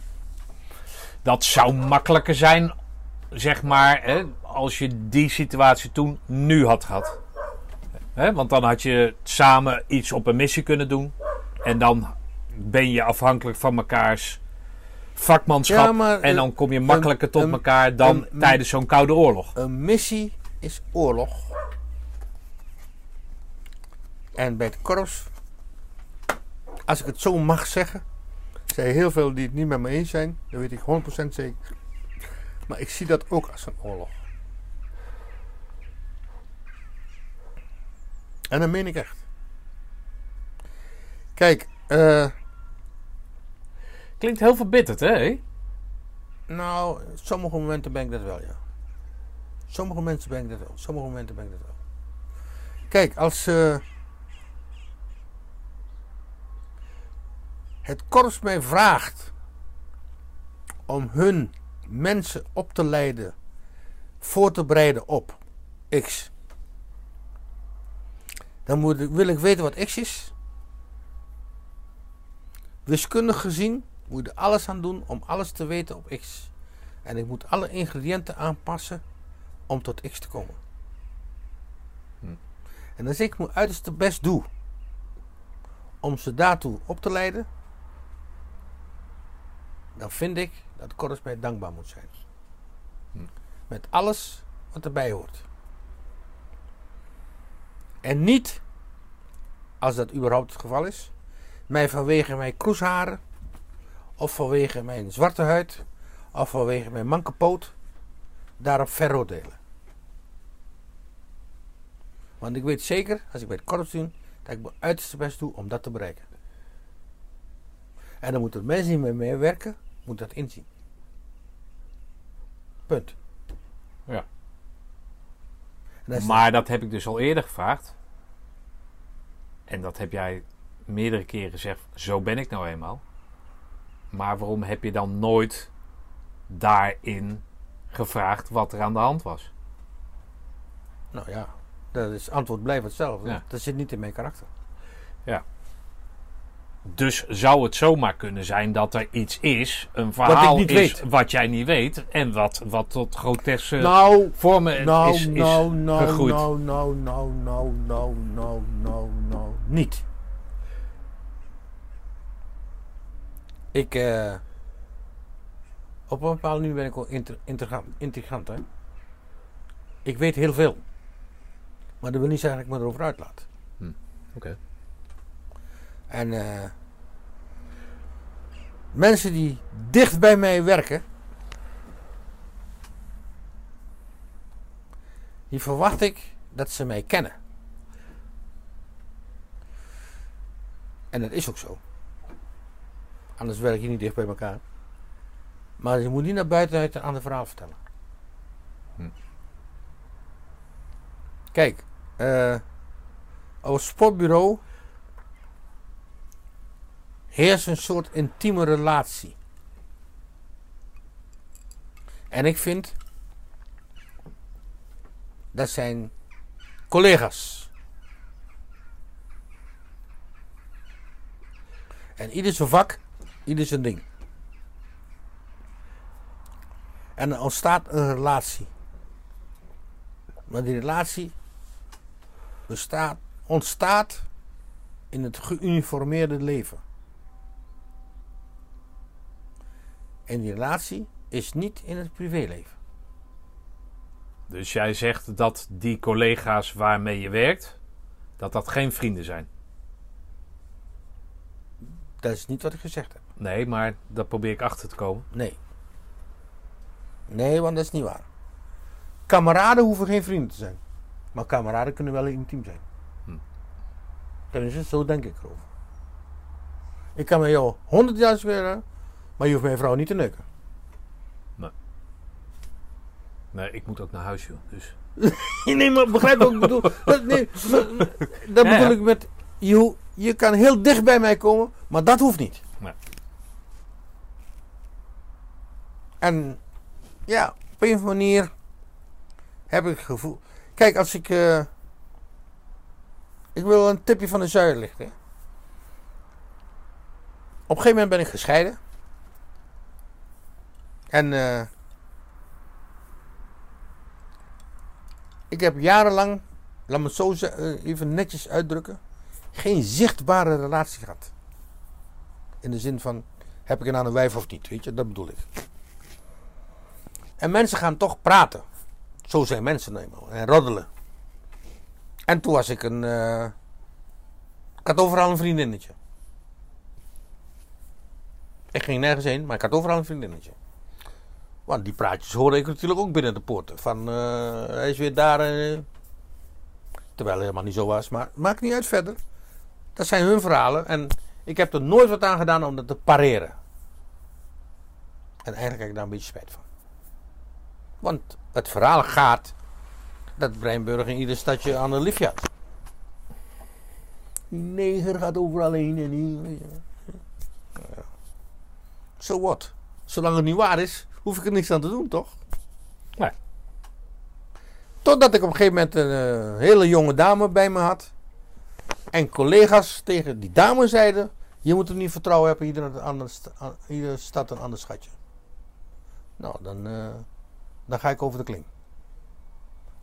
Dat zou makkelijker zijn, zeg maar, hè, als je die situatie toen nu had gehad. Hè, want dan had je samen iets op een missie kunnen doen. En dan ben je afhankelijk van mekaars vakmanschap. Ja, maar, en dan kom je makkelijker tot een- elkaar dan een- tijdens zo'n koude oorlog. Een missie is oorlog. En bij het korps, als ik het zo mag zeggen, zijn heel veel die het niet met me eens zijn, dat weet ik 100% zeker. Maar ik zie dat ook als een oorlog. En dat meen ik echt. Kijk, eh, Klinkt heel verbitterd, hè? nou, sommige momenten ben ik dat wel, ja. Sommige mensen ben ik dat wel. Sommige momenten ben ik dat wel. Kijk, als eh, het korps mij vraagt om hun mensen op te leiden, voor te bereiden op X, dan moet ik, wil ik weten wat X is. Wiskundig gezien moet je er alles aan doen om alles te weten op X. En ik moet alle ingrediënten aanpassen om tot X te komen. En als ik mijn uiterste best doe om ze daartoe op te leiden, dan vind ik dat Corus mij dankbaar moet zijn. Met alles wat erbij hoort. En niet, als dat überhaupt het geval is, mij vanwege mijn kroesharen, of vanwege mijn zwarte huid, of vanwege mijn manke poot, daarop veroordelen. Want ik weet zeker, als ik bij het korps doe, dat ik mijn uiterste best doe om dat te bereiken. En dan moeten mensen die met mij werken, moeten dat inzien. Punt. Ja. Dat Maar dat heb ik dus al eerder gevraagd. En dat heb jij meerdere keren gezegd. Zo ben ik nou eenmaal. Maar waarom heb je dan nooit daarin gevraagd wat er aan de hand was? Nou ja, dat is antwoord blijft hetzelfde. Ja. Dat zit niet in mijn karakter. Dus zou het zomaar kunnen zijn dat er iets is, een verhaal niet is weet. wat jij niet weet en wat, wat tot groteske nou, vormen nou, is, is nou, nou, gegroeid. nou, nou, nou, nou, nou, nou, nou, nou, niet. Ik, eh, op een bepaald nu ben ik al inter, integrant, integrant, hè. Ik weet heel veel. Maar dat wil niet zeggen dat ik me erover uitlaat. Oké. En eh, mensen die dicht bij mij werken, die verwacht ik dat ze mij kennen. En dat is ook zo. Anders werk je niet dicht bij elkaar. Maar je moet niet naar buiten uit een ander verhaal vertellen. Hm. Kijk, het sportbureau heerst een soort intieme relatie. En ik vind dat zijn collega's. En ieder zijn vak, ieder zijn ding. En er ontstaat een relatie. Maar die relatie bestaat, ontstaat in het geuniformeerde leven. En die relatie is niet in het privéleven. Dus jij zegt dat die collega's waarmee je werkt, dat dat geen vrienden zijn. Dat is niet wat ik gezegd heb. Nee, maar daar probeer ik achter te komen. Nee. Nee, want dat is niet waar. Kameraden hoeven geen vrienden te zijn. Maar kameraden kunnen wel intiem zijn. Hm. Tenminste, zo denk ik erover. Ik kan met jou honderd jaar spelen, maar je hoeft mijn vrouw niet te neuken. Nee, ik moet ook naar huis, joh. Dus nee, maar begrijp wat ik bedoel? Dat, nee, dat Ja, bedoel ja. ik met... Je, je kan heel dicht bij mij komen, maar dat hoeft niet. Nee. En ja, op een of andere manier heb ik het gevoel... Kijk, als ik... eh, ik wil een tipje van de zuider lichten. hè. Op een gegeven moment ben ik gescheiden. En eh, ik heb jarenlang, laat me het zo eh, even netjes uitdrukken, geen zichtbare relatie gehad. In de zin van, heb ik een aan een wijf of niet, weet je, dat bedoel ik. En mensen gaan toch praten. Zo zijn mensen nou eenmaal. En roddelen. En toen was ik een... eh, ik had overal een vriendinnetje. Ik ging nergens heen, maar ik had overal een vriendinnetje. Want die praatjes hoorde ik natuurlijk ook binnen de poorten. Van, eh, hij is weer daar. eh, terwijl het helemaal niet zo was. Maar maakt niet uit verder. Dat zijn hun verhalen. En ik heb er nooit wat aan gedaan om dat te pareren. En eigenlijk heb ik daar een beetje spijt van. Want het verhaal gaat dat Breinburg in ieder stadje aan een liefje had. Die neger gaat overal heen en. Ja. So what? Zolang het niet waar is, hoef ik er niks aan te doen, toch? Nee. Totdat ik op een gegeven moment een eh, hele jonge dame bij me had. En collega's tegen die dame zeiden... Je moet er niet vertrouwen hebben, iedere, andere iedere stad een ander schatje. Nou, dan, eh, dan ga ik over de kling.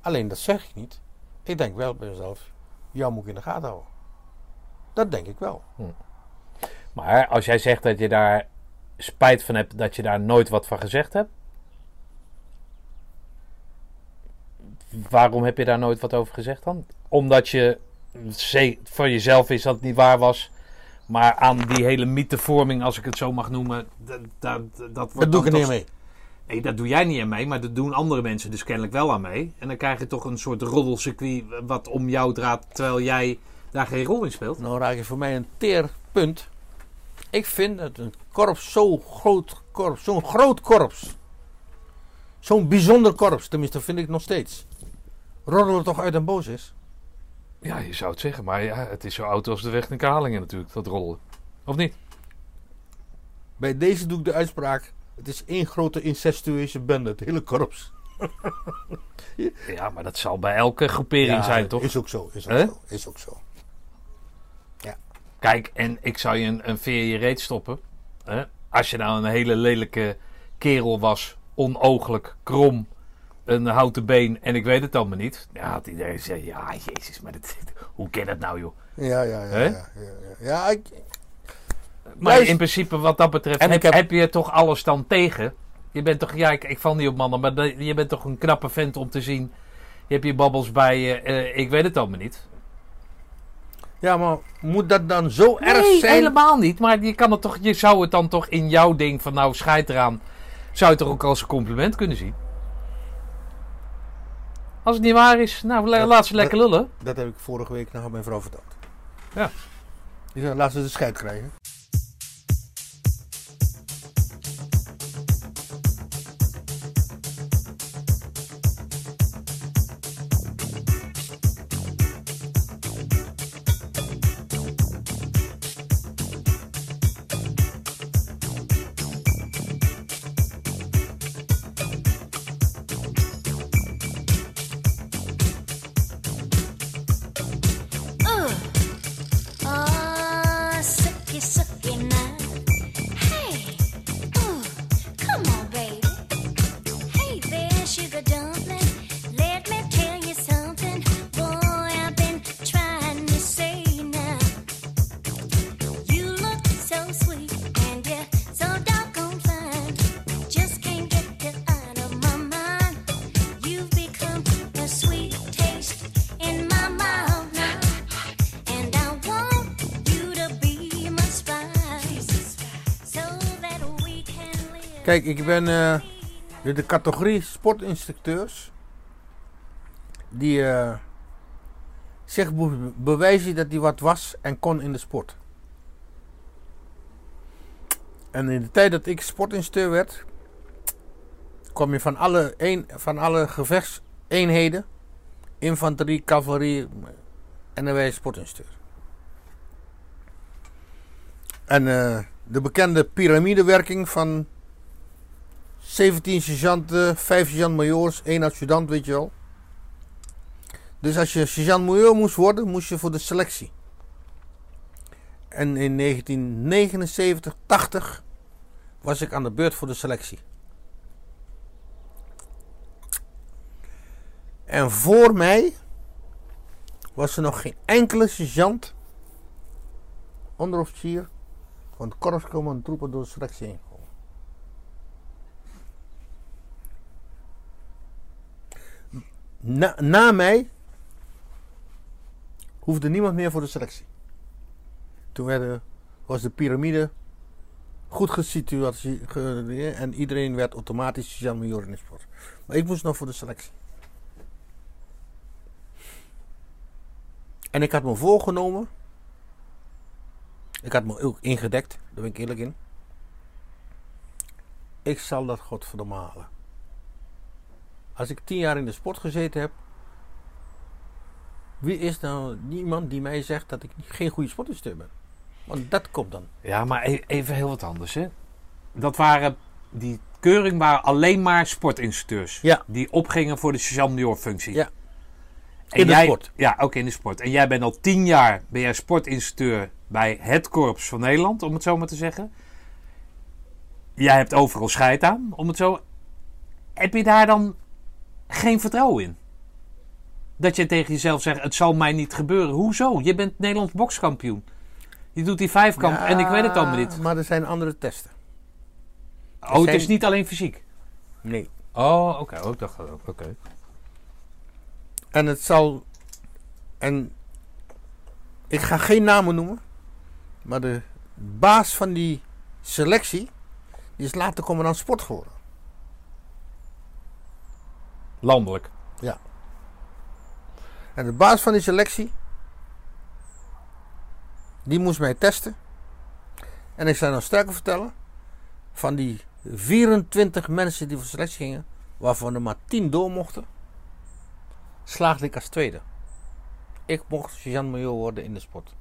Alleen dat zeg ik niet. Ik denk wel bij mezelf, jou moet ik in de gaten houden. Dat denk ik wel. Maar als jij zegt dat je daar spijt van hebt dat je daar nooit wat van gezegd hebt. Waarom heb je daar nooit wat over gezegd dan? Omdat je van jezelf is dat het niet waar was. Maar aan die hele mythevorming, als ik het zo mag noemen, dat, dat, dat, wordt Dat doe ik er niet mee. Nee, dat doe jij niet aan mee, maar dat doen andere mensen dus kennelijk wel aan mee. En dan krijg je toch een soort roddelcircuit wat om jou draait, terwijl jij daar geen rol in speelt. Nou raak je voor mij een teer punt. Ik vind dat een korps zo groot korps, zo'n groot korps. Zo'n bijzonder korps, tenminste vind ik nog steeds. Roddelen toch uit en boos is. Ja, je zou het zeggen, maar ja, het is zo oud als de weg naar Kalingen natuurlijk, dat rollen. Of niet? Bij deze doe ik de uitspraak. Het is één grote incestueuze bende, het hele korps. Ja, maar dat zal bij elke groepering zijn, toch? Is ook zo, is ook zo, is ook zo. Kijk, en ik zou je een, een veer je reet stoppen. Hè? Als je nou een hele lelijke kerel was, onooglijk, krom, een houten been en ik weet het allemaal niet. Ja, had iedereen gezegd, ja, jezus, maar dat, hoe ken dat nou, joh? Ja, ja, ja. Hè? Ja, ja, ja. ja ik, Maar Juist. in principe, wat dat betreft, En heb, ik heb- heb je toch alles dan tegen? Je bent toch, ja, ik, ik val niet op mannen, maar de- je bent toch een knappe vent om te zien. Je hebt je babbels bij je, eh, ik weet het allemaal niet. ja, maar moet dat dan zo erg Nee, zijn? helemaal niet. Maar je, kan het toch, je zou het dan toch in jouw ding van nou, scheid eraan. Zou je het toch ook als een compliment kunnen zien? Als het niet waar is, nou, Dat- laat ze lekker lullen. Dat heb ik vorige week nog aan mijn vrouw verteld. Ja. Die zei, laat ze de scheid krijgen. Kijk, ik ben eh, de categorie sportinstructeurs. Die eh, zich be- bewijzen dat hij wat was en kon in de sport. En in de tijd dat ik sportinstructeur werd, kwam je van alle, een, van alle gevechtseenheden infanterie, cavalerie en dan je sportinstructeur. En eh, de bekende piramidewerking van 17 sergeanten, 5 sergeant-majoors, 1 adjudant, weet je wel. Dus als je sergeant-majoor moest worden, moest je voor de selectie. En in 1979, 80 was ik aan de beurt voor de selectie. En voor mij was er nog geen enkele sergeant, onderofficier, van het troepen door de selectie heen. Na, na mij hoefde niemand meer voor de selectie. Toen was de piramide goed gesitueerd ge- en iedereen werd automatisch sergeant-major in de sport. Maar ik moest nog voor de selectie. En ik had me voorgenomen. Ik had me ook ingedekt, daar ben ik eerlijk in. Ik zal dat godverdomme halen. Als ik tien jaar in de sport gezeten heb. Wie is nou niemand die mij zegt dat ik geen goede sportinstructeur ben? Want dat komt dan. Ja, maar e- even heel wat anders, hè. Dat waren... Die keuring waren alleen maar sportinstructeurs. Ja. Die opgingen voor de sergeant-major functie. Ja. En In de jij- sport. Ja, ook in de sport. En jij bent al tien jaar ben jij sportinstructeur bij het korps van Nederland, om het zo maar te zeggen. Jij hebt overal scheid aan, om het zo... Heb je daar dan geen vertrouwen in? Dat je tegen jezelf zegt, het zal mij niet gebeuren. Hoezo? Je bent Nederlands bokskampioen. Je doet die vijfkamp en ik weet het allemaal niet. Maar er zijn andere testen. Oh, het is niet alleen fysiek. Nee. Oh, oké. Oh, ik dacht dat ook. Oké. En het zal. En. Ik ga geen namen noemen. Maar de baas van die selectie. Die is later commandant sport geworden. Landelijk. Ja. En de baas van die selectie. Die moest mij testen. En ik zou nog sterker vertellen. Van die 24 mensen die voor selectie gingen. Waarvan er maar 10 door mochten. Slaagde ik als tweede. Ik mocht sergeant-major worden in de sport.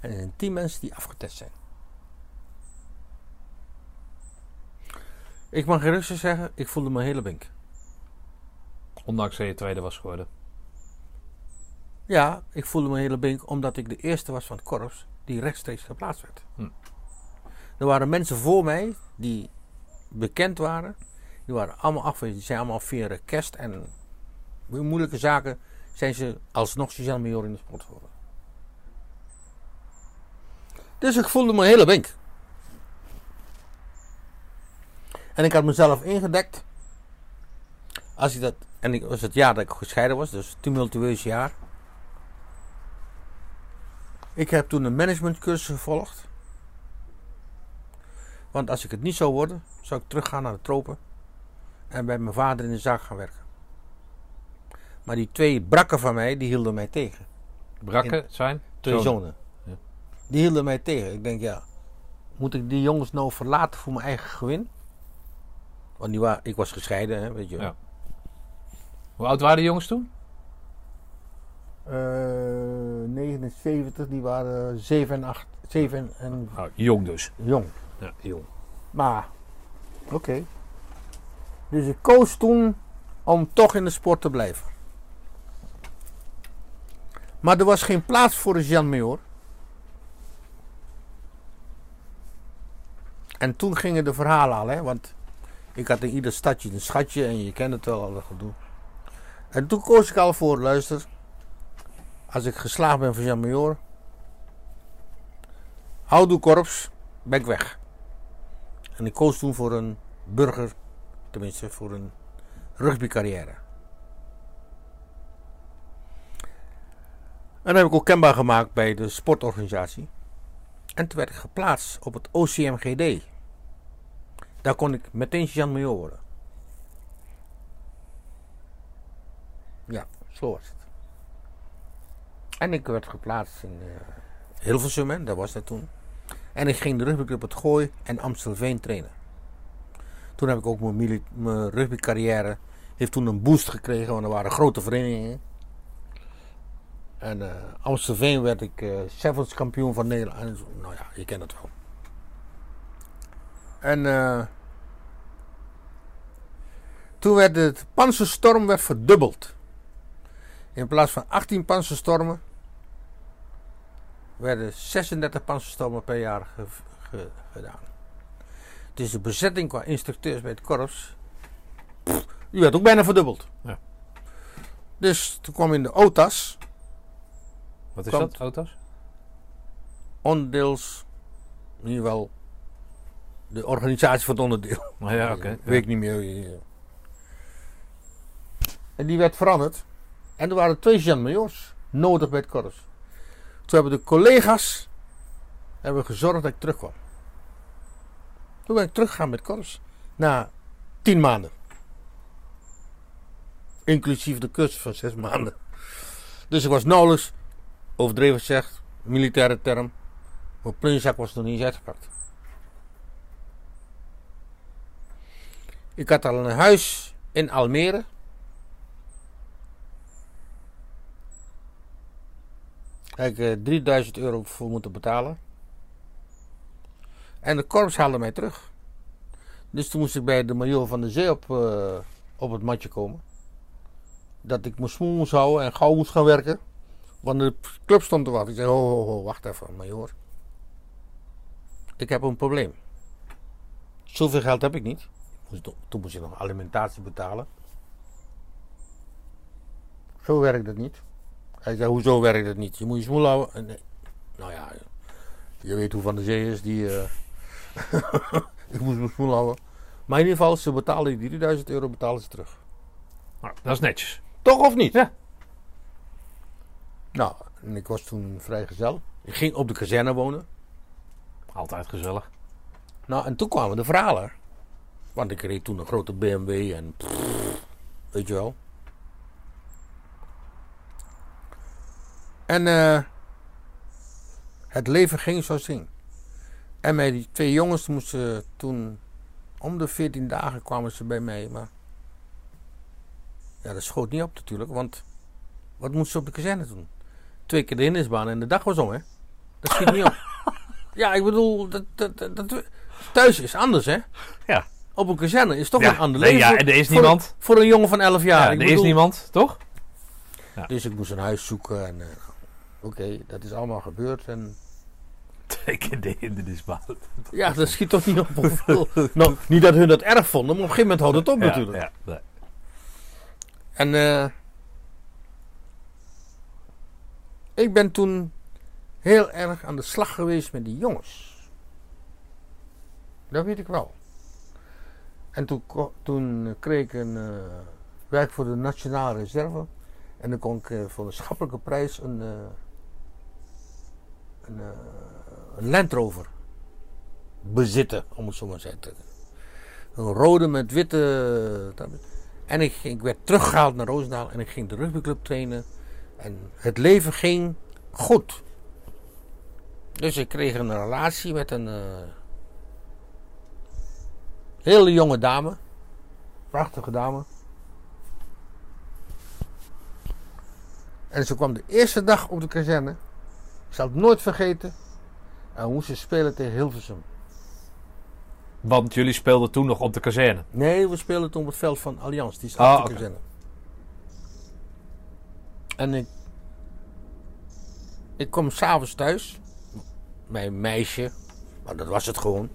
En er zijn 10 mensen die afgetest zijn. Ik mag gerust zeggen, ik voelde me hele bink. Ondanks dat je tweede was geworden. Ja, ik voelde me hele bink omdat ik de eerste was van het korps die rechtstreeks geplaatst werd. Hm. Er waren mensen voor mij die bekend waren. Die waren allemaal afgewezen. Die zijn allemaal via request en moeilijke zaken zijn ze alsnog sergeant-major in de sport geworden. Dus ik voelde me hele bink. En ik had mezelf ingedekt. Als ik dat, en ik was het jaar dat ik gescheiden was, dus tumultueus jaar. Ik heb toen een managementcursus gevolgd. Want als ik het niet zou worden, zou ik teruggaan naar de tropen. En bij mijn vader in de zaak gaan werken. Maar die twee brakken van mij, die hielden mij tegen. Brakken zijn? Twee Zonen. Ja. Die hielden mij tegen. Ik denk, ja, moet ik die jongens nou verlaten voor mijn eigen gewin? Want die ik was gescheiden, hè, weet je. Ja. Hoe oud waren de jongens toen? Eh, 79, die waren 7 en 8, 7 en Oh, jong dus. jong. Ja, jong. Maar, oké. Dus ik koos toen om toch in de sport te blijven. Maar er was geen plaats voor de Jean Major. En toen gingen de verhalen al, hè, want ik had in ieder stadje een schatje en je kent het wel, al dat gedoe. En toen koos ik al voor, luister, als ik geslaagd ben voor Jean Major, houdoe korps, ben ik weg. En ik koos toen voor een burger, tenminste voor een rugbycarrière. En dat heb ik ook kenbaar gemaakt bij de sportorganisatie. En toen werd ik geplaatst op het OCMGD. Daar kon ik meteen Jean Major worden. Ja, zo was het. En ik werd geplaatst in eh Hilversum, hè, dat was dat toen. En ik ging de rugbyclub Het Gooi en Amstelveen trainen. Toen heb ik ook mijn, rugbycarrière heeft toen een boost gekregen, want er waren grote verenigingen. En eh Amstelveen werd ik eh Sevens kampioen van Nederland. En nou ja, je kent het wel. En toen werd het panzerstorm werd verdubbeld. In plaats van 18 panzerstormen werden 36 panzerstormen per jaar ge- ge- gedaan. Dus de bezetting qua instructeurs bij het korps, pff, die werd ook bijna verdubbeld. Ja. Dus toen kwam in de OTAS, Wat is dat, auto's? onderdeels, in ieder geval de organisatie van het onderdeel. Oh, ja, oké. Weet ik niet meer. En die werd veranderd. En er waren twee Jean-Majors nodig bij het korps. Toen hebben de collega's hebben gezorgd dat ik terugkwam. Toen ben ik teruggegaan met het korps. Na tien maanden. Inclusief de cursus van zes maanden. Dus ik was nauwelijks, overdreven gezegd, militaire term. Mijn plunjezak was nog niet eens uitgepakt. Ik had al een huis in Almere. Heb ik eh, 3000 euro voor moeten betalen. En de korps haalde mij terug. Dus toen moest ik bij de major van de zee op, eh, op het matje komen. Dat ik mijn smoel moest houden en gauw moest gaan werken. Want de club stond te wachten. Ik zei, ho, ho, ho, wacht even, major. Ik heb een probleem. Zoveel geld heb ik niet. Toen moest je nog alimentatie betalen. Zo werkt het niet. Hij zei, hoezo werkt het niet? Je moet je smoel houden. En nee. Nou ja, je weet hoe Van de Zee is. Die, eh, ik moest mijn smoel houden. Maar in ieder geval, ze betalen die 3000 euro betalen ze terug. Nou, dat is netjes. Toch of niet? Ja. Nou, en ik was toen vrijgezel. Ik ging op de kazerne wonen. Altijd gezellig. Nou, en toen kwamen de verhalen. Want ik reed toen een grote BMW en... pff, weet je wel. En eh, het leven ging zoals het ging. En met die twee jongens moesten toen... Om de 14 dagen kwamen ze bij mij, maar... Ja, dat schoot niet op natuurlijk, want... Wat moesten ze op de kazerne doen? Twee keer de hindersbaan en de dag was om, hè? Dat schiet niet op. Ja, ik bedoel, dat, dat, dat, thuis is anders, hè? Ja. Op een kazerne is toch Ja, een ander nee, leven. ja, voor- en er is voor niemand. Voor een jongen van 11 jaar. Ja, Ik er is niemand, toch? Dus ik moest een huis zoeken en... eh, Oké, dat is allemaal gebeurd en... Twee keer de hindernisbaan. Ja, dat schiet toch niet op. nou, niet dat hun dat erg vonden, maar op een gegeven moment houdt het op Ja, natuurlijk. ja, nee. En eh, ik ben toen heel erg aan de slag geweest met die jongens. Dat weet ik wel. En toen kreeg ik een eh, werk voor de Nationale Reserve. En dan kon ik eh, voor een schappelijke prijs een, eh, een, eh, een Land Rover bezitten, om het zo maar te zeggen. Een rode met witte. En ik, werd teruggehaald naar Roosendaal en ik ging de rugbyclub trainen. En het leven ging goed. Dus ik kreeg een relatie met een eh, hele jonge dame. Prachtige dame. En ze kwam de eerste dag op de kazerne. Ik zal het nooit vergeten. En we moesten spelen tegen Hilversum. Want jullie speelden toen nog op de kazerne. Nee, we speelden toen op het veld van Allianz. Die is Ah, de kazerne. En ik... Ik kom s'avonds thuis. Mijn meisje. Maar dat was het gewoon.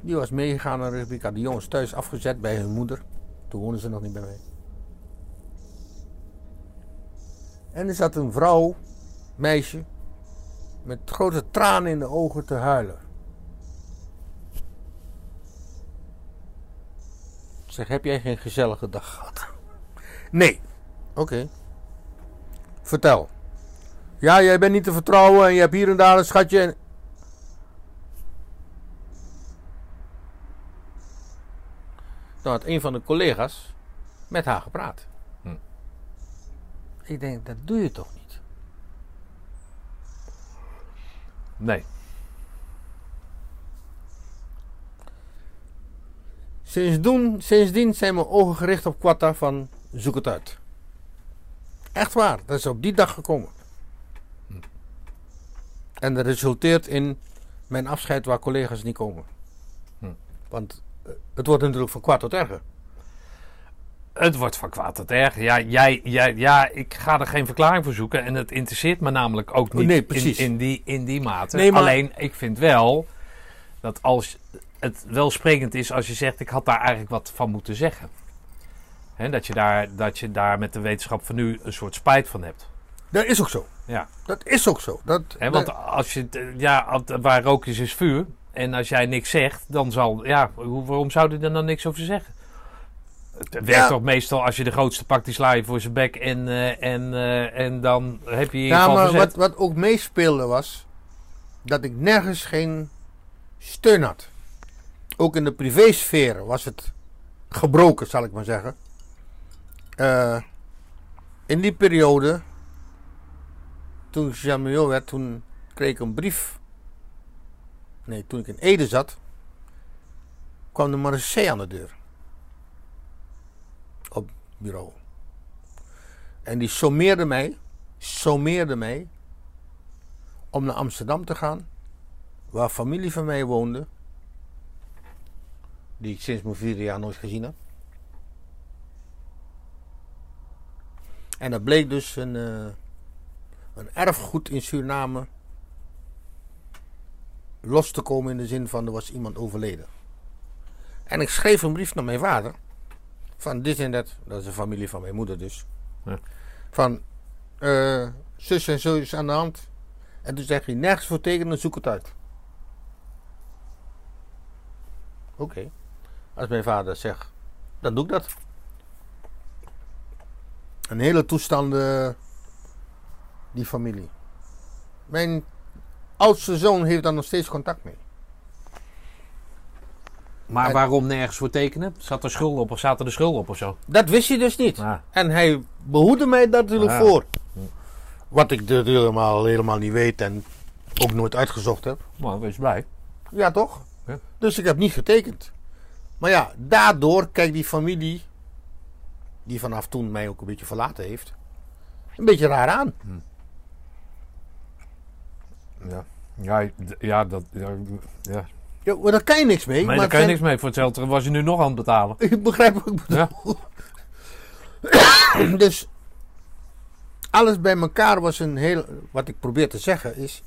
Die was meegegaan naar rugby. Ik had de jongens thuis afgezet bij hun moeder. Toen woonden ze nog niet bij mij. En er zat een vrouw, meisje, met grote tranen in de ogen te huilen. Zeg, heb jij geen gezellige dag gehad? Nee. Oké. Vertel. Ja, jij bent niet te vertrouwen en je hebt hier en daar een schatje. En... Dan had een van de collega's met haar gepraat. Hm. Ik denk, dat doe je toch? Nee. Sindsdien, sindsdien zijn mijn ogen gericht op Quatta van zoek het uit. Echt waar, dat is op die dag gekomen. En dat resulteert in mijn afscheid waar collega's niet komen. Hm. Want eh, het wordt natuurlijk van kwaad tot erger. Het wordt van kwaad tot erg. Ja, jij, jij, ja, ik ga er geen verklaring voor zoeken. En het interesseert me namelijk ook niet Nee, in, die, in die mate. Nee, maar- Alleen, ik vind wel dat als het wel sprekend is als je zegt... ik had daar eigenlijk wat van moeten zeggen. Hè, dat, je daar, dat je daar met de wetenschap van nu een soort spijt van hebt. Dat is ook zo. Ja. Dat is ook zo. Dat, want als je, ja, waar rook is, is vuur. En als jij niks zegt, dan zal, ja, waarom zou je er dan niks over zeggen? Het werkt toch meestal als je de grootste pakt, die sla je voor zijn bek en, eh, en, eh, en dan heb je je ja, geval maar wat, wat ook meespeelde was dat ik nergens geen steun had. Ook in de privésfeer was het gebroken, zal ik maar zeggen. Eh, in die periode, toen ik Jamio werd, toen kreeg ik een brief. Nee, toen ik in Ede zat, kwam de marechaussee aan de deur. Bureau. En die sommeerde mij, sommeerde mij om naar Amsterdam te gaan, waar familie van mij woonde, die ik sinds mijn vierde jaar nooit gezien heb. En dat bleek dus een, eh, een erfgoed in Suriname los te komen in de zin van er was iemand overleden. En ik schreef een brief naar mijn vader. Van dit en dat, dat is een familie van mijn moeder dus. Ja. Van eh, zus en zo is aan de hand. En toen zeg je nergens voor tekenen, zoek het uit. Oké. Als mijn vader zegt, dan doe ik dat. Een hele toestand, eh, die familie. Mijn oudste zoon heeft daar nog steeds contact mee. Maar en- waarom nergens voor tekenen? Zat er schuld op of zaten er schulden op of zo? Dat wist hij dus niet. Ja. En hij behoedde mij daar natuurlijk voor. Wat ik dus helemaal, helemaal niet weet en ook nooit uitgezocht heb. Maar wees blij. Ja, toch? Ja. Dus ik heb niet getekend. Maar ja, daardoor kijkt die familie, die vanaf toen mij ook een beetje verlaten heeft, een beetje raar aan. Ja, ja, d- ja dat... Ja, ja. Ja, maar daar kan je niks mee. Maar maar daar kan je niks mee. Voor hetzelfde was je nu nog aan het betalen. Ik begrijp wat ik Ja. bedoel. dus alles bij elkaar was een heel. Wat ik probeer te zeggen is.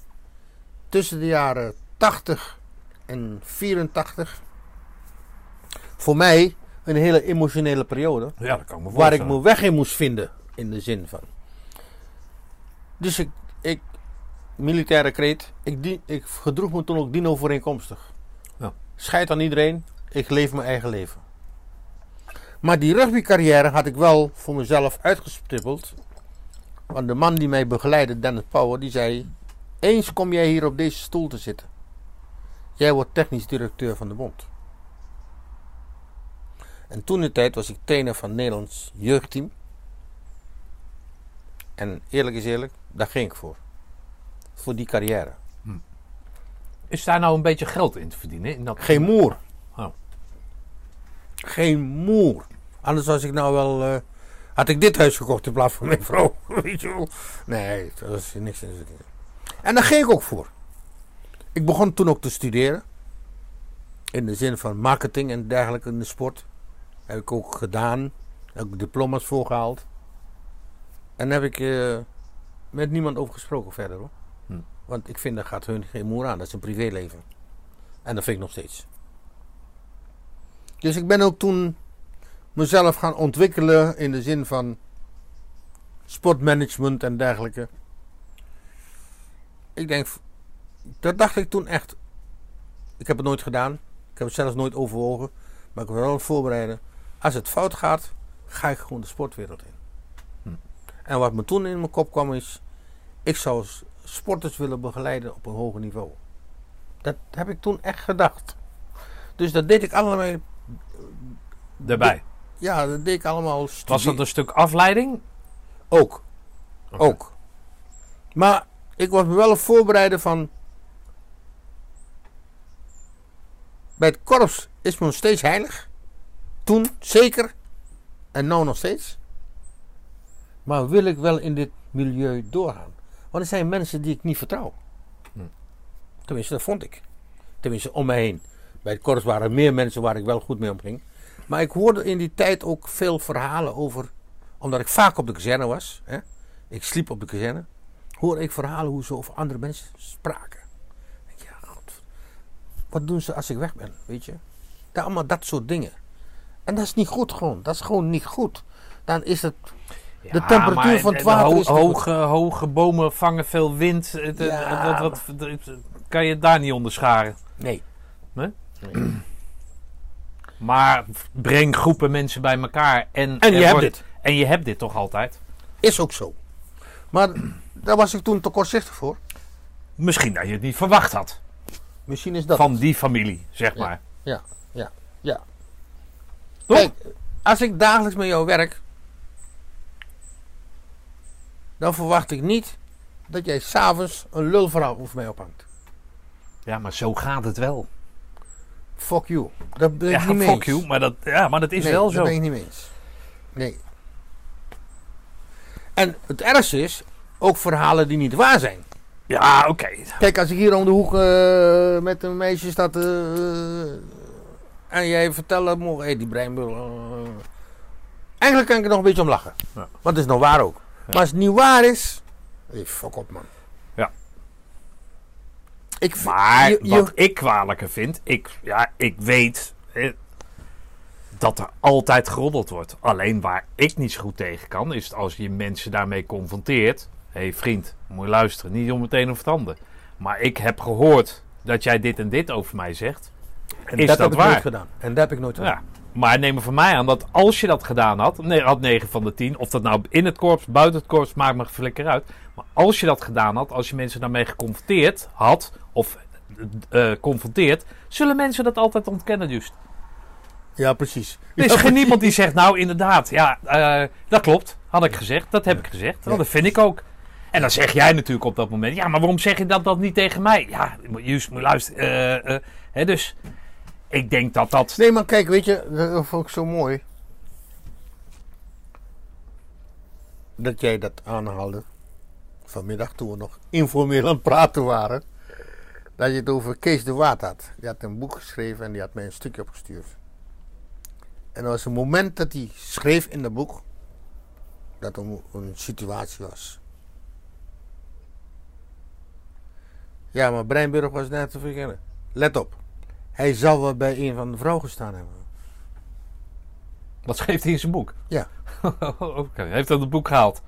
Tussen de jaren 80 en 84. Voor mij een hele emotionele periode. Ja, dat kan ik me waar ik mijn weg in moest vinden. In de zin van. Dus ik, ik militaire kreet, ik, dien, ik gedroeg me toen ook dino-overeenkomstig. Ja. Scheid aan iedereen, ik leef mijn eigen leven. Maar die rugbycarrière had ik wel voor mezelf uitgestippeld. Want de man die mij begeleidde, Dennis Power, die zei... Eens kom jij hier op deze stoel te zitten. Jij wordt technisch directeur van de bond. En toen de tijd was ik trainer van Nederlands jeugdteam. En eerlijk is eerlijk, daar ging ik voor. Voor die carrière. Is daar nou een beetje geld in te verdienen? In dat... Geen moer. Oh. Geen moer. Anders was ik nou wel. eh, had ik dit huis gekocht in plaats van mijn vrouw. Weet je wel. Nee, daar was niks in. En daar ging ik ook voor. Ik begon toen ook te studeren. In de zin van marketing en dergelijke in de sport. Heb ik ook gedaan. Heb ik diploma's voorgehaald. En daar heb ik eh, met niemand over gesproken verder hoor. Hm. Want ik vind dat gaat hun geen moer aan. Dat is een privéleven. En dat vind ik nog steeds. Dus ik ben ook toen mezelf gaan ontwikkelen in de zin van sportmanagement en dergelijke. Ik denk, dat dacht ik toen echt. Ik heb het nooit gedaan. Ik heb het zelfs nooit overwogen. Maar ik wil wel voorbereiden. Als het fout gaat, ga ik gewoon de sportwereld in. En wat me toen in mijn kop kwam is, ik zou sporters willen begeleiden op een hoger niveau. Dat heb ik toen echt gedacht. Dus dat deed ik allemaal, Daarbij. ja, dat deed ik allemaal Was dat een stuk afleiding? Ook. Ook. Maar ik was me wel voorbereiden van. Bij het korps is me nog steeds heilig. Toen zeker. En nou nog steeds. Maar wil ik wel in dit milieu doorgaan? Want er zijn mensen die ik niet vertrouw. Tenminste, dat vond ik. Tenminste, om me heen. Bij het korps waren er meer mensen waar ik wel goed mee omging. Maar ik hoorde in die tijd ook veel verhalen over... Omdat ik vaak op de kazerne was. Hè? Ik sliep op de kazerne. Hoorde ik verhalen hoe ze over andere mensen spraken. Ik denk, ja, god. Wat doen ze als ik weg ben, weet je? Ja, allemaal dat soort dingen. En dat is niet goed gewoon. Dat is gewoon niet goed. Dan is het... de Ja, temperatuur van het de water ho- is hoge, hoge bomen vangen veel wind. Het, Ja, wat, wat- kan je daar niet onder scharen? Nee. Maar breng groepen mensen bij elkaar. En, En je hebt dit. En je hebt dit toch altijd? Is ook zo. Maar daar was ik toen te kortzichtig voor. Misschien dat je het niet verwacht had. Misschien is dat van het. die familie, zeg Ja. maar. Ja, ja, ja. Toch? Kijk, als ik dagelijks met jou werk, dan verwacht ik niet dat jij s'avonds een lulverhaal over mij ophangt. Ja, maar zo gaat het wel. Fuck you. Dat ben ik Ja, niet mee fuck eens. you, maar dat, ja, maar dat is nee, wel dat zo. ben ik niet mee eens. Nee. En het ergste is, ook verhalen die niet waar zijn. Ja, oké. Kijk, als ik hier om de hoek eh, met een meisje sta eh, en jij vertelt oh, hey, die breinbul. eh. eigenlijk kan ik er nog een beetje om lachen. Ja. Want het is nog waar ook. Maar als het niet waar is, hey, fuck op man. Ja. Ik vind- Maar je- je- wat ik kwalijker vind, ik, ja, ik weet eh, dat er altijd geroddeld wordt. Alleen waar ik niet zo goed tegen kan, is als je mensen daarmee confronteert. Hé hey vriend, moet je luisteren, niet om meteen over het ander. Maar ik heb gehoord dat jij dit en dit over mij zegt. en is dat, dat heb ik waar? nooit gedaan. En dat heb ik nooit gedaan. Ja, maar neem er van mij aan dat als je dat gedaan had, nee, had 9 van de 10, of dat nou in het korps, buiten het korps, maakt me flikker uit. Maar als je dat gedaan had, als je mensen daarmee geconfronteerd had, of confronteert, zullen mensen dat altijd ontkennen, juist. Ja, precies. Er is Ja, geen niemand die zegt, nou inderdaad, ja, eh, dat klopt, had ik gezegd, dat heb ik gezegd, Ja. dat vind ik ook. En dan zeg jij natuurlijk op dat moment, ja, maar waarom zeg je dat, dat niet tegen mij? Ja, juist, moet je luisteren. eh, eh, hè, dus ik denk dat dat... Nee, maar kijk, weet je, dat vond ik zo mooi. Dat jij dat aanhaalde. Vanmiddag toen we nog informeel aan het praten waren. Dat je het over Kees de Waard had. Die had een boek geschreven en die had mij een stukje opgestuurd. En er was een moment dat hij schreef in dat boek. Dat er een- situatie was. Ja, maar Breinburg was net te verkennen. Let op. Hij zal wel bij een van de vrouwen gestaan hebben. Wat schreef hij in zijn boek? Ja. Oké, heeft dat het boek gehaald?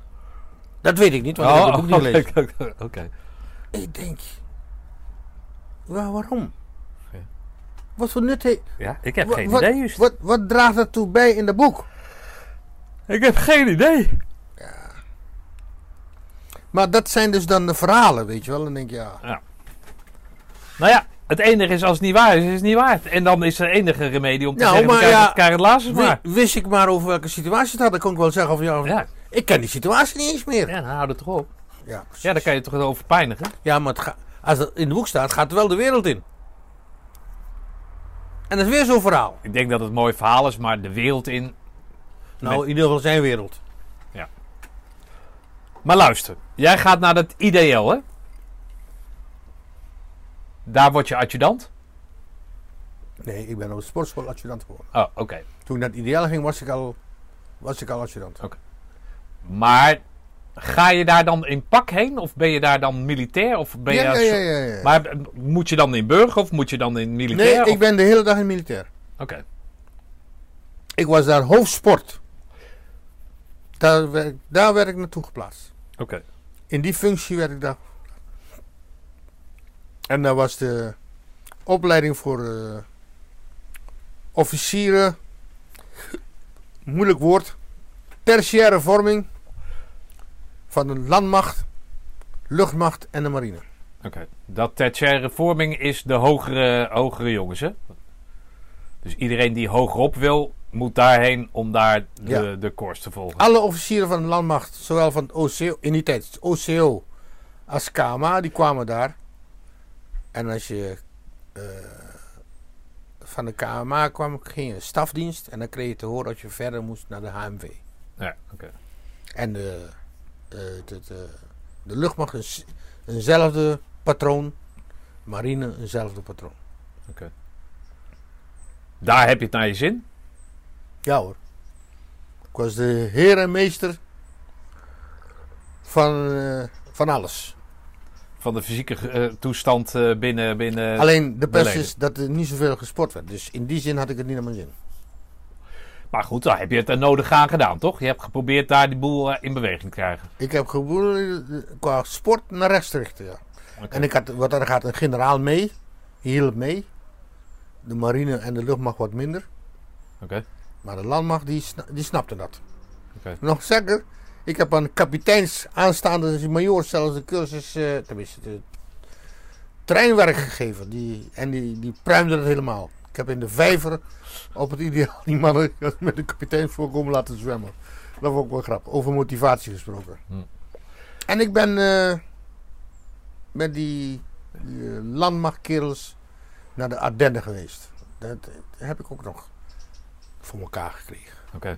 Dat weet ik niet, want ik heb het boek niet gelezen. oké. Ik denk, wa- waarom? Ja. Wat voor nut heeft... Ja, ik heb geen idee, juist. Wat, wat draagt dat toe bij in dat boek? Ik heb geen idee. Maar dat zijn dus dan de verhalen, weet je wel. Dan denk je, ja, Nou ja, het enige is als het niet waar is, is het niet waar. En dan is er enige remedie om te Nou, zeggen, maar ja, het laatste maar. wist ik maar over welke situatie het had, dan kon ik wel zeggen van ja, Ja. ik ken die situatie niet eens meer. Ja, dan houd het toch op. Ja, precies. Ja, dan kan je toch over pijnigen. Ja, maar het als het in het boek staat, gaat er wel de wereld in. En dat is weer zo'n verhaal. Ik denk dat het een mooi verhaal is, maar de wereld in... Nou, in ieder geval zijn wereld. Maar luister, jij gaat naar dat IDL, hè? Daar word je adjudant. Nee, ik ben op de sportschool adjudant geworden. Oh, oké. Toen ik naar het ideaal ging, was ik al, was ik al adjudant. Maar ga je daar dan in pak heen? Of ben je daar dan militair? Of ben je ja, als- ja, ja, ja, ja. Maar eh, moet je dan in burger of moet je dan in militair? nee, of- ik ben de hele dag in militair. Oké. Ik was daar hoofdsport. Daar werd, daar werd ik naartoe geplaatst. Oké. In die functie werd ik daar. En daar was de opleiding voor eh, officieren. Moeilijk woord. Tertiaire vorming van de landmacht, luchtmacht en de marine. Oké. Dat tertiaire vorming is de hogere, hogere jongens, hè? Dus iedereen die hogerop wil, moet daarheen om daar de, Ja. de koers te volgen. Alle officieren van de landmacht, zowel van het OCO, in die tijd OCO als KMA, die kwamen daar. En als je eh, van de KMA kwam, ging je stafdienst en dan kreeg je te horen dat je verder moest naar de HMV. Ja, oké. En de, eh, het, eh, de luchtmacht eenzelfde patroon. Marine eenzelfde patroon. Daar heb je het naar je zin. Ja hoor. Ik was de heer en meester van, eh, van alles. Van de fysieke eh, toestand eh, binnen... binnen Alleen de pest is dat er niet zoveel gesport werd. Dus in die zin had ik het niet naar mijn zin. Maar goed, daar heb je het er nodig aan gedaan, toch? Je hebt geprobeerd daar die boel eh, in beweging te krijgen. Ik heb geprobeerd qua sport naar rechts te richten. Ja. En ik had, wat er gaat een generaal mee. Die hielp mee. De marine en de luchtmacht wat minder. Oké. Maar de landmacht die, sna- die snapte dat. Oké. Nog zeker, ik heb aan kapiteins aanstaande major zelfs de cursus, eh tenminste, de treinwerk gegeven. Die, en die, die pruimde het helemaal. Ik heb in de vijver op het ideaal die mannen met de kapitein voorkomen laten zwemmen. Dat vond ik wel grappig. Over motivatie gesproken. Hm. En ik ben eh, met die, die eh, landmachtkerels naar de Ardennen geweest. Dat, heb ik ook nog voor elkaar gekregen. Oké.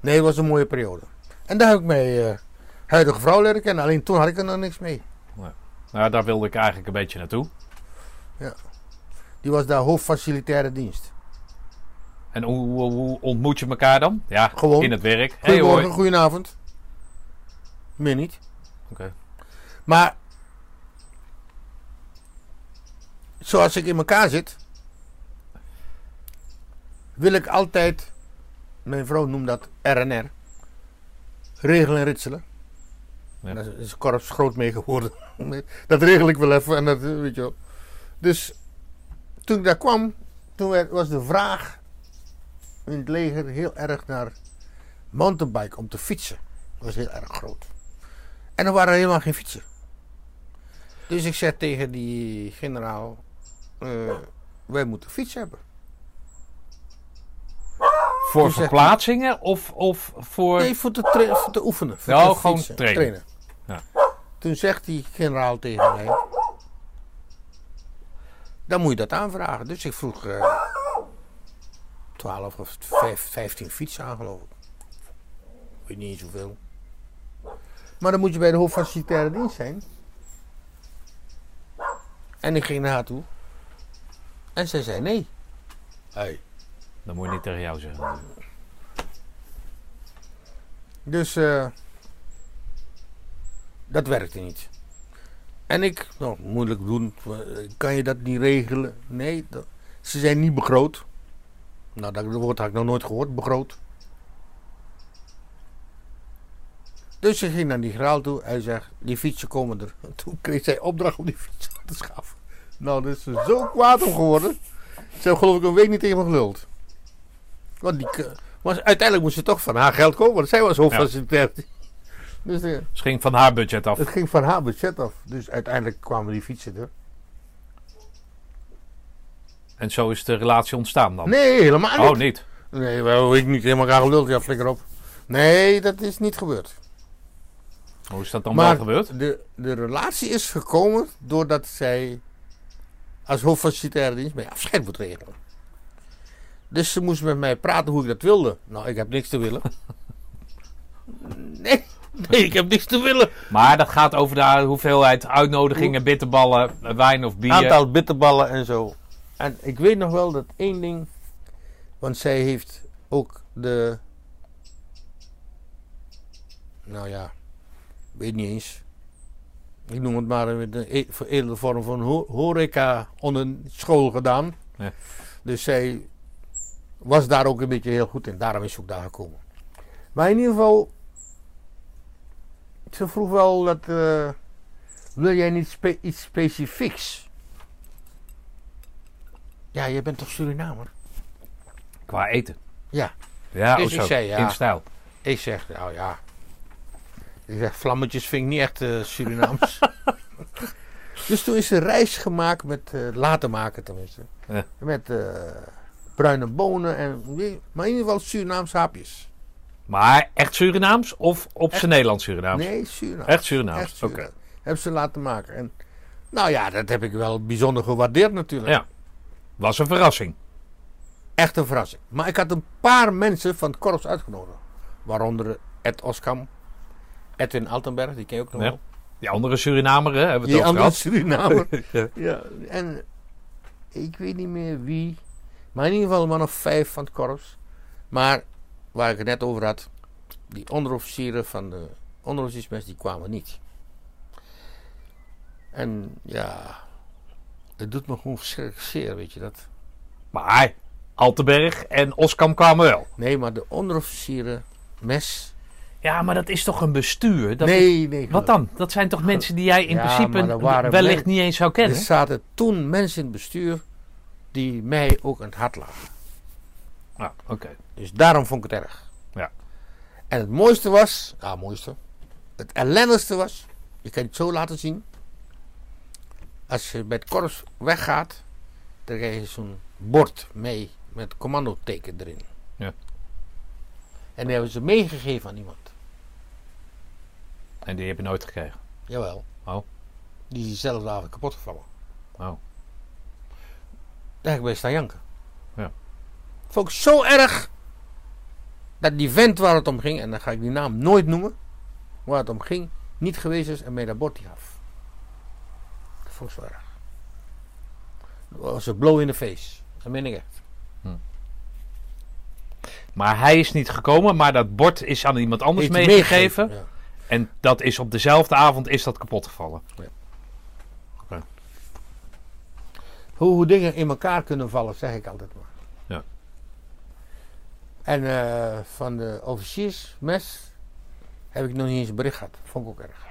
Nee, het was een mooie periode. En daar heb ik mijn eh, huidige vrouw leren kennen. Alleen toen had ik er nog niks mee. Nou, daar wilde ik eigenlijk een beetje naartoe. Die was daar hoofdfacilitaire dienst. En hoe, ontmoet je elkaar dan? Ja, Gewoon. in het werk. Hey, Goedemorgen, hoi. goedenavond. Meer niet. Oké. Maar zoals ik in elkaar zit, wil ik altijd, mijn vrouw noemt dat RNR, regelen en ritselen. Ja. Daar is korps groot mee geworden. dat regel ik wel even en dat eh, weet je wel. Dus toen ik daar kwam, toen werd- was de vraag in het leger heel erg naar mountainbike om te fietsen. Dat was heel erg groot. En er waren helemaal geen fietsen. Dus ik zei tegen die generaal, eh, wij moeten fiets hebben. Voor zegt verplaatsingen of, of voor... Nee, voor te, tra- voor te oefenen. Voor Ja, te gewoon fietsen, trainen. Ja. Toen zegt die generaal tegen mij, dan moet je dat aanvragen. Dus ik vroeg eh 12 of 5, 15 fietsen aan geloof ik. Weet niet eens hoeveel. Maar dan moet je bij de hoofdfacilitaire dienst zijn. En ik ging naar haar toe. En zij zei nee. Hey. Dat moet je niet tegen jou zeggen. Dus eh, dat werkte niet. En ik, nou, moeilijk doen. Kan je dat niet regelen? Nee, ze zijn niet begroot. Nou, dat woord had ik nog nooit gehoord, begroot. Dus ik ging naar die graal toe. Hij zegt, die fietsen komen er. Toen kreeg zij opdracht om die fietsen te schaffen. Nou, dat is ze zo kwaad om geworden. Ze hebben geloof ik een week niet tegen me geluld. Want die, maar uiteindelijk moest ze toch van haar geld komen. Want zij was hoofdfacilitair. Dus eh, Dus het ging van haar budget af. het ging van haar budget af. Dus uiteindelijk kwamen die fietsen er. En zo is de relatie ontstaan dan. Nee, helemaal niet. oh, niet. Nee, wel, ik niet helemaal graag geluld. Ja, flikker op. Nee, dat is niet gebeurd. Hoe is dat dan maar wel gebeurd? De, de relatie is gekomen doordat zij als hoofdfacilitaire dienst mij afscheid moet regelen. Dus ze moest met mij praten hoe ik dat wilde. Nou, ik heb niks te willen. Nee, nee ik heb niks te willen. Maar dat gaat over de hoeveelheid uitnodigingen, bitterballen, wijn of bier. aantal bitterballen en zo. En ik weet nog wel dat één ding, want zij heeft ook de, nou ja, weet niet eens. Ik noem het maar een veredelde vorm van ho- horeca onder school gedaan. Ja. Dus zij was daar ook een beetje heel goed in. Daarom is ze ook daar gekomen. Maar in ieder geval, ze vroeg wel dat, eh, wil jij niet spe- iets specifieks? Ja, je bent toch Surinamer? Qua eten. Ja. Ja, Dus ik zei ja. In stijl. Ik zeg, nou ja. Ik zeg, vlammetjes vind ik niet echt eh, Surinaams. dus toen is een reis gemaakt met, eh, laten maken tenminste. Ja. Met eh, bruine bonen en, maar in ieder geval Surinaams hapjes. Maar echt Surinaams of op zijn Nederlands Surinaams? Nee, Surinaams. Echt Surinaams, Echt oké. Surinaams. Hebben ze laten maken. En, nou ja, dat heb ik wel bijzonder gewaardeerd natuurlijk. Ja. Was een verrassing. Echt een verrassing. Maar ik had een paar mensen van het korps uitgenodigd. Waaronder Ed Oskam. Edwin Altenberg, die ken je ook nog Ja. wel. Die andere Surinamer, hè, hebben we het Die over andere gehad. Surinamer. Ja. ja, en ik weet niet meer wie. Maar in ieder geval een man of vijf van het korps. Maar waar ik het net over had, die onderofficieren van de onderofficiersmes, die kwamen niet. En ja, het doet me gewoon verschrikkelijk zeer, weet je dat. Maar Altenberg en Oskam kwamen wel. Nee, maar de onderofficieren mes. Ja, maar dat is toch een bestuur? Dat nee, nee. Wat dan? Dat zijn toch mensen die jij in Ja, principe er wellicht men- niet eens zou Er kennen? zaten toen mensen in het bestuur die mij ook aan het hart lagen. Ja, oké. Dus daarom vond ik het erg. Ja. En het mooiste was, ja, mooiste. Het ellendigste was, je kan het zo laten zien. Als je bij het korps weggaat, dan krijg je zo'n bord mee met commandoteken erin. Ja. En die hebben ze meegegeven aan iemand. En die heb je nooit gekregen. Jawel. Oh. Die is diezelfde avond kapot gevallen. Oh. Daar heb ik bij staan janken. Ja. Vond ik zo erg. Dat die vent waar het om ging, en dan ga ik die naam nooit noemen. Waar het om ging, niet geweest is en mij dat bord gaf. Dat vond ik zo erg. Dat was een blow in the face. Dat meen ik echt. Maar hij is niet gekomen, maar dat bord is aan iemand anders hij meegegeven. Ja. En dat is op dezelfde avond is dat kapot gevallen. Hoe, hoe dingen in elkaar kunnen vallen, zeg ik altijd maar. Ja. En eh, van de officiersmes heb ik nog niet eens een bericht gehad. Vond ik ook erg.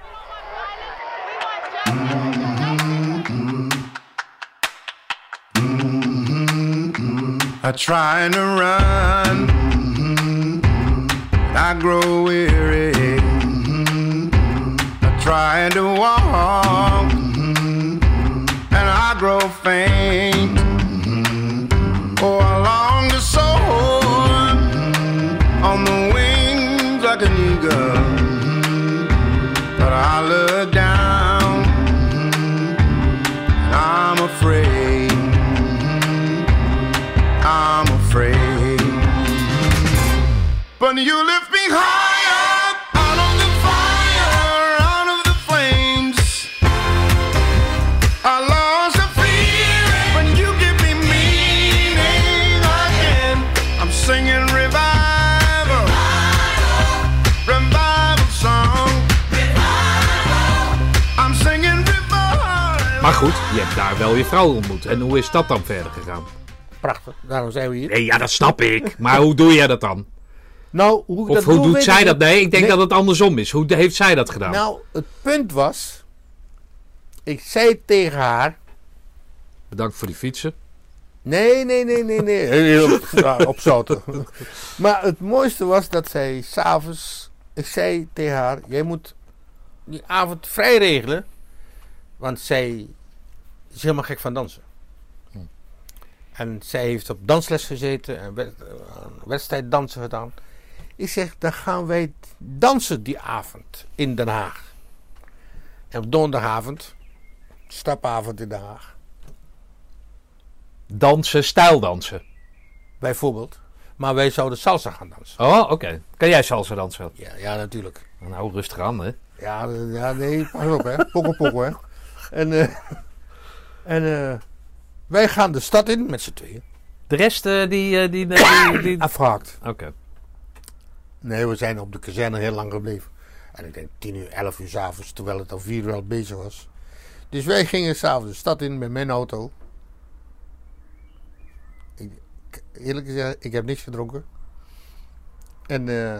I try to run, I grow weary. I try to walk, look down, and I'm afraid. Mm-hmm. I'm afraid. But you goed, je hebt daar wel je vrouw ontmoet. En hoe is dat dan verder gegaan? Prachtig, daarom zijn we hier. Nee, ja, dat snap ik. Maar hoe doe jij dat dan? Nou, hoe ik Of dat hoe doe, doet zij ik dat? Nee, ik denk Nee. dat het andersom is. Hoe heeft zij dat gedaan? Nou, het punt was. Ik zei tegen haar. Bedankt voor die fietsen. Nee, nee, nee, nee, nee. Heel op, opzouten. Maar het mooiste was dat zij s'avonds. Ik zei tegen haar: Jij moet die avond vrij regelen. Want zij is helemaal gek van dansen. En zij heeft op dansles gezeten en wed- aan wedstrijddansen gedaan. Ik zeg: Dan gaan wij dansen die avond in Den Haag. En op donderdagavond, stapavond in Den Haag. Dansen, stijldansen. Bijvoorbeeld. Maar wij zouden salsa gaan dansen. Oh, oké. Kan jij salsa dansen? Ja, ja natuurlijk. Nou, rustig aan, hè. Ja, eh, ja nee, pas op hè. Pokkel pokkel hè. En, eh, en eh, wij gaan de stad in met z'n tweeën. De rest, eh, die... eh, die, die, die- Afgehaakt. Oké. Nee, we zijn op de kazerne heel lang gebleven. En ik denk 10 uur, 11 uur s'avonds, terwijl het al 4 uur al bezig was. Dus wij gingen s'avonds de stad in met mijn auto. Ik, eerlijk gezegd, ik heb niks gedronken. En eh,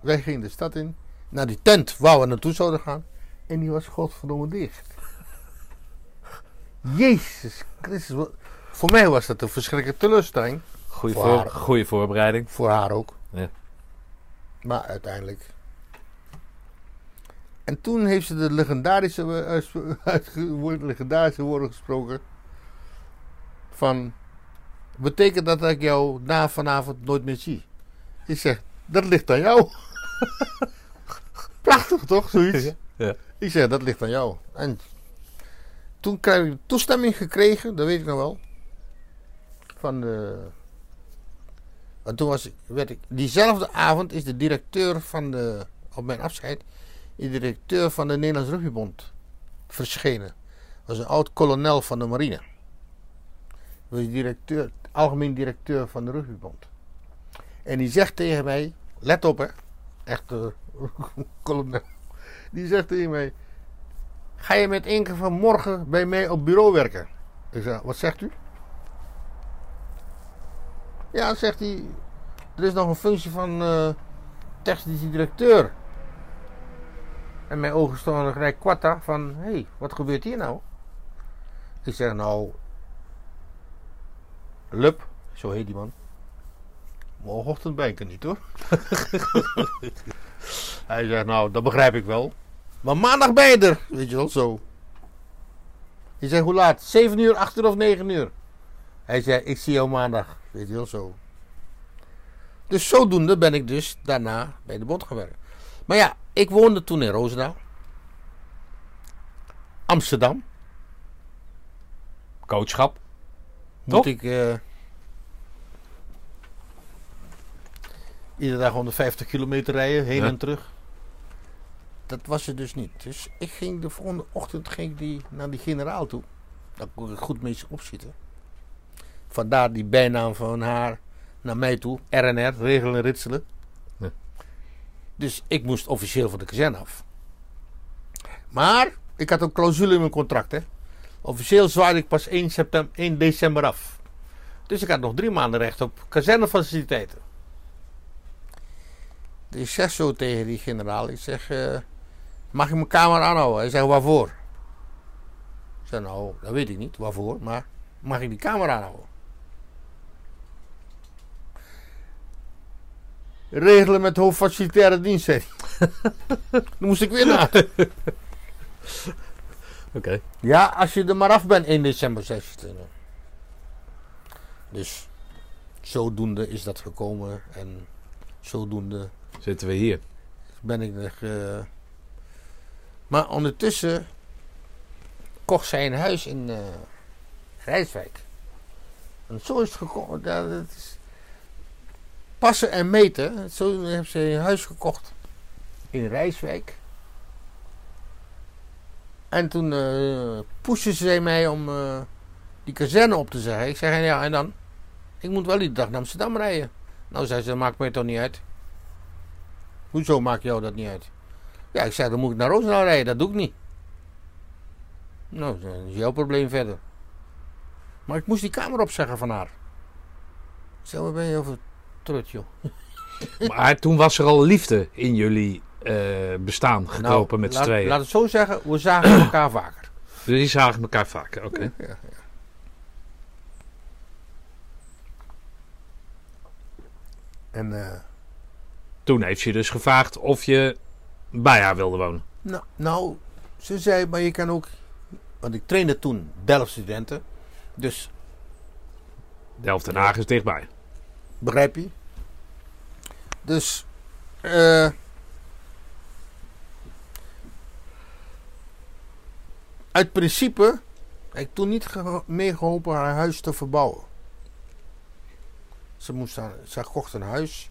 wij gingen de stad in. Naar die tent waar we naartoe zouden gaan. En die was godverdomme dicht. Jezus Christus. wat- Voor mij was dat een verschrikkelijke teleurstelling. Goeie, Voor voor, goeie voorbereiding. Voor haar ook. Ja. Maar uiteindelijk. En toen heeft ze de legendarische, eh, woord- legendarische woorden gesproken. Van. Betekent dat dat ik jou na vanavond nooit meer zie? Ik zeg, dat ligt aan jou. Prachtig toch, zoiets? Ja. Ik zeg, dat ligt aan jou. En toen krijg ik toestemming gekregen, dat weet ik nog wel. Van de Want toen was ik, werd ik, diezelfde avond is de directeur van de, op mijn afscheid, de directeur van de Nederlands Rugbybond verschenen. Was een oud kolonel van de marine. Was directeur, algemeen directeur van de Rugbybond. En die zegt tegen mij, let op hè, echt eh, kolonel. Die zegt tegen mij, ga je met Inke van morgen bij mij op bureau werken? Ik zeg, wat zegt u? Ja, zegt hij, er is nog een functie van eh technische directeur. En mijn ogen stonden gelijk kwatta van, hé, hey, wat gebeurt hier nou? Ik zeg, nou, Lup, zo heet die man. Morgenochtend ben ik er niet hoor. Hij zegt, nou, dat begrijp ik wel. Maar maandag ben je er, weet je wel, zo. Je zegt, hoe laat? 7 uur, 8 uur of 9 uur? Hij zei, ik zie jou maandag, weet je wel, zo. Dus zodoende ben ik dus daarna bij de bond gewerkt. Maar ja, ik woonde toen in Roosendaal. Amsterdam. Coachschap. Moet Toch? ik eh, iedere dag 150 kilometer rijden, heen Ja. en terug. Dat was er dus niet. Dus ik ging de volgende ochtend ging die, naar die generaal toe. Daar kon ik goed mee opzitten. Vandaar die bijnaam van haar naar mij toe. RNR, regelen en ritselen. Ja. Dus ik moest officieel van de kazerne af. Maar ik had een clausule in mijn contract. Hè. Officieel zwaaide ik pas 1, september, 1 december af. Dus ik had nog drie maanden recht op kazernefaciliteiten. Dus ik zeg zo tegen die generaal. Ik zeg, eh, mag ik mijn kamer aanhouden? Hij zegt, waarvoor? Ik zeg, nou, dat weet ik niet, waarvoor. Maar mag ik die kamer aanhouden? Regelen met hoofdfacilitaire dienst, zei. Dan moest ik weer naar. Oké. Ja, als je er maar af bent 1 december 16. Dus zodoende is dat gekomen en zodoende Zitten we hier. ben ik nog. eh, Maar ondertussen kocht zij een huis in eh Rijswijk. En zo is het gekomen. Dat is passen en meten. Zo heeft ze een huis gekocht in Rijswijk. En toen eh pushte ze mij om eh, die kazerne op te zeggen. Ik zeg, ja, en dan? Ik moet wel die dag naar Amsterdam rijden. Nou, zei ze, dat maakt mij toch niet uit. Hoezo maakt jou dat niet uit? Ja, ik zei, dan moet ik naar Roosendaal rijden. Dat doe ik niet. Nou, dat is jouw probleem verder. Maar ik moest die kamer opzeggen van haar. Zo, waar ben je over trut, joh. Maar toen was er al liefde in jullie eh, bestaan gekropen met z'n Nou, laat, tweeën. Laat het zo zeggen, we zagen elkaar vaker. Die zagen elkaar vaker. Oké. Ja, ja. En eh, Toen heeft ze je dus gevraagd of je bij haar wilde wonen. nou, nou, ze zei, maar je kan ook... Want ik trainde toen Delft studenten. Dus Delft Den Haag is dichtbij. Begrijp je? Dus. eh uit principe heb ik toen niet geho- meegeholpen haar huis te verbouwen. Ze, moest aan, ze kocht een huis.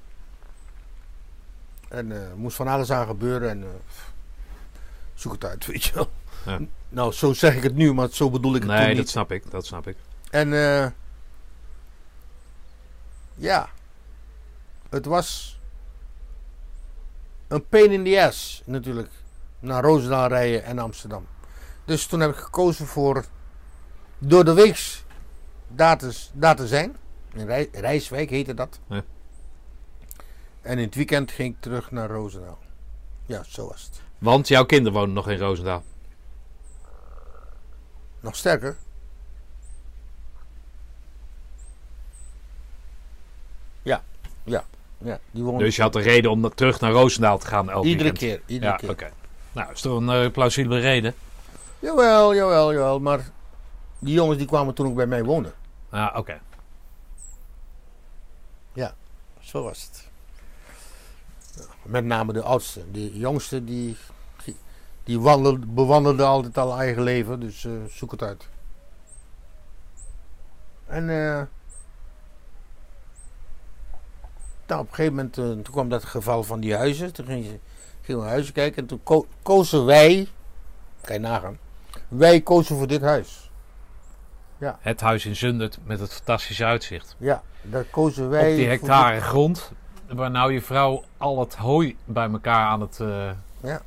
En er moest van alles aan gebeuren. En eh, zoek het uit, weet je wel. Ja. Nou, zo zeg ik het nu, maar zo bedoel ik het toen Nee, niet. dat snap ik. Dat snap ik. En eh ja, het was een pain in the ass natuurlijk. Naar Roosendaal rijden en Amsterdam. Dus toen heb ik gekozen voor door de weeks daar te, daar te zijn. In Rij, Rijswijk heette dat. Ja. En in het weekend ging ik terug naar Roosendaal. Ja, zo was het. Want jouw kinderen wonen nog in Roosendaal. Nog sterker. Ja, ja, ja. Die wonen Dus je had een reden om terug naar Roosendaal te gaan elke iedere weekend. keer. Iedere Ja, keer. oké. Nou, is toch een eh, plausibele reden? Jawel, jawel, jawel. Maar die jongens die kwamen toen ook bij mij wonen. Ja, oké. Zo was het. Ja, met name de oudste. De jongste die, die wandelde, bewandelde altijd al eigen leven. Dus eh, zoek het uit. En Nou, op een gegeven moment, eh, toen kwam dat geval van die huizen. Toen gingen, ze, gingen we huizen kijken. En toen ko- kozen wij, kan je nagaan, wij kozen voor dit huis. Het huis in Zundert met het fantastische uitzicht. Ja, daar kozen wij Op die hectare grond, waar nou je vrouw al het hooi bij elkaar aan het... eh, Ja.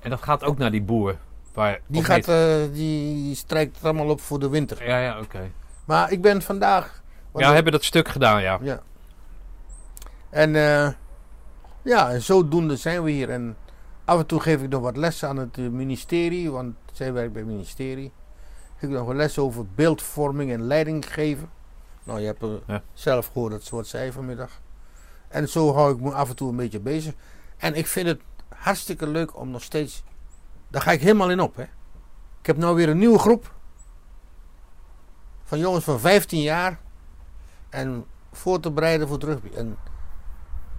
En dat gaat ook naar die boer. Waar, Die, gaat, eh, die strijkt het allemaal op voor de winter. Ja, ja, oké. Maar ik ben vandaag... Ja, we hebben dat stuk gedaan, ja. Ja. En eh, ja, en zodoende zijn we hier. En af en toe geef ik nog wat lessen aan het ministerie, want zij werkt bij het ministerie. Geef ik nog wat lessen over beeldvorming en leiding geven. Nou, je hebt Ja. zelf gehoord dat ze wat zei vanmiddag. En zo hou ik me af en toe een beetje bezig. En ik vind het hartstikke leuk om nog steeds... Daar ga ik helemaal in op, hè. Ik heb nou weer een nieuwe groep. Van jongens van 15 jaar. En voor te bereiden voor het rugby. En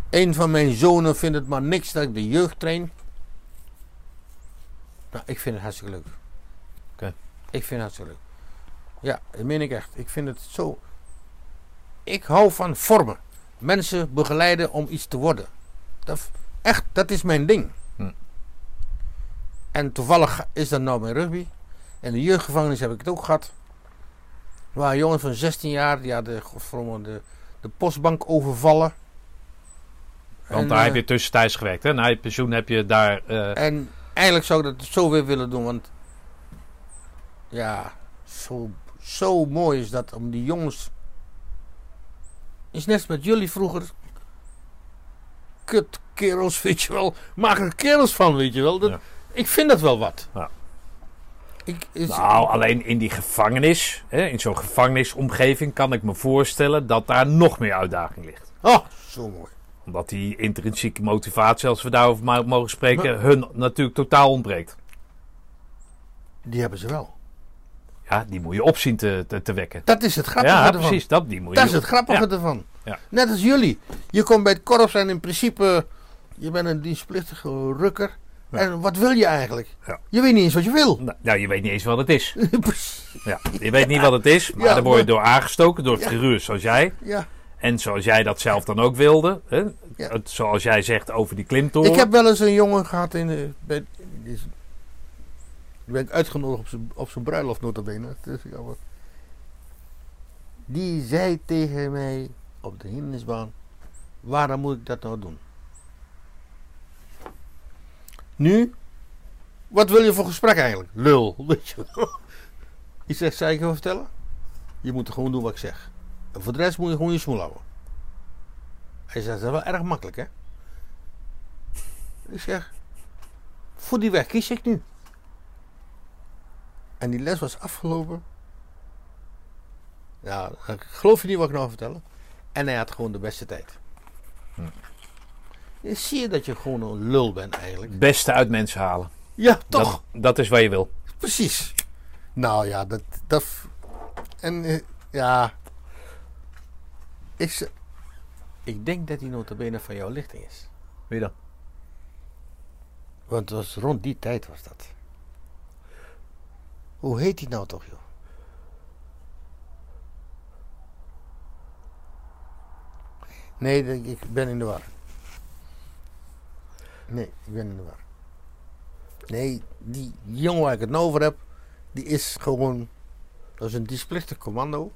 een van mijn zonen vindt het maar niks dat ik de jeugd train. Nou, ik vind het hartstikke leuk. Oké. Ik vind het hartstikke leuk. Ja, dat meen ik echt. Ik vind het zo... Ik hou van vormen. Mensen begeleiden om iets te worden. Dat, echt, dat is mijn ding. Hm. En toevallig is dat nou mijn rugby. En de jeugdgevangenis heb ik het ook gehad. Er waren jongens van 16 jaar, die hadden de, de postbank overvallen. Want En, daar eh, heb je tussentijds gewerkt, hè? Na je pensioen heb je daar... eh, En eigenlijk zou ik dat zo weer willen doen, want ja, zo, zo mooi is dat om die jongens. Is net met jullie vroeger. Kut kerels, weet je wel. Maak er kerels van, weet je wel. Dat, Ja. Ik vind dat wel wat. Ja. Ik, is, Nou, alleen in die gevangenis, hè, in zo'n gevangenisomgeving, kan ik me voorstellen dat daar nog meer uitdaging ligt. Oh, zo mooi. Omdat die intrinsieke motivatie, als we daarover mogen spreken, Maar- hun natuurlijk totaal ontbreekt. Die hebben ze wel. Ja, die moet je opzien te, te, te wekken. Dat is het grappige Ja, ervan. precies. Dat, die moet Dat je, is het grappige Ja. ervan. Ja. Net als jullie. Je komt bij het korps en in principe, je bent een dienstplichtige rukker. Ja. En wat wil je eigenlijk? Ja. Je weet niet eens wat je wil. Nou, nou, je weet niet eens wat het is. Ja, je weet niet wat het is, maar dan word je door aangestoken, door Ja. figuren zoals jij. ja. En zoals jij dat zelf dan ook wilde. Hè? Het- Zoals jij zegt over die klimtoren. Ik heb wel eens een jongen gehad in de, bij, ben uitgenodigd op zijn, op bruiloft notabene. Dat is jammer. Die zei tegen mij op de hindernisbaan, waarom moet ik dat nou doen? Nu, wat wil je voor gesprek eigenlijk? Lul, weet je wel. Zeg, zou ik je wat vertellen? Je moet gewoon doen wat ik zeg. En voor de rest moet je gewoon je smoel houden. Hij zegt, dat is wel erg makkelijk hè? Ik zeg, voor die weg kies ik nu. En die les was afgelopen. Ja, ik geloof je niet wat ik nou vertellen. En hij had gewoon de beste tijd. Je zie je dat je gewoon een lul bent eigenlijk. Het beste uit mensen halen. Ja, toch? Dat, dat is wat je wil. Precies. Nou ja, dat. dat en eh, ja. Ik, ik denk dat die notabene van jouw lichting is. Wie dan? Want het was rond die tijd was dat. Hoe heet die nou toch, joh? Nee, ik ben in de war. Nee, ik ben in de war. Nee, die jongen waar ik het nou over heb, die is gewoon. Dat is een displichtig commando.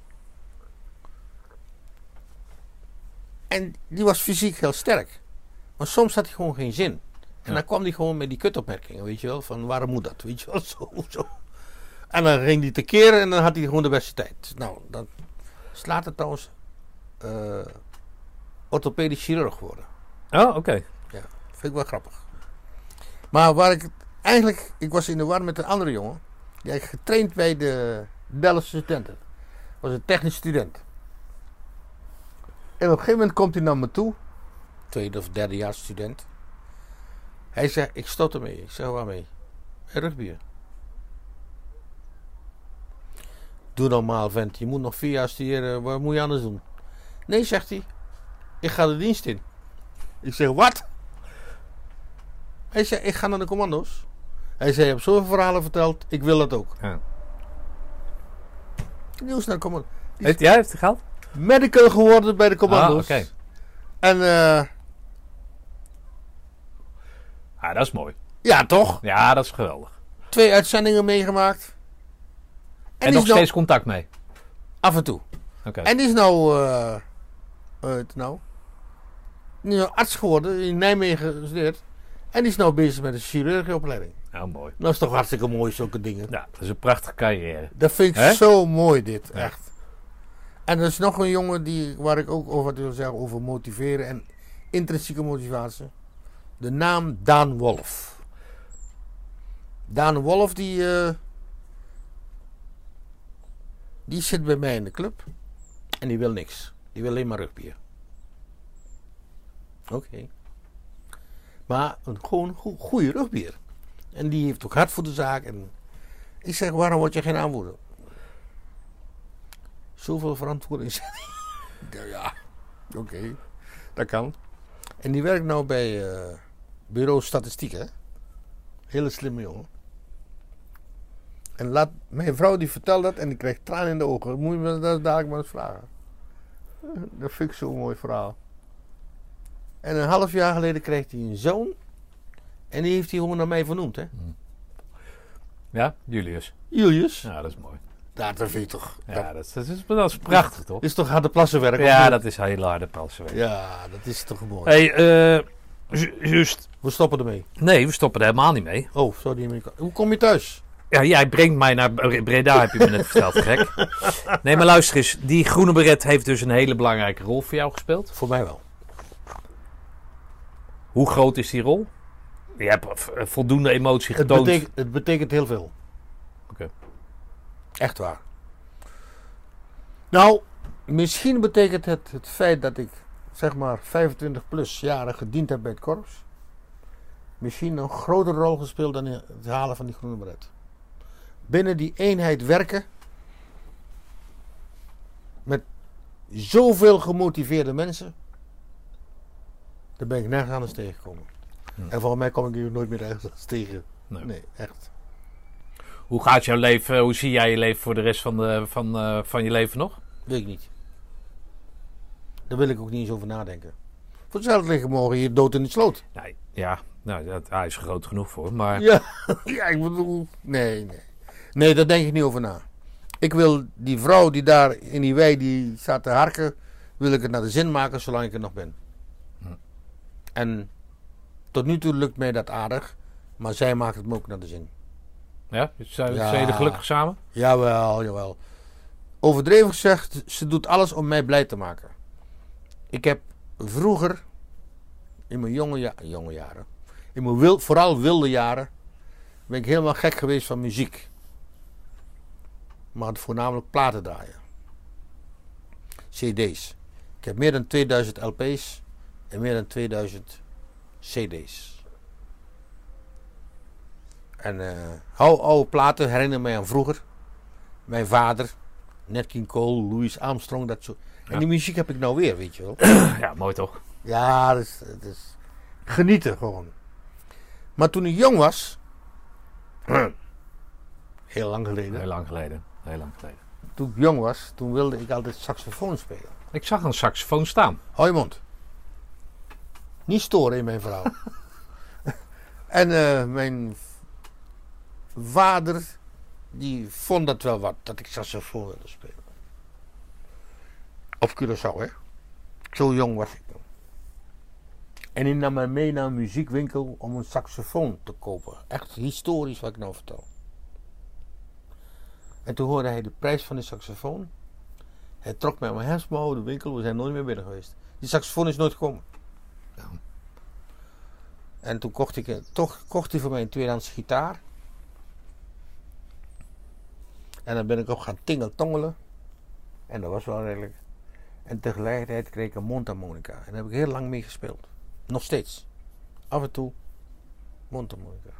En die was fysiek heel sterk. Maar soms had hij gewoon geen zin. En Ja. dan kwam hij gewoon met die kutopmerkingen, weet je wel. Van waarom moet dat, weet je wel. Zo, zo. En dan ging hij tekeer en dan had hij gewoon de beste tijd. Nou, dan slaat het trouwens eh orthopedisch chirurg worden. Oh, oké. Ja, vind ik wel grappig. Maar waar ik eigenlijk, ik was in de war met een andere jongen. Die had ik getraind bij de Belgische studenten. Was een technisch student. En op een gegeven moment komt hij naar me toe. Tweede of derde jaar student. Hij zegt, ik stop ermee. Ik zeg, waarmee? Hey, Doe normaal, vent. Je moet nog vier jaar studeren. Wat moet je anders doen? Nee, zegt hij. Ik ga de dienst in. Ik zeg, wat? Hij zei, ik ga naar de commando's. Hij zei, je hebt zoveel verhalen verteld, ik wil dat ook. Ja. Nieuws naar de commando. Heeft, jij heeft het geld? Medical geworden bij de commando's. Ah, oké. En eh, Ja, dat is mooi. ja, toch? Ja, dat is geweldig. Twee uitzendingen meegemaakt. En, die nog nou- steeds contact mee. Af en toe. Oké. En die is nou, eh, het nou, nou arts geworden, in Nijmegen gestudeerd. En die is nou bezig met een chirurgieopleiding. Nou, mooi. Dat is toch hartstikke mooi, zulke dingen. Ja, dat is een prachtige carrière. Dat vind ik zo mooi, dit, Ja. echt. En er is nog een jongen die, waar ik ook over wil zeggen, over motiveren en intrinsieke motivatie. De naam Daan Wolf. Daan Wolf, die, eh, die zit bij mij in de club. En die wil niks. Die wil alleen maar rugbier. Oké. Maar een gewoon go- goede rugbier. En die heeft ook hart voor de zaak. En ik zeg, waarom word je geen aanvoerder? Zoveel verantwoording. Ja, ja, oké. Dat kan. En die werkt nou bij eh, Bureau Statistiek, hè? Hele slimme jongen. En laat, mijn vrouw die vertelt dat en die krijgt tranen in de ogen. Moet je me dat dadelijk maar eens vragen. Dat vind ik zo'n mooi verhaal. En een half jaar geleden kreeg hij een zoon. En die heeft hij gewoon naar mij vernoemd, hè? Ja, Julius. Julius. Ja, dat is mooi. Ja, dat vind je toch. Ja, dat dat is, dat is, dat is prachtig, toch? is toch harde plassenwerk? Ja, niet? dat is heel harde palsenwerk. Ja, dat is toch mooi. hey, eh, ju- juist. We stoppen ermee. Nee, we stoppen er helemaal niet mee. Oh, sorry. Amerika- Hoe kom je thuis? Ja, jij brengt mij naar Bre- Breda, heb je me net verteld, gek. Nee, maar luister eens. Die groene beret heeft dus een hele belangrijke rol voor jou gespeeld. Voor mij wel. Hoe groot is die rol? Je hebt voldoende emotie Het getoond. betekent, het betekent heel veel. Oké. Echt waar. Nou, misschien betekent het het feit dat ik zeg maar 25 plus jaren gediend heb bij het korps. Misschien een grotere rol gespeeld dan het halen van die groene beret. Binnen die eenheid werken. Met zoveel gemotiveerde mensen. Daar ben ik nergens anders tegengekomen. En volgens mij kom ik hier nooit meer ergens tegen. Nee. Nee, echt. Hoe gaat jouw leven? Hoe zie jij je leven voor de rest van, de, van, eh, van je leven nog? Weet ik niet. Daar wil ik ook niet eens over nadenken. Voor hetzelfde liggen morgen hier dood in de sloot. Nee, ja, nou, dat, hij is groot genoeg voor. Maar Ja, ja, ik bedoel. Nee, nee. Nee, daar denk ik niet over na. Ik wil die vrouw die daar in die wei die staat te harken, wil ik het naar de zin maken zolang ik er nog ben. En tot nu toe lukt mij dat aardig, maar zij maakt het me ook naar de zin. ja, zijn, Ja. jullie gelukkig samen? Jawel, jawel. Overdreven gezegd, ze doet alles om mij blij te maken. Ik heb vroeger, in mijn jonge, ja jonge jaren, in mijn wil, vooral wilde jaren, ben ik helemaal gek geweest van muziek. Maar voornamelijk platen draaien. CD's. Ik heb meer dan 2000 LP's en meer dan 2000 CD's. En eh oude, oude platen herinneren mij aan vroeger. Mijn vader, Nat King Cole, Louis Armstrong, dat soort. En die muziek heb ik nou weer, weet je wel. Ja, mooi toch? Ja, dat is, dat is genieten gewoon. Maar toen ik jong was, heel lang geleden, Heel lang geleden. Heel lang geleden. toen ik jong was, toen wilde ik altijd saxofoon spelen. Ik zag een saxofoon staan. Hou je mond. Niet storen in mijn verhaal. en eh, mijn vader, die vond dat wel wat, dat ik saxofoon wilde spelen. Op Curaçao, hè. Zo jong was ik toen. En hij nam mij mee naar een muziekwinkel om een saxofoon te kopen. Echt historisch wat ik nou vertel. En toen hoorde hij de prijs van de saxofoon. Hij trok mij aan mijn hemsmouw, de winkel, we zijn nooit meer binnen geweest. Die saxofoon is nooit gekomen. En toen kocht, ik, een- toch, kocht hij voor mij een tweedehands gitaar. En dan ben ik op gaan tingeltongelen. En dat was wel redelijk. En tegelijkertijd kreeg ik een mondharmonica. En daar heb ik heel lang mee gespeeld. Nog steeds. Af en toe mondharmonica.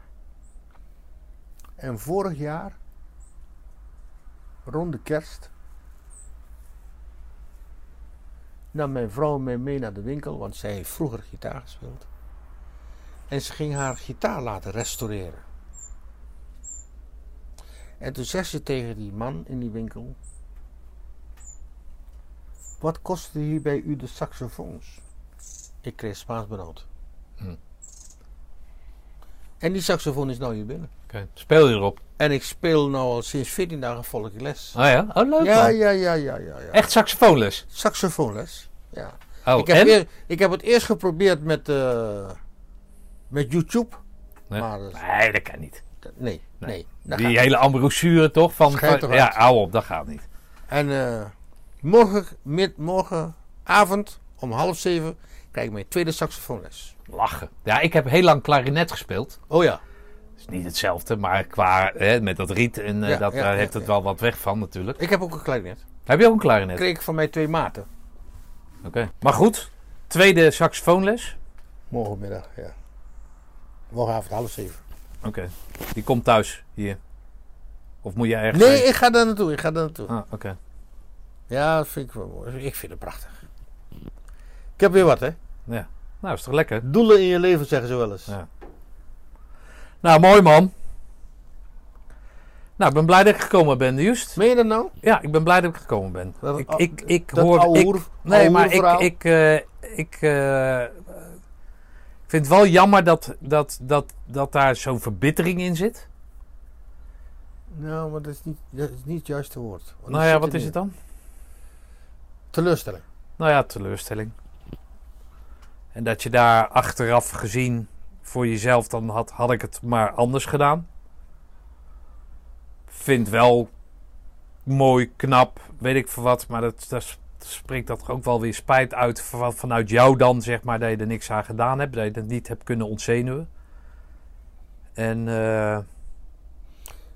En vorig jaar, rond de kerst, nam mijn vrouw mij mee naar de winkel, want zij heeft vroeger gitaar gespeeld. En ze ging haar gitaar laten restaureren. En toen zegt ze tegen die man in die winkel: Wat kosten hier bij u de saxofoons? Ik kreeg Spaans benauwd. Hm. En die saxofoon is nou hier binnen. Speel je erop? En ik speel nu al sinds 14 dagen volk les. Oh ja? Oh, leuk Ja, ja, ja, ja, ja, ja. Echt saxofoonles? Saxofoonles. Ja. Oh, ik, heb en? ik heb het eerst geprobeerd met, eh, met YouTube. Nee. Maar dat- Nee, dat kan niet. nee, nee. dat Die hele embouchure toch? Van, Schijnt van- toch ja, hou op, dat gaat niet. En eh, morgen, mid, morgenavond om half zeven krijg ik mijn tweede saxofoonles. Lachen. Ja, ik heb heel lang klarinet gespeeld. Oh ja. Is niet hetzelfde, maar qua hè, met dat riet en eh, Ja, dat, ja, daar heeft het wel wat weg van natuurlijk. Ik heb ook een klarinet. Heb je ook een klarinet? kreeg ik van mijn twee maten. Oké. Maar goed, tweede saxofoonles. Morgenmiddag, ja. Morgenavond half zeven. Oké. Die komt thuis hier. Of moet je ergens Nee, ik ga daar naartoe. Ik ga daar naartoe. Ah, oké. Ja, dat vind ik wel mooi. Ik vind het prachtig. Ik heb weer wat, hè? Ja. Nou, is toch lekker? Doelen in je leven, zeggen ze wel eens. Ja. Nou, mooi man. Nou, ik ben blij dat ik gekomen ben, juist. Meen je dat nou? Ja, ik ben blij dat ik gekomen ben. Dat- ik, ik, ik dat hoor... ouwe ik, nee, maar ik, ik, eh, ik, eh, ik vind het wel jammer dat, dat, dat, dat daar zo'n verbittering in zit. Nou, maar dat is niet, dat is niet het juiste woord. Want Nou ja, wat is het dan? in. Teleurstelling. Nou ja, teleurstelling. En dat je daar achteraf gezien voor jezelf, dan had, had ik het maar anders gedaan. Vind wel mooi, knap, weet ik veel wat. Maar dat, dat spreekt dat ook wel weer spijt uit van- vanuit jou dan, zeg maar, dat je er niks aan gedaan hebt. Dat je het niet hebt kunnen ontzenuwen. En, eh,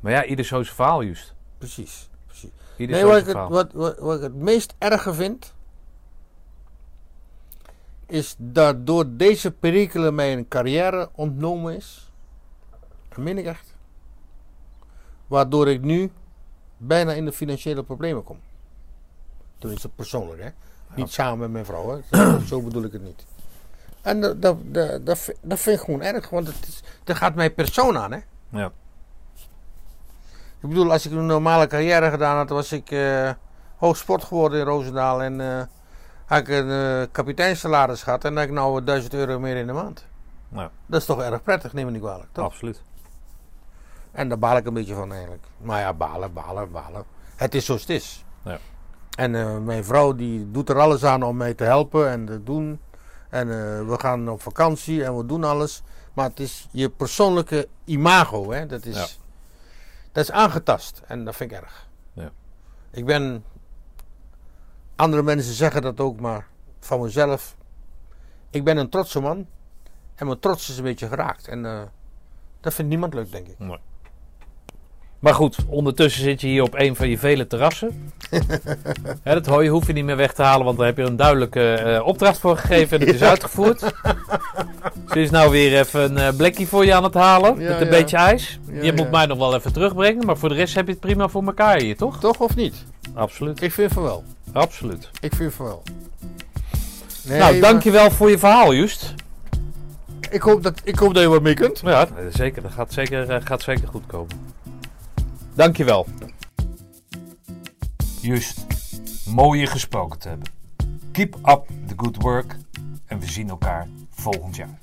maar ja, ieder zo zijn verhaal, juist. Precies. precies. Ieder Nee, wat ik, het, wat, wat, wat ik het meest erge vind. Is dat door deze perikelen mijn carrière ontnomen is. Dat meen ik echt. Waardoor ik nu bijna in de financiële problemen kom. Tenminste persoonlijk, hè. Niet samen met mijn vrouw, hè. Zo, bedoel ik het niet. En dat, dat, dat, dat, vind- ik gewoon erg, want het, is, dat gaat mijn persoon aan, hè. Ja. Ik bedoel, als ik een normale carrière gedaan had, was ik eh hoog sport geworden in Roosendaal. En eh, had ik een eh kapiteinssalaris gehad en dan heb ik nou 1000 euro meer in de maand. Ja. Dat is toch erg prettig, neem me niet kwalijk, toch? Absoluut. En daar baal ik een beetje van eigenlijk. Maar ja, balen, balen, balen. Het is zoals het is. Ja. En eh, mijn vrouw die doet er alles aan om mij te helpen en te doen. En eh, we gaan op vakantie en we doen alles. Maar het is je persoonlijke imago, hè. Dat is, Ja. dat is aangetast. En dat vind ik erg. Ja. Ik ben... Andere mensen zeggen dat ook, maar van mezelf... Ik ben een trotse man. En mijn trots is een beetje geraakt. En eh, dat vindt niemand leuk, denk ik. Maar goed, ondertussen zit je hier op een van je vele terrassen. dat hoor je, hoef je niet meer weg te halen, want daar heb je een duidelijke eh, opdracht voor gegeven en het is uitgevoerd. Ze is nou weer even een eh, blikje voor je aan het halen, Ja, met een ja. beetje ijs. Je moet mij nog wel even terugbrengen, maar voor de rest heb je het prima voor elkaar hier, toch? Toch of niet? Absoluut, Ik vind van wel. Absoluut. Ik vind van wel. Nee, nou, maar dankjewel voor je verhaal, Just. Ik hoop, dat, ik hoop dat je wat mee kunt. Ja, zeker. Dat gaat zeker, eh, gaat zeker goed komen. Dankjewel. Just, mooi je gesproken te hebben. Keep up the good work en we zien elkaar volgend jaar.